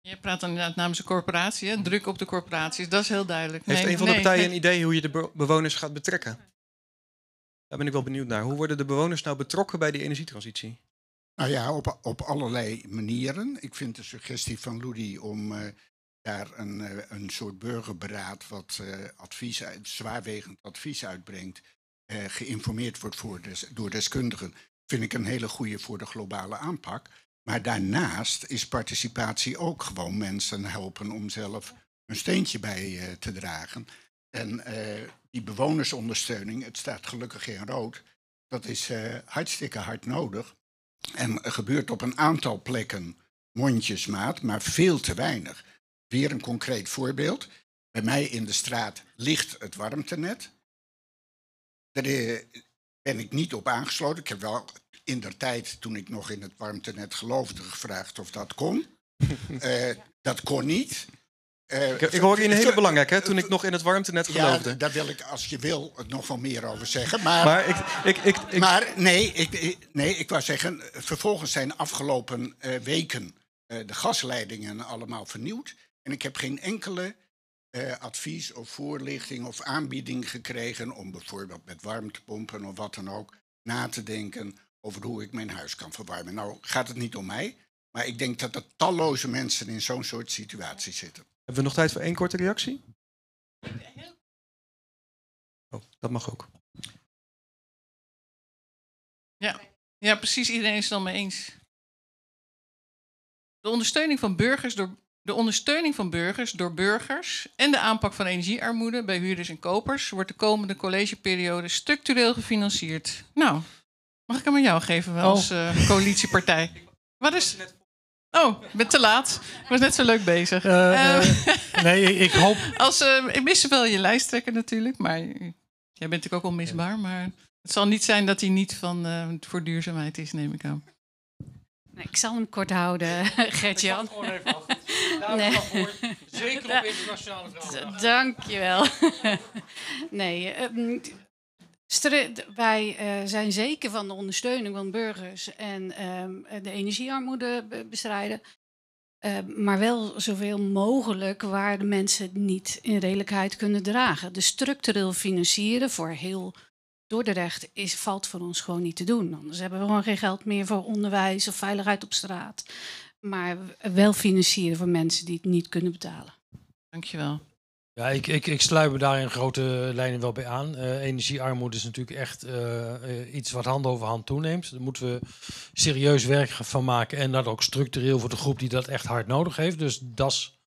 Je praat dan inderdaad namens de corporatie, hè? druk op de corporaties, dat is heel duidelijk. Heeft Nee, een van de nee, partijen nee. een idee hoe je de be- bewoners gaat betrekken? Daar ben ik wel benieuwd naar. Hoe worden de bewoners nou betrokken bij die energietransitie? Nou ja, op, op allerlei manieren. Ik vind de suggestie van Loedi om eh, daar een, eh, een soort burgerberaad wat eh, advies zwaarwegend advies uitbrengt, eh, geïnformeerd wordt voor door deskundigen, vind ik een hele goede voor de globale aanpak. Maar daarnaast is participatie ook gewoon mensen helpen om zelf een steentje bij te dragen. En die bewonersondersteuning, het staat gelukkig in rood, dat is hartstikke hard nodig. En gebeurt op een aantal plekken mondjesmaat, maar veel te weinig. Weer een concreet voorbeeld. Bij mij in de straat ligt het warmtenet. Daar eh, ben ik niet op aangesloten. Ik heb wel in der tijd, toen ik nog in het warmtenet geloofde, gevraagd of dat kon. (laughs) Eh, dat kon niet. Eh, Ik, ik hoor je een hele belangrijke, hè, toen ik nog in het warmtenet geloofde. Ja, daar wil ik, als je wil, nog wel meer over zeggen. Maar, Maar ik- ik- ik- ik- maar nee, ik, nee, ik wou zeggen, vervolgens zijn afgelopen weken de gasleidingen allemaal vernieuwd. En ik heb geen enkele eh, advies of voorlichting of aanbieding gekregen om bijvoorbeeld met warmtepompen of wat dan ook na te denken over hoe ik mijn huis kan verwarmen. Nou gaat het niet om mij, maar ik denk dat er talloze mensen in zo'n soort situatie zitten. Hebben we nog tijd voor één korte reactie? Oh, dat mag ook. Ja. ja, precies. Iedereen is het dan mee eens. De ondersteuning van burgers door de ondersteuning van burgers door burgers en de aanpak van energiearmoede bij huurders en kopers wordt de komende collegeperiode structureel gefinancierd. Nou, mag ik hem aan jou geven wel Oh. als eh, coalitiepartij? Wat is? Oh, ik ben te laat. Ik was net zo leuk bezig. Eh, Eh, (laughs) nee, ik hoop. Als, eh, ik miste wel je lijsttrekker natuurlijk, maar jij bent natuurlijk ook onmisbaar. Maar het zal niet zijn dat hij niet van, eh, voor duurzaamheid is, neem ik aan. Nee, ik zal hem kort houden, (laughs) Gert-Jan. gewoon even af. Daar is voor. Zeker op internationale vrouwendag. Dankjewel. (laughs) nee, ehm, wij eh, zijn zeker van de ondersteuning van burgers en ehm, de energiearmoede be- bestrijden. Ehm, maar wel zoveel mogelijk waar de mensen het niet in redelijkheid kunnen dragen. Dus structureel financieren voor heel Dordrecht is, valt voor ons gewoon niet te doen. Anders hebben we gewoon geen geld meer voor onderwijs of veiligheid op straat. Maar wel financieren voor mensen die het niet kunnen betalen. Dankjewel. Ja, ik, ik, ik sluit me daar in grote lijnen wel bij aan. Eh, energiearmoede is natuurlijk echt eh, eh, iets wat hand over hand toeneemt. Daar moeten we serieus werk van maken. En dat ook structureel voor de groep die dat echt hard nodig heeft. Dus dat is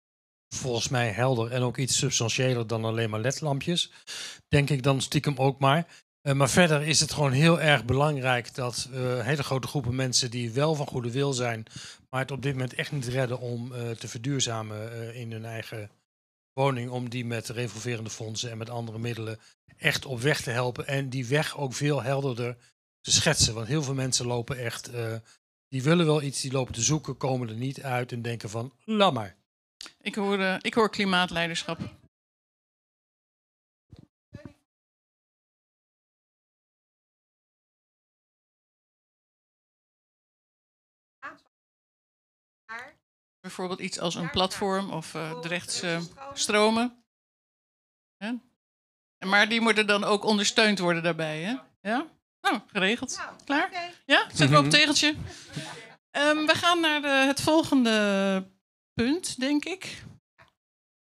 volgens mij helder en ook iets substantiëler dan alleen maar ledlampjes. Denk ik dan stiekem ook maar. Eh, maar verder is het gewoon heel erg belangrijk dat hele grote groepen mensen die wel van goede wil zijn, maar het op dit moment echt niet redden om eh, te verduurzamen eh, in hun eigen woning, om die met revolverende fondsen en met andere middelen echt op weg te helpen en die weg ook veel helderder te schetsen. Want heel veel mensen lopen echt, eh, die willen wel iets, die lopen te zoeken, komen er niet uit en denken van, laat maar. Ik hoor, ik hoor klimaatleiderschap. Bijvoorbeeld iets als een platform of eh de rechtse stromen. Hè? En Maar die moeten dan ook ondersteund worden daarbij, hè? Ja? Nou, geregeld. Klaar? Ja? Zet we op het tegeltje. Ehm, we gaan naar de, het volgende punt, denk ik.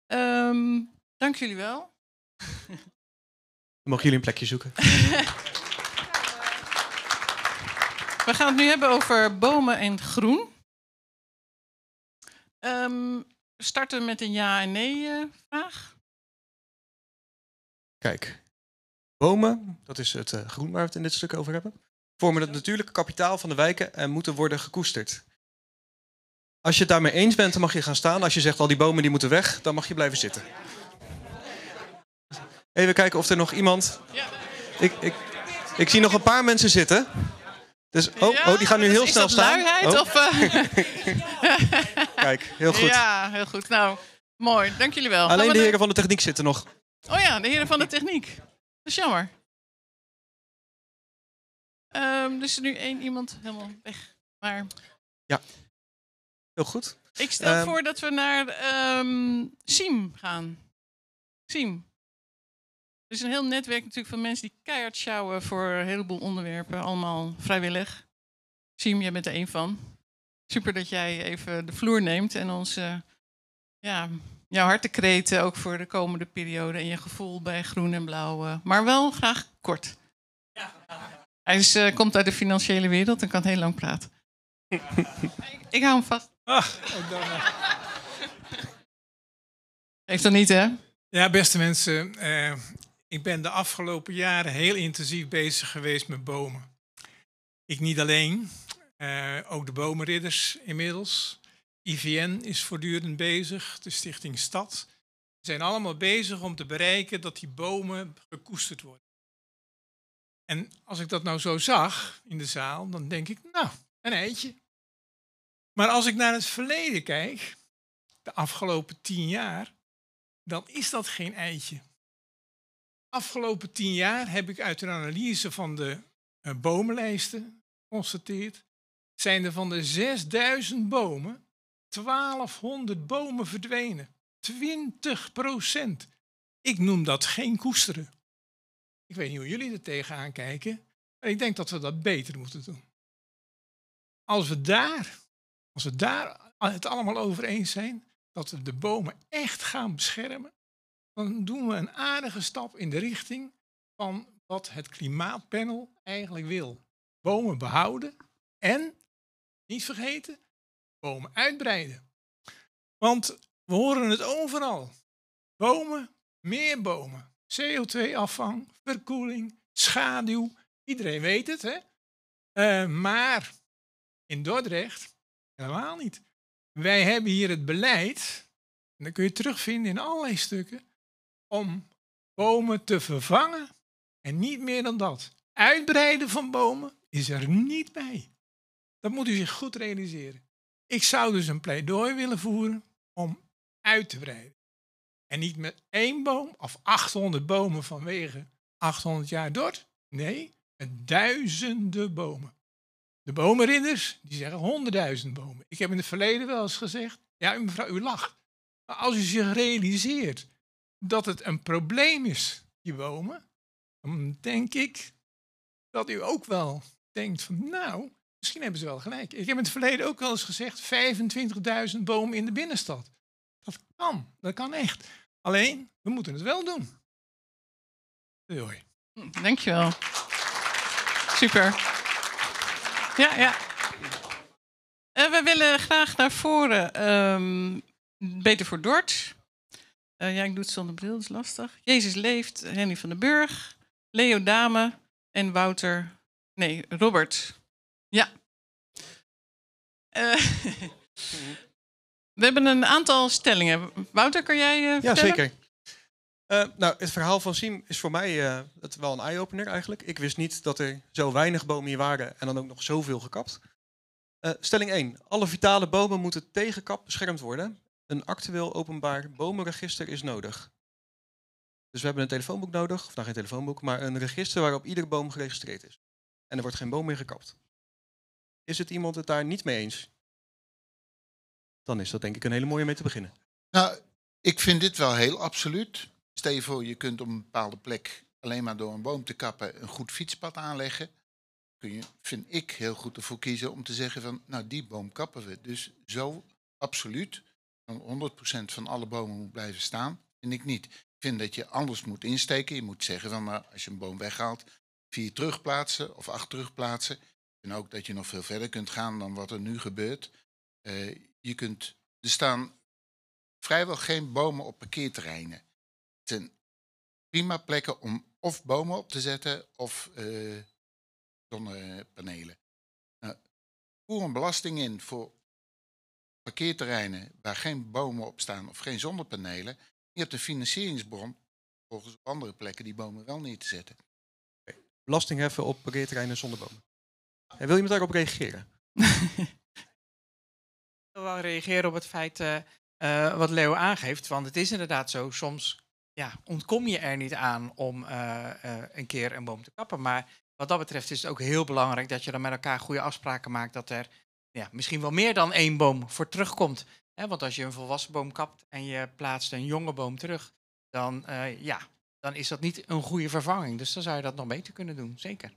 Ehm, dank jullie wel. Mogen jullie een plekje zoeken. (laughs) We gaan het nu hebben over bomen en groen. We starten met een ja en nee eh, vraag. Kijk, bomen, dat is het eh, groen waar we het in dit stuk over hebben, vormen het natuurlijke kapitaal van de wijken en moeten worden gekoesterd. Als je het daarmee eens bent, dan mag je gaan staan. Als je zegt al die bomen die moeten weg, dan mag je blijven zitten. Even kijken of er nog iemand. Ik, ik, ik zie nog een paar mensen zitten. Dus, oh, oh die gaan nu heel is snel dat staan. luiheid Oh. of... eh? (laughs) Kijk, heel goed. Ja, heel goed. Nou, mooi. Dank jullie wel. Alleen de heren van de techniek zitten nog. Oh ja, de heren van de techniek. Dat is jammer. Er is er nu één iemand helemaal weg. Maar Ja, heel goed. ik stel Ehm, voor dat we naar ehm Siem gaan. Siem. Er is een heel netwerk natuurlijk van mensen die keihard sjouwen voor een heleboel onderwerpen. Allemaal vrijwillig. Siem, jij bent er één van. Super dat jij even de vloer neemt en ons eh, ja, jouw hartekreten ook voor de komende periode en je gevoel bij groen en blauw. eh, maar wel graag kort. Hij is, eh, komt uit de financiële wereld en kan heel lang praten. (laughs) Ik hou hem vast. Heeft dat niet, hè? Ja, beste mensen. Ik ben de afgelopen jaren heel intensief bezig geweest met bomen. Ik niet alleen, eh, ook de bomenridders inmiddels. IVN is voortdurend bezig, de Stichting Stad. We zijn allemaal bezig om te bereiken dat die bomen gekoesterd worden. En als ik dat nou zo zag in de zaal, dan denk ik, nou, een eitje. Maar als ik naar het verleden kijk, de afgelopen tien jaar, dan is dat geen eitje. Afgelopen tien jaar heb ik uit een analyse van de uh, bomenlijsten geconstateerd, zijn er van de 6000 bomen 1200 bomen verdwenen. 20 procent. Ik noem dat geen koesteren. Ik weet niet hoe jullie er tegenaan kijken, maar ik denk dat we dat beter moeten doen. Als we daar, als we daar het allemaal over eens zijn, dat we de bomen echt gaan beschermen, dan doen we een aardige stap in de richting van wat het klimaatpanel eigenlijk wil. Bomen behouden en, niet vergeten, bomen uitbreiden. Want we horen het overal. Bomen, meer bomen. CO2-afvang, verkoeling, schaduw. Iedereen weet het, hè? Uh, maar in Dordrecht helemaal niet. Wij hebben hier het beleid, en dat kun je terugvinden in allerlei stukken, om bomen te vervangen en niet meer dan dat. Uitbreiden van bomen is er niet bij. Dat moet u zich goed realiseren. Ik zou dus een pleidooi willen voeren om uit te breiden. En niet met één boom of 800 bomen vanwege 800 jaar Dort. Nee, met duizenden bomen. De bomenridders die zeggen honderdduizend bomen. Ik heb in het verleden wel eens gezegd, ja mevrouw, u lacht. Maar als u zich realiseert dat het een probleem is, die bomen, dan denk ik dat u ook wel denkt van nou, misschien hebben ze wel gelijk. Ik heb in het verleden ook wel eens gezegd 25.000 bomen in de binnenstad. Dat kan, dat kan echt. Alleen, we moeten het wel doen. Doei. Hm, dankjewel. Super. Ja, ja. Uh, we willen graag naar voren. Um, beter voor Dort. Uh, ja, ik doe het zonder bril, dat is lastig. Jezus leeft, Henny van den Burg, Leo Dame en Wouter. Nee, Robert. Ja. Uh, (laughs) we hebben een aantal stellingen. Wouter, kan jij uh, Ja, zeker. Nou, het verhaal van Siem is voor mij het wel een eye-opener eigenlijk. Ik wist niet dat er zo weinig bomen hier waren en dan ook nog zoveel gekapt. Stelling 1. Alle vitale bomen moeten tegen kap beschermd worden. Een actueel openbaar bomenregister is nodig. Dus we hebben een telefoonboek nodig, of nou geen telefoonboek, maar een register waarop iedere boom geregistreerd is. En er wordt geen boom meer gekapt. Is het iemand het daar niet mee eens? Dan is dat denk ik een hele mooie mee te beginnen. Nou, ik vind dit wel heel absoluut. Stel je voor, je kunt op een bepaalde plek alleen maar door een boom te kappen een goed fietspad aanleggen. Kun je, vind ik, heel goed ervoor kiezen om te zeggen van, nou die boom kappen we. Dus zo absoluut, 100% van alle bomen moet blijven staan, vind ik niet. Ik vind dat je anders moet insteken. Je moet zeggen van, nou, als je een boom weghaalt, vier terugplaatsen of acht terugplaatsen. En ook dat je nog veel verder kunt gaan dan wat er nu gebeurt. Uh, je kunt, er staan vrijwel geen bomen op parkeerterreinen zijn prima plekken om of bomen op te zetten of uh, zonnepanelen. Nou, voer een belasting in voor parkeerterreinen waar geen bomen op staan of geen zonnepanelen. Je hebt een financieringsbron volgens op andere plekken die bomen wel neer te zetten. Belasting heffen op parkeerterreinen zonder bomen. En wil je me daarop reageren? (laughs) Ik wil wel reageren op het feit uh, uh, wat Leo aangeeft. Want het is inderdaad zo, soms ja, ontkom je er niet aan om uh, uh, een keer een boom te kappen. Maar wat dat betreft is het ook heel belangrijk dat je dan met elkaar goede afspraken maakt dat er ja, misschien wel meer dan één boom voor terugkomt. Hè, want als je een volwassen boom kapt en je plaatst een jonge boom terug, dan, uh, ja, dan is dat niet een goede vervanging. Dus dan zou je dat nog beter kunnen doen, zeker.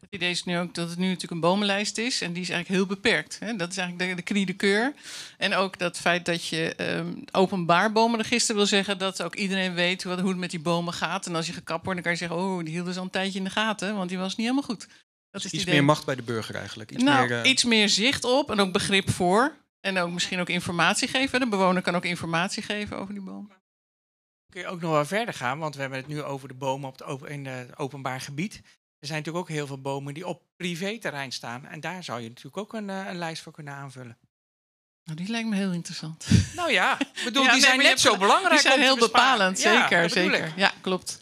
Het idee is nu ook dat het nu natuurlijk een bomenlijst is en die is eigenlijk heel beperkt. Hè? Dat is eigenlijk de, de cri de keur. En ook dat feit dat je um, openbaar bomenregister wil zeggen dat ook iedereen weet hoe, hoe het met die bomen gaat. En als je gekapt wordt, dan kan je zeggen, oh, die hielden ze al een tijdje in de gaten, want die was niet helemaal goed. Dat dus is iets meer macht bij de burger eigenlijk. Iets, nou, meer, uh... iets meer zicht op en ook begrip voor. En ook misschien ook informatie geven. De bewoner kan ook informatie geven over die bomen. Kun je ook nog wel verder gaan, want we hebben het nu over de bomen op het in het openbaar gebied. Er zijn natuurlijk ook heel veel bomen die op privéterrein staan. En daar zou je natuurlijk ook een, een lijst voor kunnen aanvullen. Nou, die lijkt me heel interessant. Nou ja, (laughs) bedoel, Ja, die nee, zijn net zo belangrijk Die zijn heel bepalend, Ja, zeker. bedoel zeker. Ja, klopt.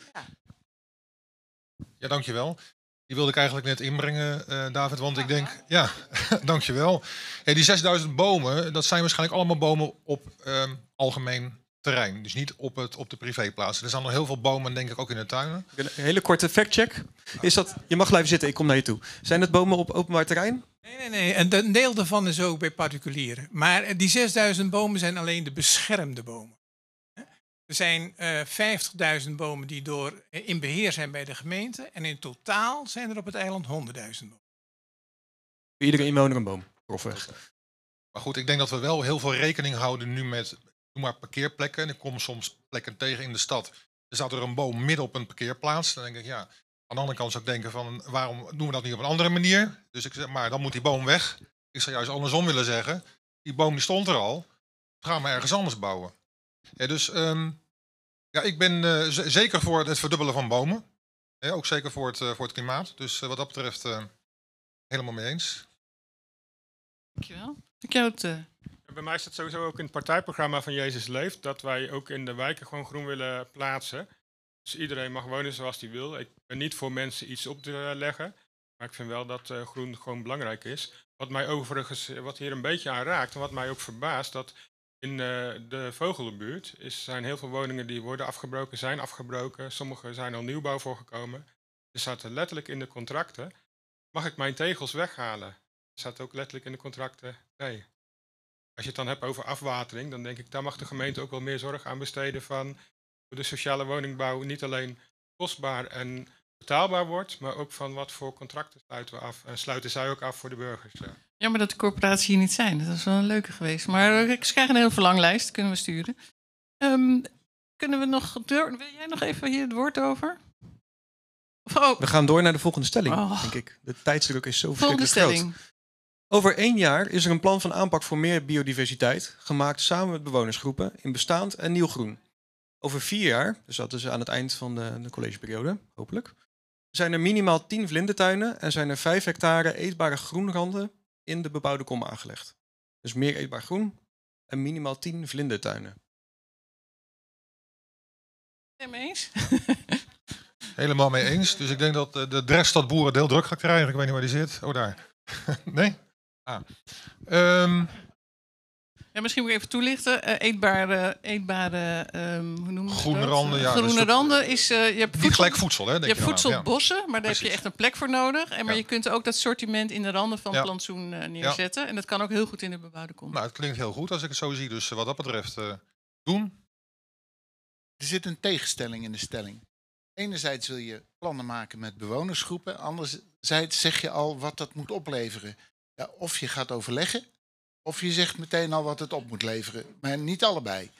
Ja, dankjewel. Die wilde ik eigenlijk net inbrengen, eh, David, want ik denk, ja, (laughs) dankjewel. Hey, die 6000 bomen, dat zijn waarschijnlijk allemaal bomen op ehm, algemeen terrein. Dus niet op, het, op de privéplaatsen. Er staan nog heel veel bomen, denk ik, ook in de tuinen. Een hele korte factcheck. Is dat, je mag blijven zitten, ik kom naar je toe. Zijn het bomen op openbaar terrein? Nee, nee, nee. En een deel daarvan is ook bij particulieren. Maar die 6000 bomen zijn alleen de beschermde bomen. Er zijn eh 50.000 bomen die door, eh, in beheer zijn bij de gemeente. En in totaal zijn er op het eiland 100.000 bomen. Voor iedere inwoner een boom, grofweg. Maar goed, ik denk dat we wel heel veel rekening houden nu met noem maar parkeerplekken. En ik kom soms plekken tegen in de stad. Er staat er een boom midden op een parkeerplaats. Dan denk ik, ja, aan de andere kant zou ik denken van waarom doen we dat niet op een andere manier? Dus ik zeg, maar dan moet die boom weg. Ik zou juist andersom willen zeggen. Die boom die stond er al. Gaan we ergens anders bouwen. Ja, dus ehm, ja, ik ben eh, zeker voor het verdubbelen van bomen. Ja, ook zeker voor het, eh, voor het klimaat. Dus eh, wat dat betreft eh, helemaal mee eens. Dankjewel. Ik jou het, eh, Bij mij staat sowieso ook in het partijprogramma van Jezus Leeft dat wij ook in de wijken gewoon groen willen plaatsen. Dus iedereen mag wonen zoals hij wil. Ik ben niet voor mensen iets op te leggen, maar ik vind wel dat eh, groen gewoon belangrijk is. Wat mij overigens, wat hier een beetje aan raakt en wat mij ook verbaast, dat in eh, de Vogelenbuurt is, zijn heel veel woningen die worden afgebroken, zijn afgebroken. Sommige zijn al nieuwbouw voorgekomen. Er staat er letterlijk in de contracten, mag ik mijn tegels weghalen? Er staat ook letterlijk in de contracten, nee. Als je het dan hebt over afwatering, dan denk ik, daar mag de gemeente ook wel meer zorg aan besteden van hoe de sociale woningbouw niet alleen kostbaar en betaalbaar wordt, maar ook van wat voor contracten sluiten we af. En sluiten zij ook af voor de burgers. ja. Jammer dat de corporatie hier niet zijn. Dat was wel een leuke geweest. Maar eh, ik krijg een hele verlanglijst, kunnen we sturen. Ehm, kunnen we nog door? Wil jij nog even hier het woord over? Of, oh, We gaan door naar de volgende stelling, Oh. denk ik. De tijdsdruk is zo Volgende verschrikkelijk stelling. groot. Over één jaar is er een plan van aanpak voor meer biodiversiteit, gemaakt samen met bewonersgroepen in bestaand en nieuw groen. Over vier jaar, dus dat is aan het eind van de, de collegeperiode, hopelijk, zijn er minimaal 10 vlindertuinen en zijn er 5 hectare eetbare groenranden in de bebouwde kom aangelegd. Dus meer eetbaar groen en minimaal 10 vlindertuinen. Het mee eens? (laughs) Helemaal mee eens. Dus ik denk dat eh, de Dresstad boeren het heel druk gaat krijgen. Ik weet niet waar die zit. Oh, daar. (laughs) nee? Ah. Ehm, Ja, misschien moet ik even toelichten. Eh, eetbare, eetbare ehm, hoe noemen we Groene dat? randen, ja, Groene dus randen is... eh, je hebt niet voedsel- gelijk voedsel, hè? Denk je hebt voedselbossen, maar daar heb je echt een plek voor nodig. En, maar Ja. je kunt ook dat sortiment in de randen van plantsoen eh, neerzetten. En dat kan ook heel goed in de bebouwde kom. Nou, het klinkt heel goed als ik het zo zie. Dus wat dat betreft, eh, doen. Er zit een tegenstelling in de stelling. Enerzijds wil je plannen maken met bewonersgroepen, anderzijds zeg je al wat dat moet opleveren. Ja, of je gaat overleggen, of je zegt meteen al wat het op moet leveren. Maar niet allebei.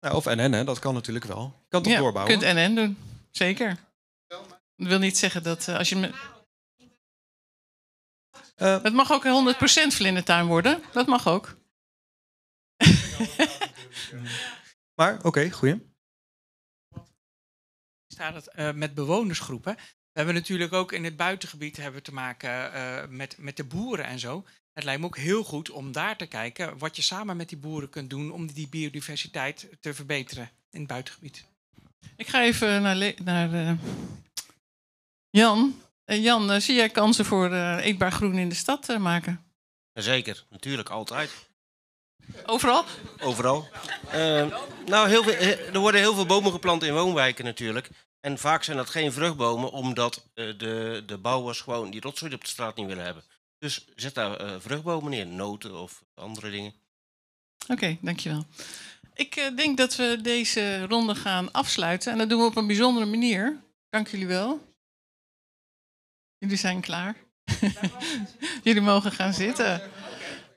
Nou, of NN, hè, dat kan natuurlijk wel. Je kan toch ja, doorbouwen? kunt NN doen. Zeker. Dat wil niet zeggen dat eh, als je... Me... Eh, het mag ook 100% vlindertuin worden. Dat mag ook. (laughs) Maar, oké, goeie. staat het eh, met bewonersgroepen. We hebben natuurlijk ook in het buitengebied hebben we te maken eh, met, met de boeren en zo. Het lijkt me ook heel goed om daar te kijken wat je samen met die boeren kunt doen om die biodiversiteit te verbeteren in het buitengebied. Ik ga even naar, naar eh, Jan. Eh, Jan, eh, zie jij kansen voor eh, eetbaar groen in de stad maken? Zeker, natuurlijk, altijd. Overal? Overal. Nou, heel veel, er worden heel veel bomen geplant in woonwijken natuurlijk. En vaak zijn dat geen vruchtbomen, omdat eh, de, de bouwers gewoon die rotzooi op de straat niet willen hebben. Dus zet daar eh, vruchtbomen neer, noten of andere dingen. Oké, dankjewel. Ik eh, denk dat we deze ronde gaan afsluiten. En dat doen we op een bijzondere manier. Dank jullie wel. Jullie zijn klaar. (laughs) jullie mogen gaan zitten.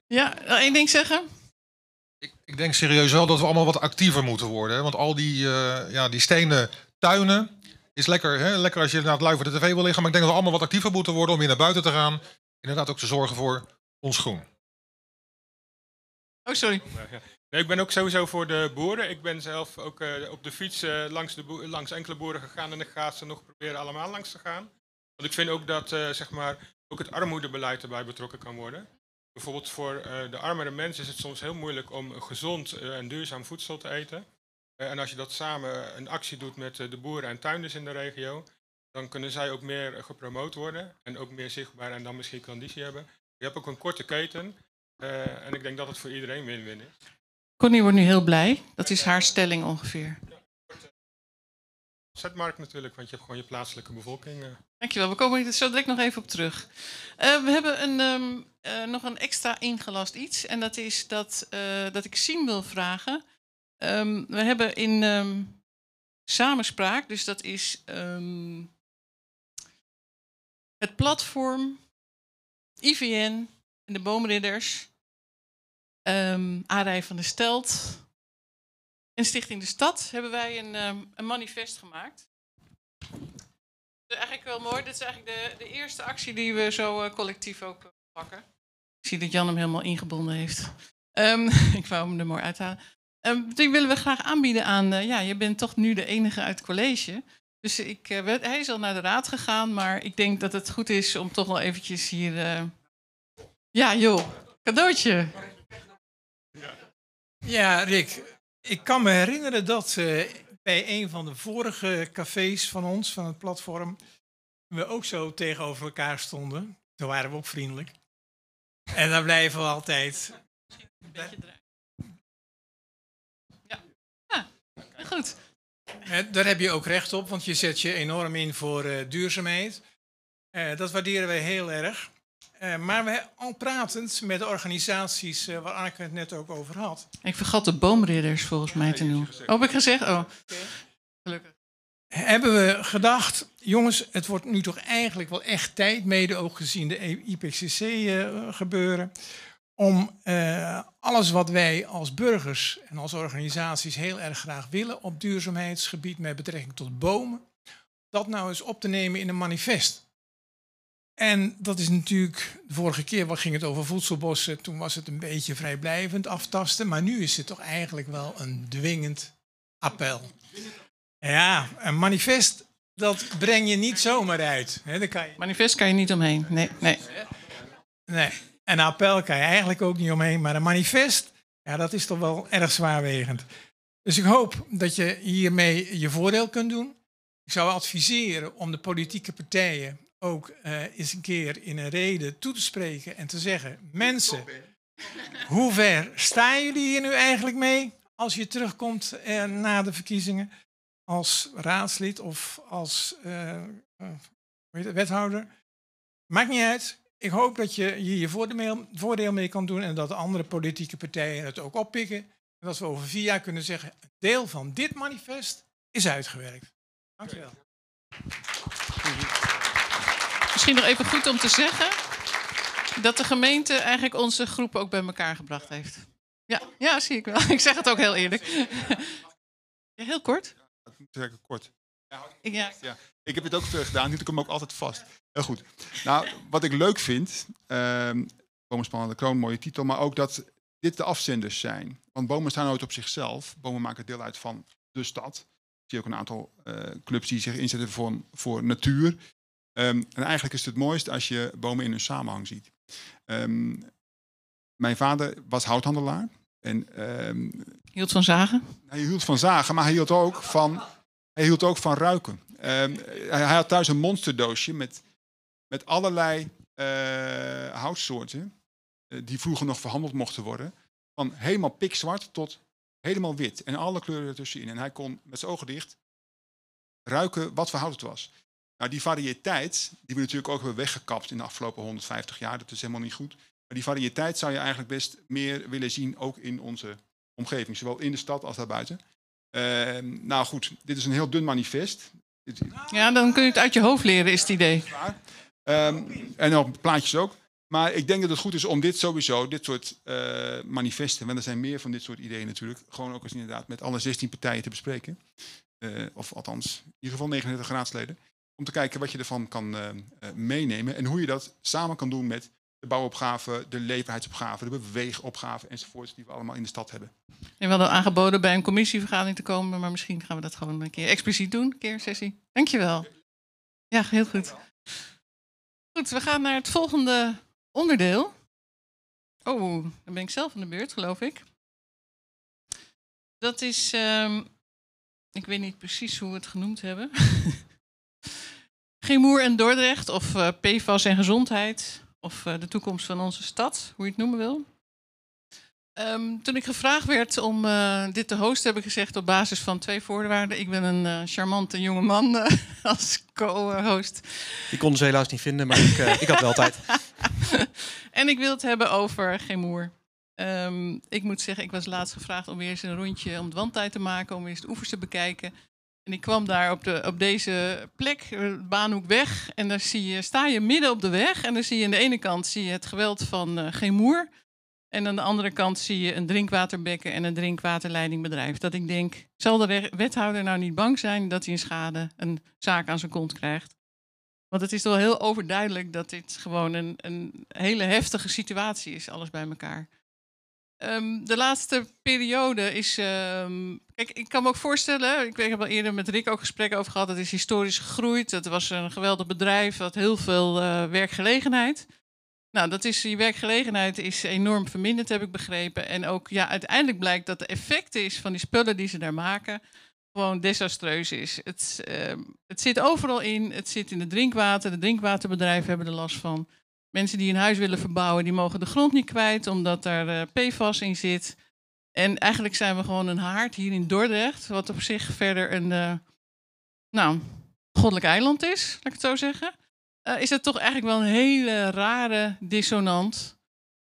Ja, één ding zeggen? Ik denk serieus wel dat we allemaal wat actiever moeten worden. Hè? Want al die, eh, ja, die stenen tuinen is lekker, hè? lekker als je naar het lui voor de tv wil liggen. Maar ik denk dat we allemaal wat actiever moeten worden om weer naar buiten te gaan. Inderdaad ook te zorgen voor ons groen. Oh, sorry. Nee, ik ben ook sowieso voor de boeren. Ik ben zelf ook eh, op de fiets eh, langs, de langs enkele boeren gegaan en ik ga ze nog proberen allemaal langs te gaan. Want ik vind ook dat eh, zeg maar, ook het armoedebeleid erbij betrokken kan worden. Bijvoorbeeld voor eh, de armere mensen is het soms heel moeilijk om gezond en duurzaam voedsel te eten. Eh, en als je dat samen een actie doet met eh, de boeren en tuinders in de regio, dan kunnen zij ook meer eh, gepromoot worden en ook meer zichtbaar en dan misschien conditie hebben. Je hebt ook een korte keten eh, en ik denk dat het voor iedereen win-win is. Connie wordt nu heel blij. Dat is haar stelling ongeveer. Zetmarkt natuurlijk, want je hebt gewoon je plaatselijke bevolking. eh. Dankjewel, we komen er zo direct nog even op terug. We hebben een, ehm, eh, nog een extra ingelast iets. En dat is dat, dat ik Siem wil vragen. Ehm, we hebben in ehm, samenspraak, dus dat is het platform, IVN en de Boomridders, um, van der Stelt en Stichting de Stad hebben wij een, ehm, een manifest gemaakt. Dat eigenlijk wel mooi. Dit is eigenlijk de, de eerste actie die we zo eh, collectief ook eh, pakken. Ik zie dat Jan hem helemaal ingebonden heeft. Ehm, (laughs) ik wou hem er mooi uithalen. Ehm, die willen we graag aanbieden aan... eh, ja, je bent toch nu de enige uit college. Dus ik, eh, werd- hij is al naar de raad gegaan, maar ik denk dat het goed is om toch wel eventjes hier... eh, Ja, joh, cadeautje. Ja, Rick, ik kan me herinneren dat eh, bij een van de vorige cafés van ons, van het platform, we ook zo tegenover elkaar stonden. Toen waren we ook vriendelijk. En dan blijven we altijd. Heel goed. Daar heb je ook recht op, want je zet je enorm in voor eh, duurzaamheid. Eh, dat waarderen wij heel erg. Eh, maar we al pratend met de organisaties eh, waar Anneke het net ook over had. Ik vergat de boomridders volgens mij te noemen. Oh, heb ik gezegd? Oh. Gelukkig. hebben we gedacht, jongens, het wordt nu toch eigenlijk wel echt tijd, mede ook gezien de IPCC eh, gebeuren, om eh, alles wat wij als burgers en als organisaties heel erg graag willen op duurzaamheidsgebied met betrekking tot bomen, dat nou eens op te nemen in een manifest. En dat is natuurlijk, de vorige keer wat ging het over voedselbossen, toen was het een beetje vrijblijvend aftasten, maar nu is het toch eigenlijk wel een dwingend appel. Ja, een manifest, dat breng je niet zomaar uit. Hè, kan je... Manifest kan je niet omheen. Nee, nee. Nee, een appel kan je eigenlijk ook niet omheen, maar een manifest, ja, dat is toch wel erg zwaarwegend. Dus ik hoop dat je hiermee je voordeel kunt doen. Ik zou adviseren om de politieke partijen ook eh, eens een keer in een reden toe te spreken en te zeggen: mensen, hoe ver staan jullie hier nu eigenlijk mee als je terugkomt eh, na de verkiezingen als raadslid of als eh, wethouder? Maakt niet uit. Ik hoop dat je hier je voordeel, voordeel mee kan doen en dat de andere politieke partijen het ook oppikken. En dat we over vier jaar kunnen zeggen, een deel van dit manifest is uitgewerkt. Dankjewel. Misschien nog even goed om te zeggen dat de gemeente eigenlijk onze groep ook bij elkaar gebracht heeft. Ja, ja zie ik wel. (laughs) Ik zeg het ook heel eerlijk. Ja, heel kort. Dat moet zeggen kort. Ja. Ja. Ik heb het ook gedaan, hield ik hem ook altijd vast. Heel goed. Nou, wat ik leuk vind, ehm Bomen Kroon, mooie titel, maar ook dat dit de afzenders zijn. Want bomen staan nooit op zichzelf. Bomen maken deel uit van de stad. Ik zie ook een aantal eh, clubs die zich inzetten voor, voor natuur. Ehm, en eigenlijk is het het mooist als je bomen in hun samenhang ziet. Ehm, mijn vader was houthandelaar. En, Hield van zagen? hij hield van zagen, maar hij hield ook van, hij hield ook van ruiken. Ehm, hij, had thuis een monsterdoosje met, met allerlei eh, houtsoorten. eh, die vroeger nog verhandeld mochten worden. Van helemaal pikzwart tot helemaal wit. En alle kleuren ertussenin. En hij kon met zijn ogen dicht ruiken wat voor hout het was. Nou, die variëteit, die we natuurlijk ook hebben weggekapt in de afgelopen 150 jaar, dat is helemaal niet goed. Maar die variëteit zou je eigenlijk best meer willen zien, ook in onze omgeving, zowel in de stad als daarbuiten. Ehm, nou goed, dit is een heel dun manifest. Ja, dan kun je het uit je hoofd leren, is het idee. Ehm, en op plaatjes ook. Maar ik denk dat het goed is om dit sowieso, dit soort eh, manifesten, want er zijn meer van dit soort ideeën natuurlijk, gewoon ook eens inderdaad met alle 16 partijen te bespreken. Eh, of althans, in ieder geval 39 raadsleden. Om te kijken wat je ervan kan eh, meenemen en hoe je dat samen kan doen met de bouwopgave, de leefbaarheidsopgave, de beweegopgave enzovoorts, die we allemaal in de stad hebben. Je hadden aangeboden bij een commissievergadering te komen, maar misschien gaan we dat gewoon een keer expliciet doen, een keer sessie. Dankjewel. Ja, heel goed. Goed, we gaan naar het volgende onderdeel. Oh, dan ben ik zelf aan de beurt, geloof ik. Dat is, ehm, ik weet niet precies hoe we het genoemd hebben. (laughs) Gemoer en Dordrecht, of eh PFAS en gezondheid, of eh, de toekomst van onze stad, hoe je het noemen wil. Ehm, toen ik gevraagd werd om eh, dit te hosten, heb ik gezegd op basis van twee voorwaarden. Ik ben een eh, charmante jonge man (laughs) als co-host. Die konden ze helaas niet vinden, maar ik, ik had wel tijd. (laughs) en ik wil het hebben over Gemoer. Ehm, ik moet zeggen, ik was laatst gevraagd om weer eens een rondje om het wandtijd te maken, om weer eens de oevers te bekijken. En ik kwam daar op, de, op deze plek, eh, Baanhoek weg, en daar zie je, sta je midden op de weg. En dan zie je aan de ene kant zie je het geweld van eh Gemoer. En aan de andere kant zie je een drinkwaterbekken en een drinkwaterleidingbedrijf. Dat ik denk, zal de wethouder nou niet bang zijn dat hij een schade, een zaak aan zijn kont krijgt? Want het is wel heel overduidelijk dat dit gewoon een, een hele heftige situatie is, alles bij elkaar. Ehm, de laatste periode is. ehm, kijk, ik kan me ook voorstellen. Ik, heb al eerder met Rick ook gesprekken over gehad. Het is historisch gegroeid. Het was een geweldig bedrijf. had heel veel eh, werkgelegenheid. Nou, dat is, die werkgelegenheid is enorm verminderd, heb ik begrepen. En ook ja, uiteindelijk blijkt dat de effecten is van die spullen die ze daar maken. gewoon desastreus is. Het, ehm, het zit overal in. Het zit in het drinkwater. De drinkwaterbedrijven hebben er last van. Mensen die een huis willen verbouwen, die mogen de grond niet kwijt, omdat daar eh, PFAS in zit. En eigenlijk zijn we gewoon een haard hier in Dordrecht, wat op zich verder een, eh, nou, goddelijk eiland is, laat ik het zo zeggen. Eh, is het toch eigenlijk wel een hele rare dissonant.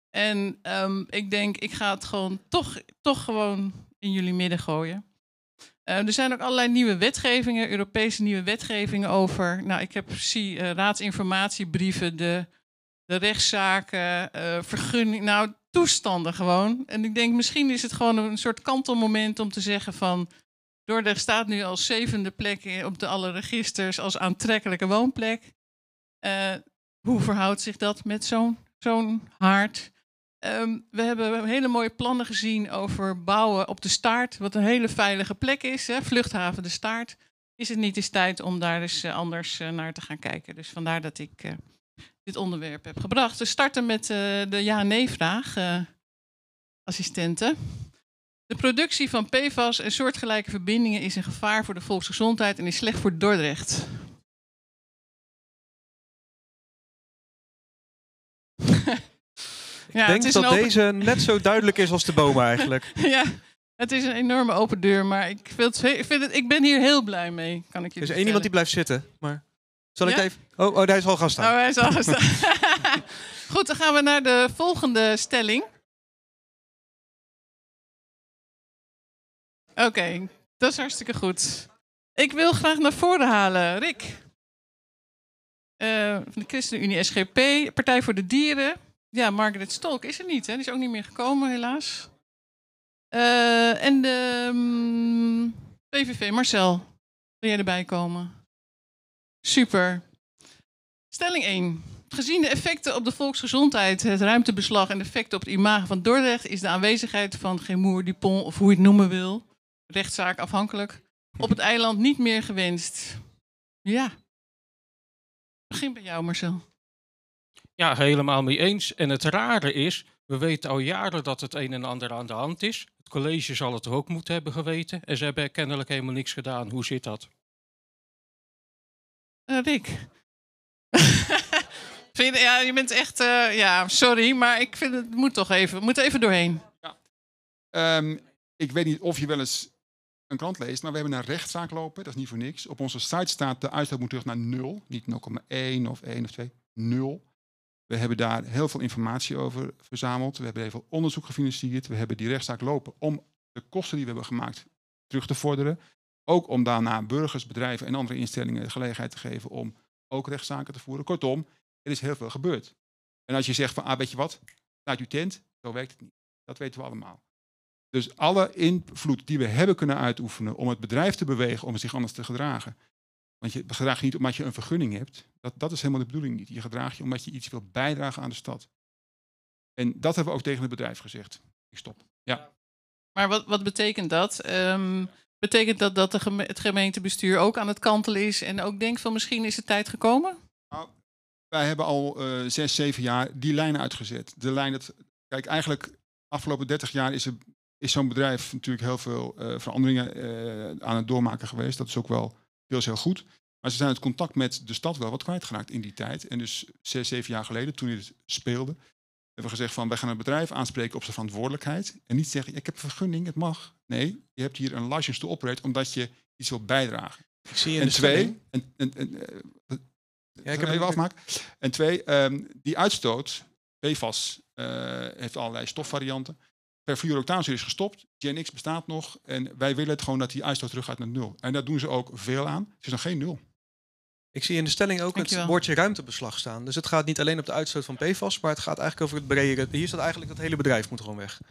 En ehm, ik denk, ik ga het gewoon toch, toch gewoon in jullie midden gooien. Eh, er zijn ook allerlei nieuwe wetgevingen, Europese nieuwe wetgevingen over. Nou, ik heb zie raadsinformatiebrieven, de, de rechtszaken, eh vergunning, nou toestanden gewoon. En ik denk, misschien is het gewoon een soort kantelmoment om te zeggen van. Dordrecht staat nu als zevende plek op de alle registers als aantrekkelijke woonplek. Eh, hoe verhoudt zich dat met zo'n zo'n haard? Ehm, we hebben hele mooie plannen gezien over bouwen op de staart, wat een hele veilige plek is. Hè? Vluchthaven de staart. Is het niet eens tijd om daar eens eh, anders eh, naar te gaan kijken? Dus vandaar dat ik dit onderwerp heb gebracht. We starten met eh, de ja-nee-vraag, eh, assistenten. De productie van PFAS en soortgelijke verbindingen is een gevaar voor de volksgezondheid en is slecht voor Dordrecht. (laughs) Ik Ja, denk het is dat open- deze net zo duidelijk is als de bomen eigenlijk. (laughs) ja, het is een enorme open deur, maar ik, vind het, ik vind het, ik ben hier heel blij mee, kan ik je Er is één iemand die blijft zitten, maar... Zal ik Ja? even... Oh, oh, daar is al gaan staan. Oh, hij is al gestaan. (laughs) Goed, dan gaan we naar de volgende stelling. Oké, dat is hartstikke goed. Ik wil graag naar voren halen, Rick. Eh, van de ChristenUnie SGP, Partij voor de Dieren. Ja, Margaret Stolk is er niet, hè? Die is ook niet meer gekomen, helaas. Eh, en de mm, PVV, Marcel. Wil jij erbij komen? Super. Stelling 1. Gezien de effecten op de volksgezondheid, het ruimtebeslag en de effecten op het imago van Dordrecht, is de aanwezigheid van Gemoer, Dupont of hoe je het noemen wil, rechtszaak afhankelijk, op het eiland niet meer gewenst. Ja. Begin bij jou, Marcel. Ja, helemaal mee eens. En het rare is, we weten al jaren dat het een en ander aan de hand is. Het college zal het ook moeten hebben geweten. En ze hebben kennelijk helemaal niks gedaan. Hoe zit dat? Eh, Rick. (laughs) vind je, ja, je bent echt, eh, ja, sorry, maar ik vind het moet toch even, moet even doorheen. Ehm, ik weet niet of je wel eens een krant leest, maar we hebben een rechtszaak lopen. Dat is niet voor niks. Op onze site staat de uitstoot moet terug naar nul. Niet 0,1 of 1 of 2. Nul. We hebben daar heel veel informatie over verzameld. We hebben heel veel onderzoek gefinancierd. We hebben die rechtszaak lopen om de kosten die we hebben gemaakt terug te vorderen. Ook om daarna burgers, bedrijven en andere instellingen de gelegenheid te geven om ook rechtszaken te voeren. Kortom, er is heel veel gebeurd. En als je zegt van, ah, weet je wat, laat uw tent, zo werkt het niet. Dat weten we allemaal. Dus alle invloed die we hebben kunnen uitoefenen om het bedrijf te bewegen om zich anders te gedragen. Want je gedraagt je niet omdat je een vergunning hebt. Dat, dat is helemaal de bedoeling niet. Je gedraagt je omdat je iets wilt bijdragen aan de stad. En dat hebben we ook tegen het bedrijf gezegd. Ik stop. Ja. Maar wat, wat betekent dat? Ehm, betekent dat dat de het gemeentebestuur ook aan het kantelen is en ook denkt van misschien is het tijd gekomen? Wij hebben al eh, zes, zeven jaar die lijn uitgezet. De lijn dat kijk, eigenlijk afgelopen 30 jaar is, is zo'n bedrijf natuurlijk heel veel eh, veranderingen eh, aan het doormaken geweest. Dat is ook wel deels heel goed. Maar ze zijn het contact met de stad wel wat kwijtgeraakt in die tijd. En dus zes, zeven jaar geleden, toen dit speelde, hebben we gezegd van wij gaan het bedrijf aanspreken op zijn verantwoordelijkheid. En niet zeggen, ik heb een vergunning, het mag. Nee, je hebt hier een license to operate omdat je iets wilt bijdragen. Ik zie en twee, en, en, en, eh, Ja, ik heb even afmaken. En twee, ehm, die uitstoot, PFAS, eh, heeft allerlei stofvarianten. Perfluoroctaanzuur is gestopt, GNX bestaat nog. En wij willen het gewoon dat die uitstoot terug gaat naar nul. En daar doen ze ook veel aan. Het is nog geen nul. Ik zie in de stelling ook Dankjewel. het woordje ruimtebeslag staan. Dus het gaat niet alleen op de uitstoot van PFAS, maar het gaat eigenlijk over het bredere. Hier staat eigenlijk dat hele bedrijf moet gewoon weg.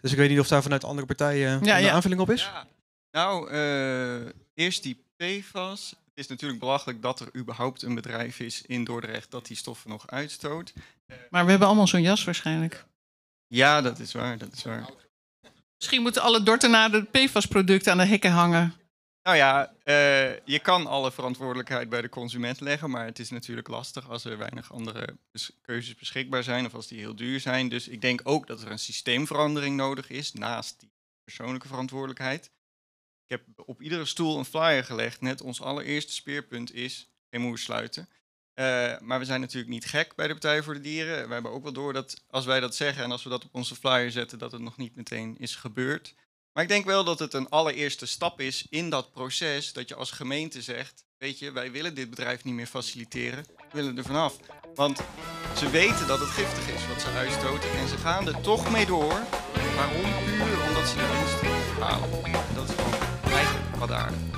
Dus ik weet niet of daar vanuit andere partijen Ja, een ja. aanvulling op is. Nou, eh, eerst die PFAS. Het is natuurlijk belachelijk dat er überhaupt een bedrijf is in Dordrecht dat die stoffen nog uitstoot. Maar we hebben allemaal zo'n jas waarschijnlijk. Ja, dat is waar, dat is waar. Misschien moeten alle Dortenaren PFAS-producten aan de hekken hangen. Nou ja, eh, je kan alle verantwoordelijkheid bij de consument leggen, maar het is natuurlijk lastig als er weinig andere keuzes beschikbaar zijn of als die heel duur zijn. Dus ik denk ook dat er een systeemverandering nodig is naast die persoonlijke verantwoordelijkheid. Ik heb op iedere stoel een flyer gelegd. Net ons allereerste speerpunt is geen moer sluiten. Eh, maar we zijn natuurlijk niet gek bij de Partij voor de Dieren. We hebben ook wel door dat als wij dat zeggen en als we dat op onze flyer zetten, dat het nog niet meteen is gebeurd. Maar ik denk wel dat het een allereerste stap is in dat proces. Dat je als gemeente zegt: Weet je, wij willen dit bedrijf niet meer faciliteren. We willen er vanaf. Want ze weten dat het giftig is wat ze uitstoten. En ze gaan er toch mee door. Waarom? Puur omdat ze de winst halen. Dat is gewoon eigenlijk wat aardig.